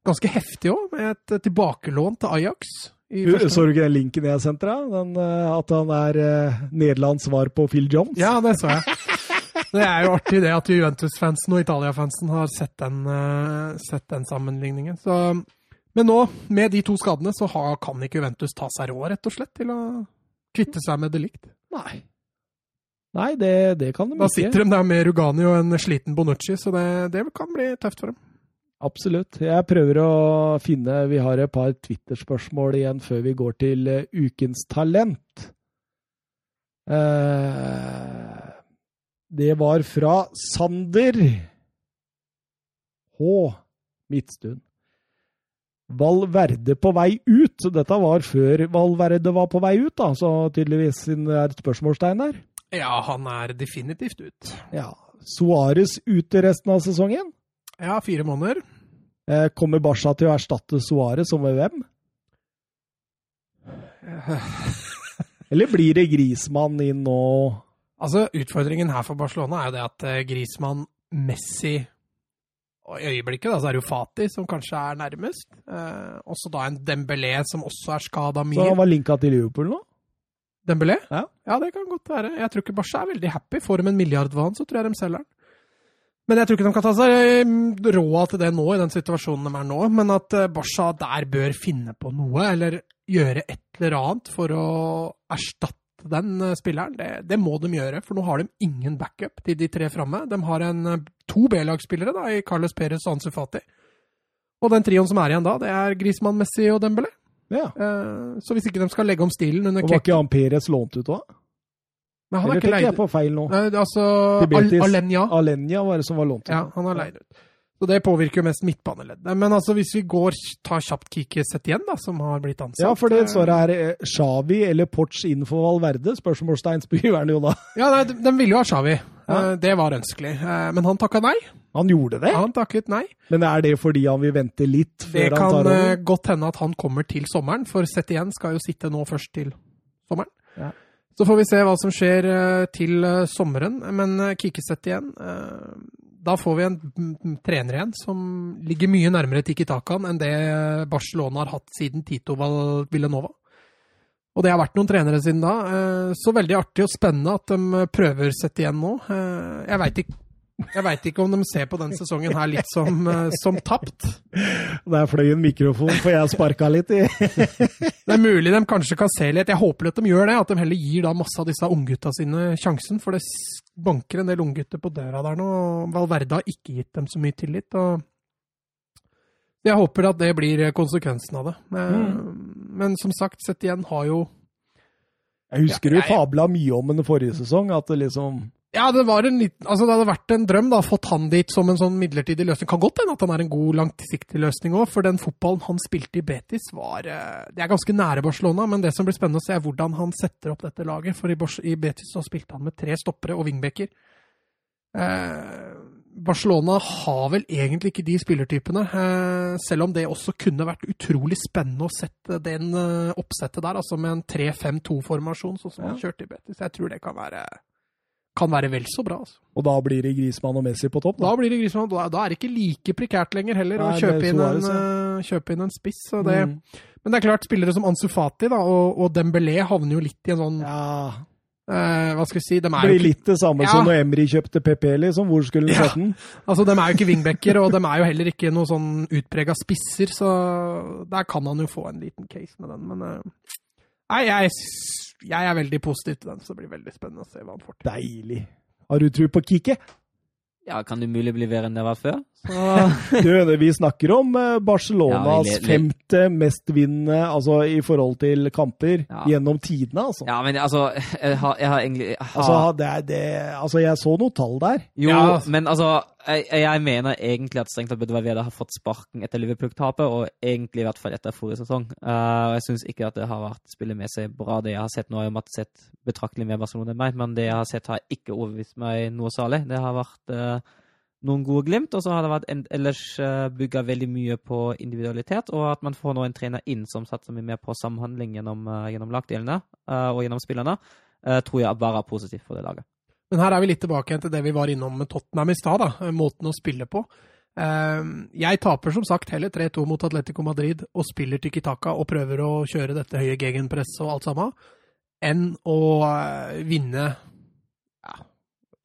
Ganske heftig òg, med et tilbakelån til Ajax. I første- Så du ikke den linken jeg sendte deg? Eh, at han er eh, Nederlands svar på Phil Jones? Ja, det så jeg. Det er jo artig det at Juventus-fansen og Italia-fansen har sett den, eh, sett den sammenligningen. Så, men nå, med de to skadene, så har, kan ikke Juventus ta seg råd, rett og slett, til å kvitte seg med delikt. Nei. Nei, det, det kan de Da ikke. sitter de der med Rugani og en sliten Bonucci, så det, det kan bli tøft for dem. Absolutt. Jeg prøver å finne Vi har et par Twitter-spørsmål igjen før vi går til eh, ukens talent. Eh, det var fra Sander H. Midtstuen. Valverde på vei ut. Dette var før Valverde var på vei ut, da, så tydeligvis siden det er et spørsmålstegn der. Ja, han er definitivt ut. Ja. Suárez ute resten av sesongen. Ja, fire måneder. Eh, Kommer Barca til å erstatte Suárez som med hvem? Eller blir det Grismann inn nå? Altså, Utfordringen her for Barcelona er jo det at eh, Griezmann, Messi og I øyeblikket da, så er det jo Fati som kanskje er nærmest. Eh, også da en Dembélé som også er skada Så han var linka til Liverpool nå? Dembélé? Ja. det kan godt være. Jeg tror ikke Barca er veldig happy. Får de en milliard for han, så tror jeg de selger den. Men jeg tror ikke de kan ta seg eh, råd til det nå, i den situasjonen de er nå. Men at eh, Barca der bør finne på noe, eller gjøre et eller annet for å erstatte den eh, spilleren, det, det må de gjøre. For nå har de ingen backup til de tre framme. De har en, eh, to B-lagsspillere da, i Carlos Perez og Ansu Fati. Og den trioen som er igjen da, det er Griezmann, Messi og Dembélé. Ja. Eh, så hvis ikke de skal legge om stilen under Og var ikke han Perez lånt ut òg? Men han er Eller ikke tenker leid jeg på feil nå? Nei, altså Al Alenya. Alenya var det som var lånt ut. Ja, han er leid ut. Så det påvirker jo mest midtbaneleddet. Men altså, hvis vi går, tar kjapt Kikki-sett igjen, da, som har blitt ansatt Ja, for det svaret er her eh, eller Porch inn for Valverde? Spørsmålstegn spyr han jo da. Ja, nei, de, de ville jo ha Shawi. Ja. Eh, Det var ønskelig. Eh, Men han takka nei. Han gjorde det? Han takket nei. Men er det fordi han vil vente litt før Det han tar tar Det over? godt hende at han kommer til sommeren, for Setien skal jo sitte nå først til sommeren. Ja. Så får vi se hva som skjer eh, til eh, sommeren. Men eh, Kikki-sett igjen eh, Da får vi en trener igjen som ligger mye nærmere Tiki Takan enn det Barcelona har hatt siden Tito Villanova. Og det har vært noen trenere siden da. eh, Så veldig artig og spennende at de prøver sett igjen nå. Eh, Jeg veit ikke, jeg vet ikke om de ser på den sesongen her litt som, eh, som tapt. Der fløy en mikrofon, for jeg sparka litt i. Det er mulig de kanskje kan se litt. Jeg håper at de gjør det. At de heller gir da masse av disse unggutta sine sjansen. For det banker en del unggutter på døra der nå. og Valverde har ikke gitt dem så mye tillit. og jeg håper at det blir konsekvensen av det. Men, men som sagt, sett igjen har jo Jeg husker du Ja, jeg- fabla mye om den forrige sesong, at det liksom Ja, det var en liten, altså det hadde vært en drøm da, fått han dit som en sånn midlertidig løsning. Kan godt hende at han er en god langsiktig løsning òg, for den fotballen han spilte i Betis, var eh, Det er ganske nære Barcelona, men det som blir spennende å se, er hvordan han setter opp dette laget. For i, Betis så spilte han med tre stoppere og wingbacker. Eh, Barcelona har vel egentlig ikke de spillertypene, eh, selv om det også kunne vært utrolig spennende å sette den eh, oppsettet der, altså med en 3-5-2-formasjon, sånn som han kjørte i Betis. Jeg tror det kan være, kan være vel så bra. altså. Og da blir det Grismann og Messi på topp? Da Da. blir det Griezmann. Da, da er det ikke like prekært lenger heller å kjøpe inn, en, eh, kjøpe inn en spiss. Det, Mm. Men det er klart, spillere som Ansu Fati da, og, og Dembélé havner jo litt i en sånn Ja, eh, Hva skal vi si? De er blir litt det samme Ja. som når Emry kjøpte PP, liksom. Hvor skulle han sette den? altså, de er jo ikke wingbacker, og de er jo heller ikke noe sånn utprega spisser, så der kan han jo få en liten case med den. Men eh, nei, jeg, jeg er veldig positiv til den, så det blir veldig spennende å se hva han får til. Deilig. Har du tro på Kiki? Ja, kan det mulig bli bedre enn det var før? Så Du, vi snakker om eh, Barcelonas Ja, femte mestvinnende altså i forhold til kamper Ja. gjennom tidene, altså. Ja, men altså, jeg har, jeg har egentlig jeg har, Altså, det er det, altså, jeg så noen tall der. Jo, Ja, altså. men altså jeg, jeg mener egentlig at strengt tatt burde Valverde ha fått sparken etter Liverpool-tapet, og egentlig i hvert fall etter forrige sesong. Uh, og jeg syns ikke at det har vært spillemessig bra, det jeg har sett nå. Jeg har sett betraktelig mer Barcelona enn meg, men det jeg har sett, har ikke overbevist meg noe særlig. Det har vært eh, noen gode glimt, og så har det vært en, ellers uh, bygga veldig mye på individualitet, og at man får nå en trener inn som satser mye mer på samhandling gjennom, eh, gjennom lagdelene eh, og gjennom spillerne, eh, tror jeg bare er positivt for det laget. Men her er vi litt tilbake til det vi var innom med Tottenham i stad. Måten å spille på. Eh, Jeg taper som sagt heller 3-2 mot Atletico Madrid og spiller Tiki Taka og prøver å kjøre dette høye gegenpresset og alt sammen, enn å eh, vinne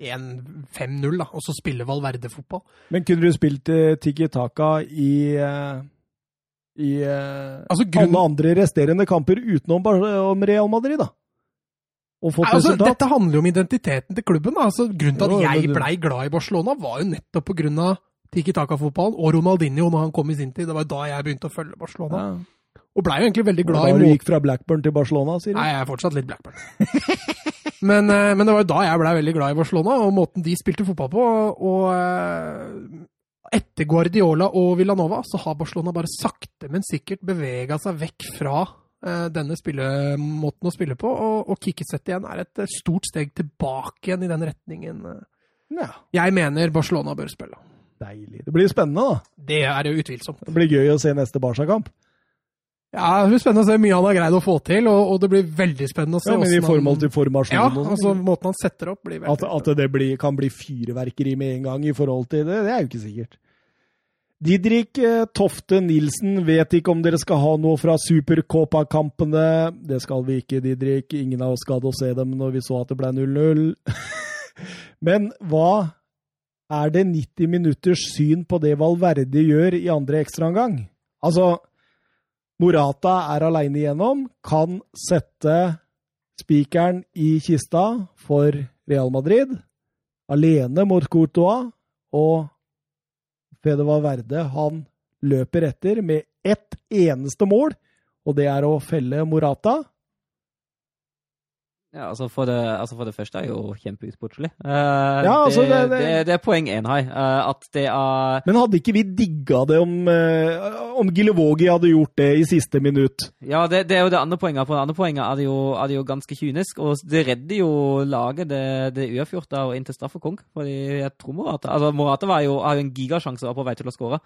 1-5-0, da, og så spille Valverde-fotball. Men kunne du spilt uh, Tiki Taka i, eh, i eh, Altså, grunn- alle andre resterende kamper utenom om Real Madrid, da? Altså, dette handler jo om identiteten til klubben. Altså, grunnen til at jeg blei glad i Barcelona, var jo nettopp av Tiki Taka-fotballen og Ronaldinho når han kom i sin tid. Det var da jeg begynte å følge Barcelona. Ja. Og blei jo egentlig veldig glad i Da du gikk fra Blackburn til Barcelona, sier du? Nei, jeg er fortsatt litt Blackburn. men, eh, men det var jo da jeg blei veldig glad i Barcelona, og måten de spilte fotball på. Og eh, etter Guardiola og Villanova så har Barcelona bare sakte, men sikkert bevega seg vekk fra eh, denne spillemåten å spille på, og, og Kikiset igjen er et stort steg tilbake igjen i den retningen Ja, jeg mener Barcelona bør spille. deilig. Det blir spennende, da. Det er jo utvilsomt. Det blir gøy å se neste Barca-kamp. Ja, Det blir spennende å se mye han har greid å få til, og, og det blir veldig spennende å se Ja, men i forhold til formasjonen? Ja, og sånn. altså måten han setter opp, blir veldig At, at det blir, kan bli fyrverkeri med en gang i forhold til det, det er jo ikke sikkert. Didrik eh, Tofte Nilsen vet ikke om dere skal ha noe fra Supercopa-kampene. Det skal vi ikke, Didrik. Ingen av oss gadd å se dem når vi så at det ble 0-0. Men hva er det 90 minutters syn på det Valverde gjør i andre ekstraomgang? Altså, Morata er aleine igjennom, kan sette spikeren i kista for Real Madrid. Alene mot Courtois. Og Fede Valverde, han løper etter med ett eneste mål, og det er å felle Morata. Ja, altså for det, altså for det første er jo kjempeusportslig. Uh, Ja, altså det, det- det, er poeng én her. Uh, at det er Men hadde ikke vi digga det om, uh, om Gillevogi hadde gjort det i siste minutt? Ja, det, det er jo det andre poenget. På det andre poenget er det jo, er det jo ganske kynisk. Og det redder jo laget, det, det uavgjorte og inn til straffekonk. Fordi jeg tror Morata Altså, Morata var jo, har jo en gigasjanse og var på vei til å skåre.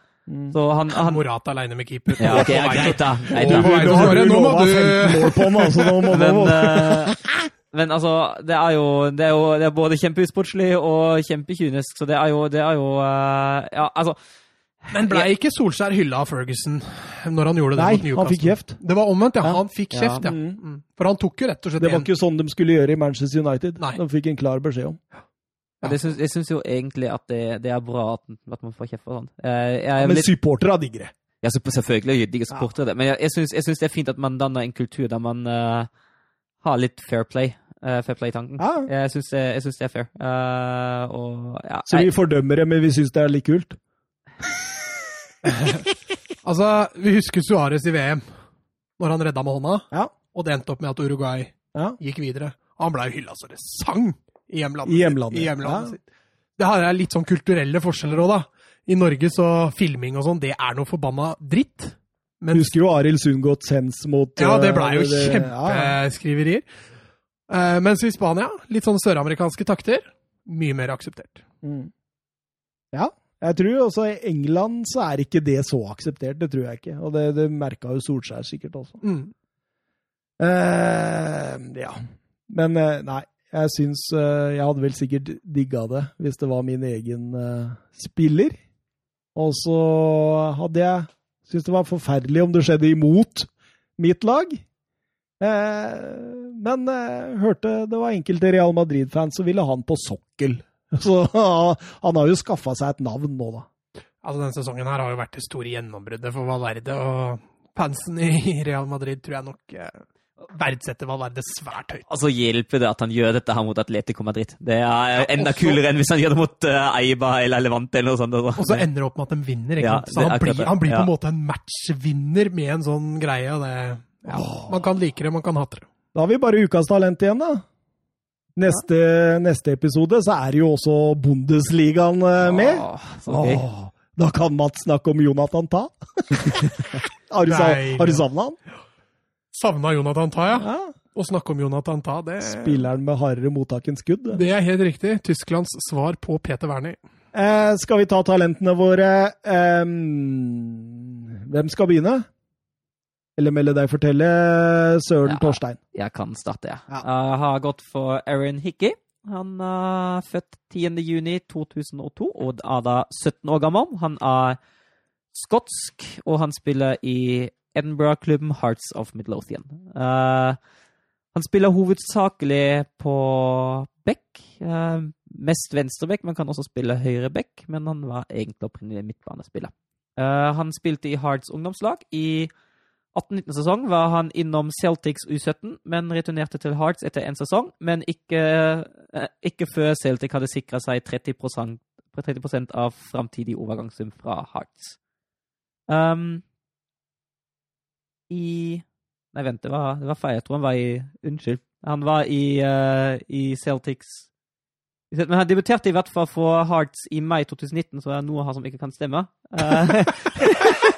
Så han, han Morata aleine med keeper. Ja, okay, ja, greit, da. Greit, da. på vei til å har skåre. du Nå må du- 15 mål på den, altså. Nå må Men, nå- eh, men altså, det er jo, det er jo det er både kjempeusportslig og kjempekynisk, så det er jo, det er jo eh, Ja, altså Men ble ikke Solskjær hylla av Ferguson når han gjorde det Nei, mot Newcastle? han fikk kjeft. Det var omvendt, ja. Ja. Han fikk kjeft, ja. ja. Mm. For han tok jo rett og slett Det var en- ikke sånn de skulle gjøre i Manchester United. Nei. De fikk en klar beskjed om. Ja. det syns, Jeg syns jo egentlig at det, det er bra at, at man får kjeft for sånt. Jeg, Jeg er Men litt, supportere digger det. ja, selvfølgelig digger supportere det, men jeg, jeg, syns, det er fint at man danner en kultur der man eh, har litt fair play. Uh, fair play-tanken. Ja. Jeg syns det, jeg syns det er fair. Uh, og ja, Så vi fordømmer det, men vi syns det er litt kult. Altså, vi husker Suárez i VM, når han redda med hånda, Ja. og det endte opp med at Uruguay Ja. gikk videre. Han blei jo hylla så det sang I hjemlandet, I hjemlandet. I hjemlandet ja. sitt. Det har jeg litt sånn kulturelle forskjeller òg, da. I Norge så filming og sånn, det er noe forbanna dritt. Men Husker jo Arild Sundgodt sens mot Ja, det blei jo eh, kjempeskriverier. Eh, mens i Spania, litt sånn søramerikanske takter, mye mer akseptert. Mm. Ja, jeg tror også i England så er ikke det så akseptert. Det tror jeg ikke. Og det, det merka jo Solskjær sikkert også. Mm. Uh, ja. Men uh, nei, jeg syns Jeg hadde vel sikkert digga det hvis det var min egen spiller. Og så hadde jeg syntes det var forferdelig om det skjedde imot mitt lag. Eh, men eh, hørte det var enkelte Real Madrid-fans som ville ha han på sokkel. Så han har jo skaffa seg et navn nå, da. Altså, Denne sesongen her har jo vært det store gjennombruddet for Valverde, og fansen i Real Madrid tror jeg nok eh, verdsetter Valverde svært høyt. Altså hjelper det at han gjør dette her mot Atletico Madrid. Det er enda kulere enn hvis han gjør det mot uh, Eiba eller Levante eller noe sånt. Altså. Og så ender det opp med at de vinner. ikke sant? Ja, Så han blir, han blir på Ja. en måte en matchvinner med en sånn greie. og det, ja, Man kan like det, man kan hate det. Da har vi bare ukas talent igjen, da. Neste, neste episode så er jo også Bundesligaen eh, med. Åh, okay. Åh, da kan Mats snakke om Jonathan Ta. har du, sa- Nei, du ja. savna han? Savna Jonathan Ta, ja. Ja. Å snakke om Jonathan Ta, det, Spilleren med hardere mottak enn skudd. det er helt riktig. Tysklands svar på Peter Wernie. Eh, skal vi ta talentene våre? eh, hvem skal begynne? Eller melde deg fortelle, Søren Ja. Torstein. Jeg kan starte, jeg. Ja. Jeg har gått for Aaron Hickey. Han er født 10. juni 2002 og er da 17 år gammel. Han er skotsk, og han spiller i Edinburgh-klubben Hearts of Midlothian. Uh, han spiller hovedsakelig på back. Uh, mest venstreback, men kan også spille høyre back. Men han var egentlig opprinnelig midtbanespiller. Uh, han spilte i Hearts ungdomslag. I 18-19-sesong var han innom Celtics U17, men returnerte til Hearts etter en sesong. Men ikke, ikke før Celtic hadde sikra seg 30, 30 av framtidig overgangssum fra Hearts. Um, I Nei, vent, det var, det var feil. Jeg tror han var i Unnskyld. Han var i, uh, i Celtics Men han debuterte i hvert fall for Hearts i mai 2019, så det er noe her som ikke kan stemme. Uh,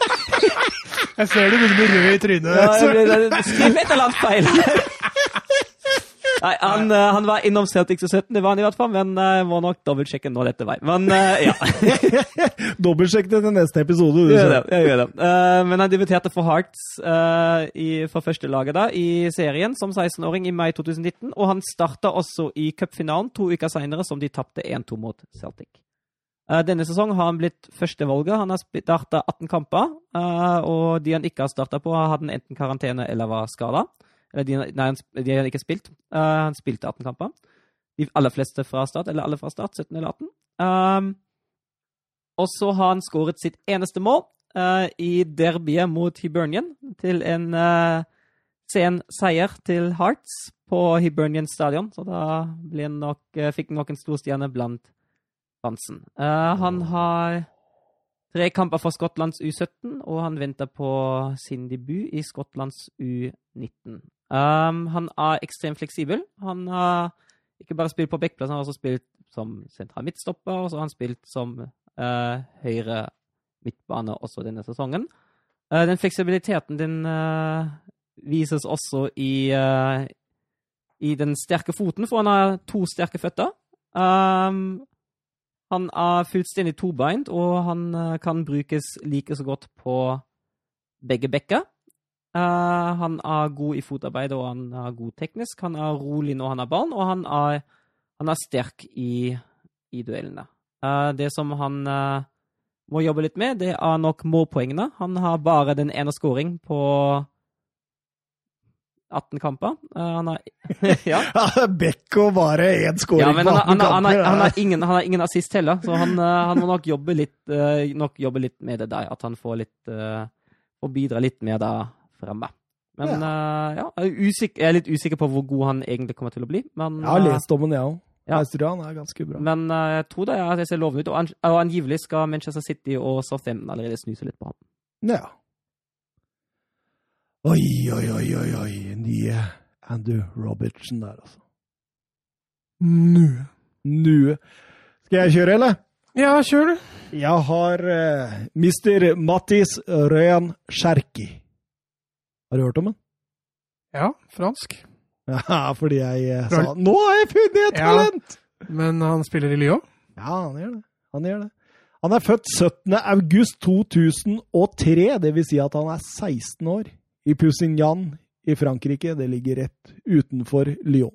Jeg ser du begynner å bli rød i trynet. Ja, Skriv et eller annet feil! Nei, han, eh, han var innom Celtics i 17, det var han i hvert fall, men jeg må nok dobbeltsjekke nå dette vei. Men eh, ja. Dobbeltsjekk det til neste episode. Du, Jeg gjør det. Jeg gjør det. Uh, men han debuterte for Hearts uh, i, for første laget da, i serien som 16-åring i mai 2019, og han starta også i cupfinalen to uker seinere, som de tapte 1-2 mot Celtic. Eh, denne sesongen har han blitt førstevalget. Han har starta 18 kamper, eh, og de han ikke har starta på, har hatt en enten karantene eller var skada. Eller de, nei, han de har ikke spilt. Uh, han spilte 18 kamper. De aller fleste fra start, eller alle fra start, 17 eller 18. Um, og så har han skåret sitt eneste mål uh, i derbyet mot Hibernian til en uh, sen seier til Hearts på Hibernian stadion. Så da nok, uh, fikk han nok en stor stjerne blant fansen. Han har tre kamper for Skottlands U17, og han venter på sin debut i Skottlands U19. Um, han er ekstremt fleksibel. Han har ikke bare spilt på backplass, han har også spilt som sentral midtstopper, og så har han spilt som uh, høyre midtbane også denne sesongen. Uh, den fleksibiliteten din uh, vises også i, i den sterke foten, for han har to sterke føtter. Um, han er fullstendig tobeint, og han kan brukes like så godt på begge bekker. Eh, han er god i fotarbeid, og han er god teknisk. Han er rolig når han har barn, og han er, han er sterk i, i duellene. Uh, det som han uh, må jobbe litt med, det er nok målpoengene. Han har bare den ene scoring på 18 kamper. Eh, han har Ja. Bekko Bekk og bare én scoring Ja, men på han, han, 18 han, han, kamper. han, har ingen, han har ingen assist heller, så han, han må nok jobbe litt, nok jobbe litt med det der. At han får litt uh, Får bidra litt mer fremme. Men eh, ja, jeg er, usikker, jeg er litt usikker på hvor god han egentlig kommer til å bli. Men, Jeg har eh, lest om den, jeg òg. Ja. Jeg tror han er ganske bra. men uh, jeg tror det, er, det ser lovende ut. Og, an, og angivelig skal Manchester City og Southampton allerede snuse litt på ham. Ja. Oi, oi, oi, oi, oi. Nye Andrew Robertson der, altså. Nå. Nå. Skal jeg kjøre, eller? Ja, kjør, du. Jeg har uh, Mr. Mattis Røyan Sjerki. Har du hørt om den? Ja, fransk. Ja, fordi jeg uh, Fra- sa 'Nå har jeg funnet et Ja. talent'! Men han spiller i Lyon. Ja, han gjør det. Han gjør det. Han er født 17. august 2003, det vil si at han er 16 år, i Pusignan i Frankrike. Det ligger rett utenfor Lyon.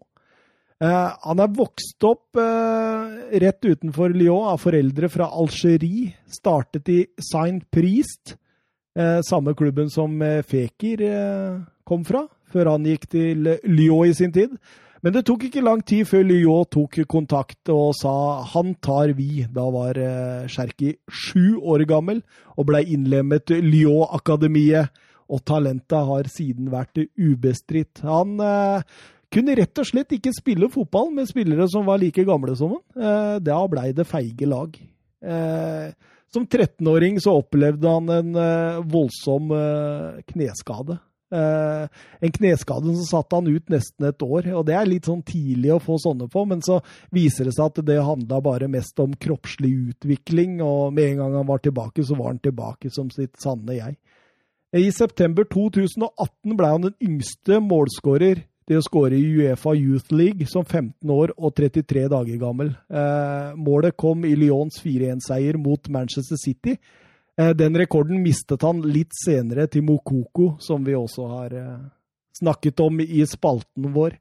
Eh, han er vokst opp eh, rett utenfor Lyon av foreldre fra Algerie. Startet i Saint Priest, eh, samme klubben som Feker eh, kom fra, før han gikk til Lyon i sin tid. Men det tok ikke lang tid før Lyon tok kontakt og sa 'han tar vi'. Da var eh, Cherki sju år gammel og blei innlemmet Lyon-akademiet. Og talentet har siden vært ubestridt. Han eh, kunne rett og slett ikke spille fotball med spillere som var like gamle som han. Eh, da blei det feige lag. Eh, som 13-åring så opplevde han en eh, voldsom eh, kneskade. Eh, en kneskade som satte han ut nesten et år, og det er litt sånn tidlig å få sånne på, men så viser det seg at det handla bare mest om kroppslig utvikling, og med en gang han var tilbake, så var han tilbake som sitt sanne jeg. I september 2018 ble han den yngste målskårer til å skåre i Uefa Youth League som 15 år og 33 dager gammel. Eh, målet kom i Lyons 4-1-seier mot Manchester City. Eh, den rekorden mistet han litt senere til Mokoko, som vi også har eh, snakket om i spalten vår.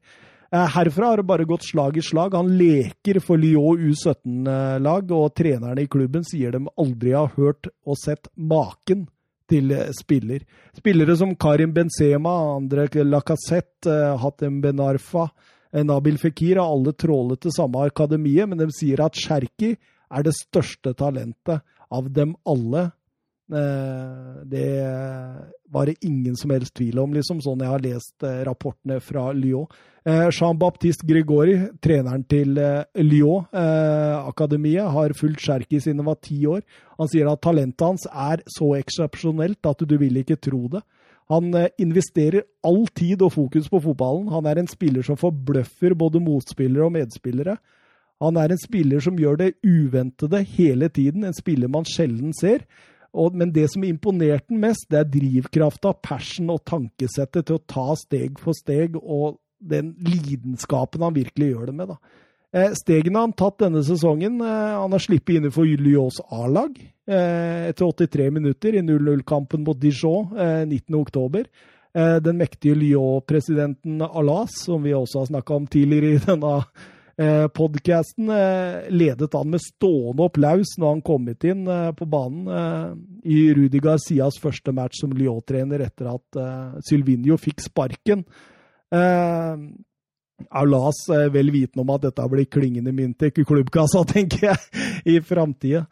Herfra har det bare gått slag i slag. Han leker for Lyon U17-lag, og trenerne i klubben sier de aldri har hørt og sett maken til spiller. Spillere som Karim Benzema, Andre Lacassette, eh, Hatem Benarfa, eh, Nabil Fikir har alle trålet til samme akademiet, men de sier at Cherki er det største talentet av dem alle. Eh, Det var det ingen som helst tvil om, liksom, sånn jeg har lest eh, rapportene fra Lyon. Eh, Jean-Baptiste Grigori, treneren til Lyon-akademiet, har fulgt Cherky siden han var ti år. Han sier at talentet hans er så eksepsjonelt at du vil ikke tro det. Han investerer all tid og fokus på fotballen. Han er en spiller som forbløffer både motspillere og medspillere. Han er en spiller som gjør det uventede hele tiden, en spiller man sjelden ser. Og, men det som imponerte den mest, det er drivkrafta, passion og tankesettet til å ta steg for steg, og den lidenskapen han virkelig gjør det med. da. Eh, Stegene han tatt denne sesongen. Eh, Han har sluppet innenfor Lyons A-lag eh, etter 83 minutter i 0-0-kampen mot Dijon eh, 19.10. Eh, Den mektige Lyon-presidenten Alas, som vi også har snakka om tidligere i denne eh, podkasten, eh, ledet han med stående applaus når han kom inn eh, på banen i Rudi Garcias første match som Lyon-trener etter at eh, fikk sparken. Aulas vel vitende om at dette blir klingende mynt i klubbkassa, tenker jeg, i framtida.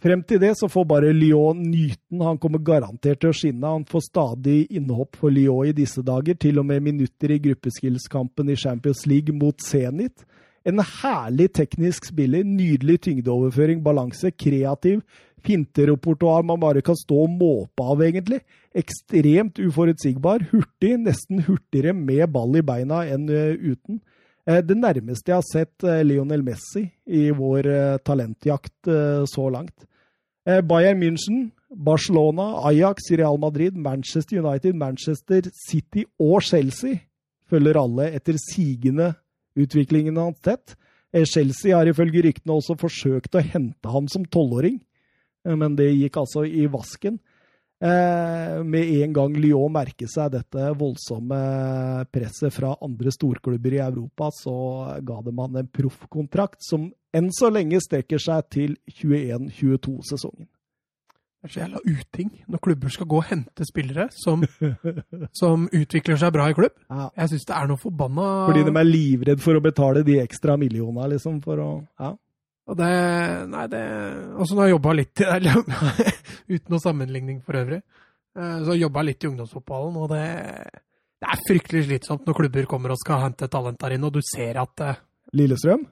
Frem til det så får bare Lyon nyten. Han kommer garantert til å skinne. Han får stadig innhopp for Lyon i disse dager, til og med minutter i gruppeskillskampen i Champions League mot Zenit. En herlig teknisk spiller, nydelig tyngdeoverføring, balanse, kreativ, finterepertoar man bare kan stå og måpe av, egentlig. Ekstremt uforutsigbar, hurtig, nesten hurtigere med ball i beina enn eh, uten. Eh, Det nærmeste jeg har sett eh, Lionel Messi i vår eh, talentjakt så langt. Bayern München, Barcelona, Ajax, Real Madrid, Manchester United, Manchester City og Chelsea følger alle etter sigende utviklingen hans tett. Chelsea har ifølge ryktene også forsøkt å hente ham som tolvåring, men det gikk altså i vasken. Eh, med en gang Lyon merker seg dette voldsomme presset fra andre storklubber i Europa, så ga de han en proffkontrakt som enn så lenge strekker seg til 21-22-sesongen. Det er så jævla uting når klubber skal gå og hente spillere som, som utvikler seg bra i klubb. Ja, Jeg syns det er noe forbanna fordi de er livredd for å betale de ekstra millionene, liksom, for å Ja. Og det Nei, det Altså, nå har jeg jobba litt i det, uten noe sammenligning for øvrig. Så Så jeg jobba litt i ungdomsfotballen, og det, det er fryktelig slitsomt når klubber kommer og skal hente talent der inne, og du ser at eh, Lillestrøm?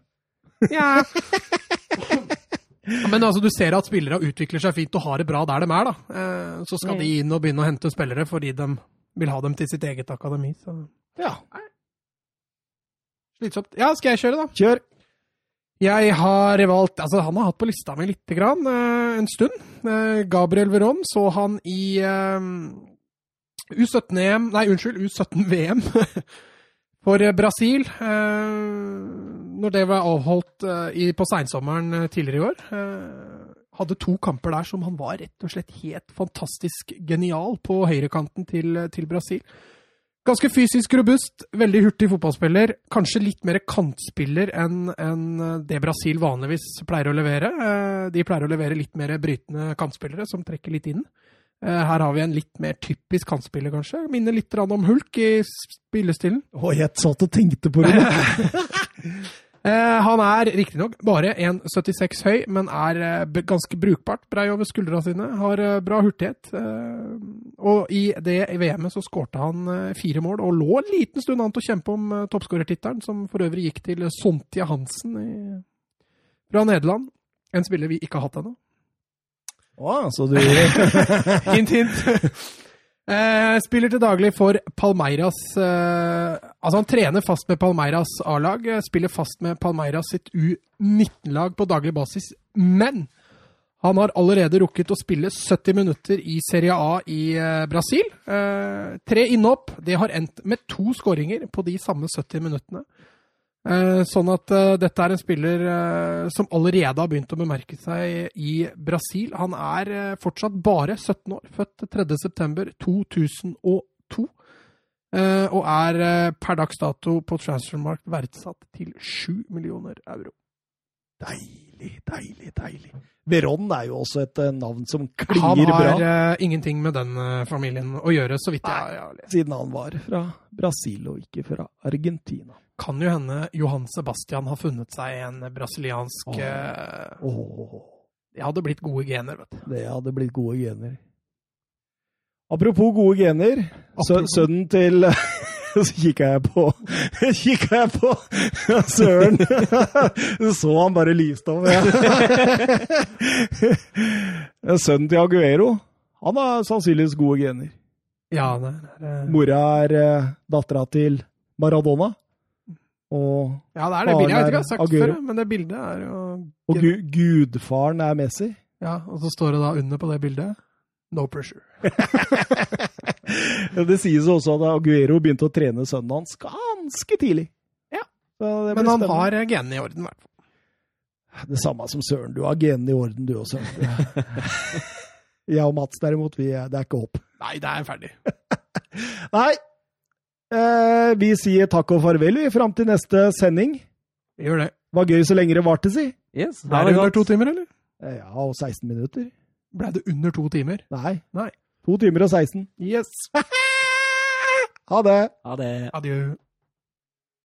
Ja. Men altså, du ser at spillere utvikler seg fint og har det bra der de er. da. Eh, Så skal de inn og begynne å hente spillere fordi de vil ha dem til sitt eget akademi. Så. Ja. Slitsomt. Ja, skal jeg kjøre, da? Kjør! Jeg har valgt Altså, han har hatt på lista mi lite grann eh, en stund. Eh, Gabriel Veron så han i eh, U17-EM Nei, unnskyld, U17-VM for Brasil. Når det var avholdt på seinsommeren tidligere i år. Hadde to kamper der som han var rett og slett helt fantastisk genial på høyrekanten til, til Brasil. Ganske fysisk robust, veldig hurtig fotballspiller. Kanskje litt mer kantspiller enn en det Brasil vanligvis pleier å levere. Eh, De pleier å levere litt mer brytende kantspillere som trekker litt inn. Eh, Her har vi en litt mer typisk kantspiller, kanskje. Minner litt om Hulk i spillestilen. Å, jeg satt og tenkte på det. Eh, han er riktignok bare 1,76 høy, men er eh, ganske brukbart brei over skuldra sine. Har eh, bra hurtighet. Og i det VM-et så skårte han fire mål, og lå en liten stund an til å kjempe om toppskårertittelen, som for øvrig gikk til Sontia Hansen i, fra Nederland. En spiller vi ikke har hatt ennå. Å, så du Hint, hint. Eh, spiller til daglig for Palmeiras eh, Altså, han trener fast med Palmeiras A-lag. eh, Spiller fast med Palmeiras sitt U19-lag på daglig basis. Men han har allerede rukket å spille 70 minutter i Serie A i eh, Brasil. Eh, tre innhopp. Det har endt med to skåringer på de samme 70 minuttene. Eh, sånn at eh, dette er en spiller eh, som allerede har begynt å bemerke seg i Brasil. Han er fortsatt bare 17 år, født 3.9.2002. Eh, og er per dags dato på Transfermarkt verdsatt til 7 millioner euro. Deilig, deilig, deilig. Veron er jo også et navn som Han klinger har bra, eh, ingenting med den uh, familien å gjøre, så vidt jeg jeg har lest. siden han var fra Brasil og ikke fra Argentina. Kan jo hende Johan Sebastian har funnet seg en brasiliansk Åh. Oh. Det hadde blitt gode gener, vet du. det hadde blitt gode gener. Apropos gode gener. Apropos. sønnen til Så kikka jeg på Kikka jeg på Søren! Så han bare lyste over. Sønnen til Aguero. Han har sannsynligvis gode gener. Ja, det er, eh, Mora er uh, dattera til Maradona. Og, ja, det er det bildet. Jeg vet ikke jeg har sagt det før, men det bildet er jo og gu gudfaren er Messi. Ja, og så står det da under på det bildet No pressure. Det sies også at Aguero begynte å trene sønnen hans ganske tidlig. Ja. Men han spennende. har eh, genene i orden, i hvert fall. Det samme som Søren. Du har genene i orden, du også. Jeg og Mats derimot, vi, er- det er ikke håp. Nei, det er ferdig. Nei, eh, vi sier takk og farvel vi, fram til neste sending. Vi gjør det. Var gøy så lenge det varte, si. Yes, Ble det under to timer, eller? Eh, Ja, og 16 minutter. Ble det under to timer? Nei. Nei. To timer og 16. Yes. Ha det! Ha det. Adjø.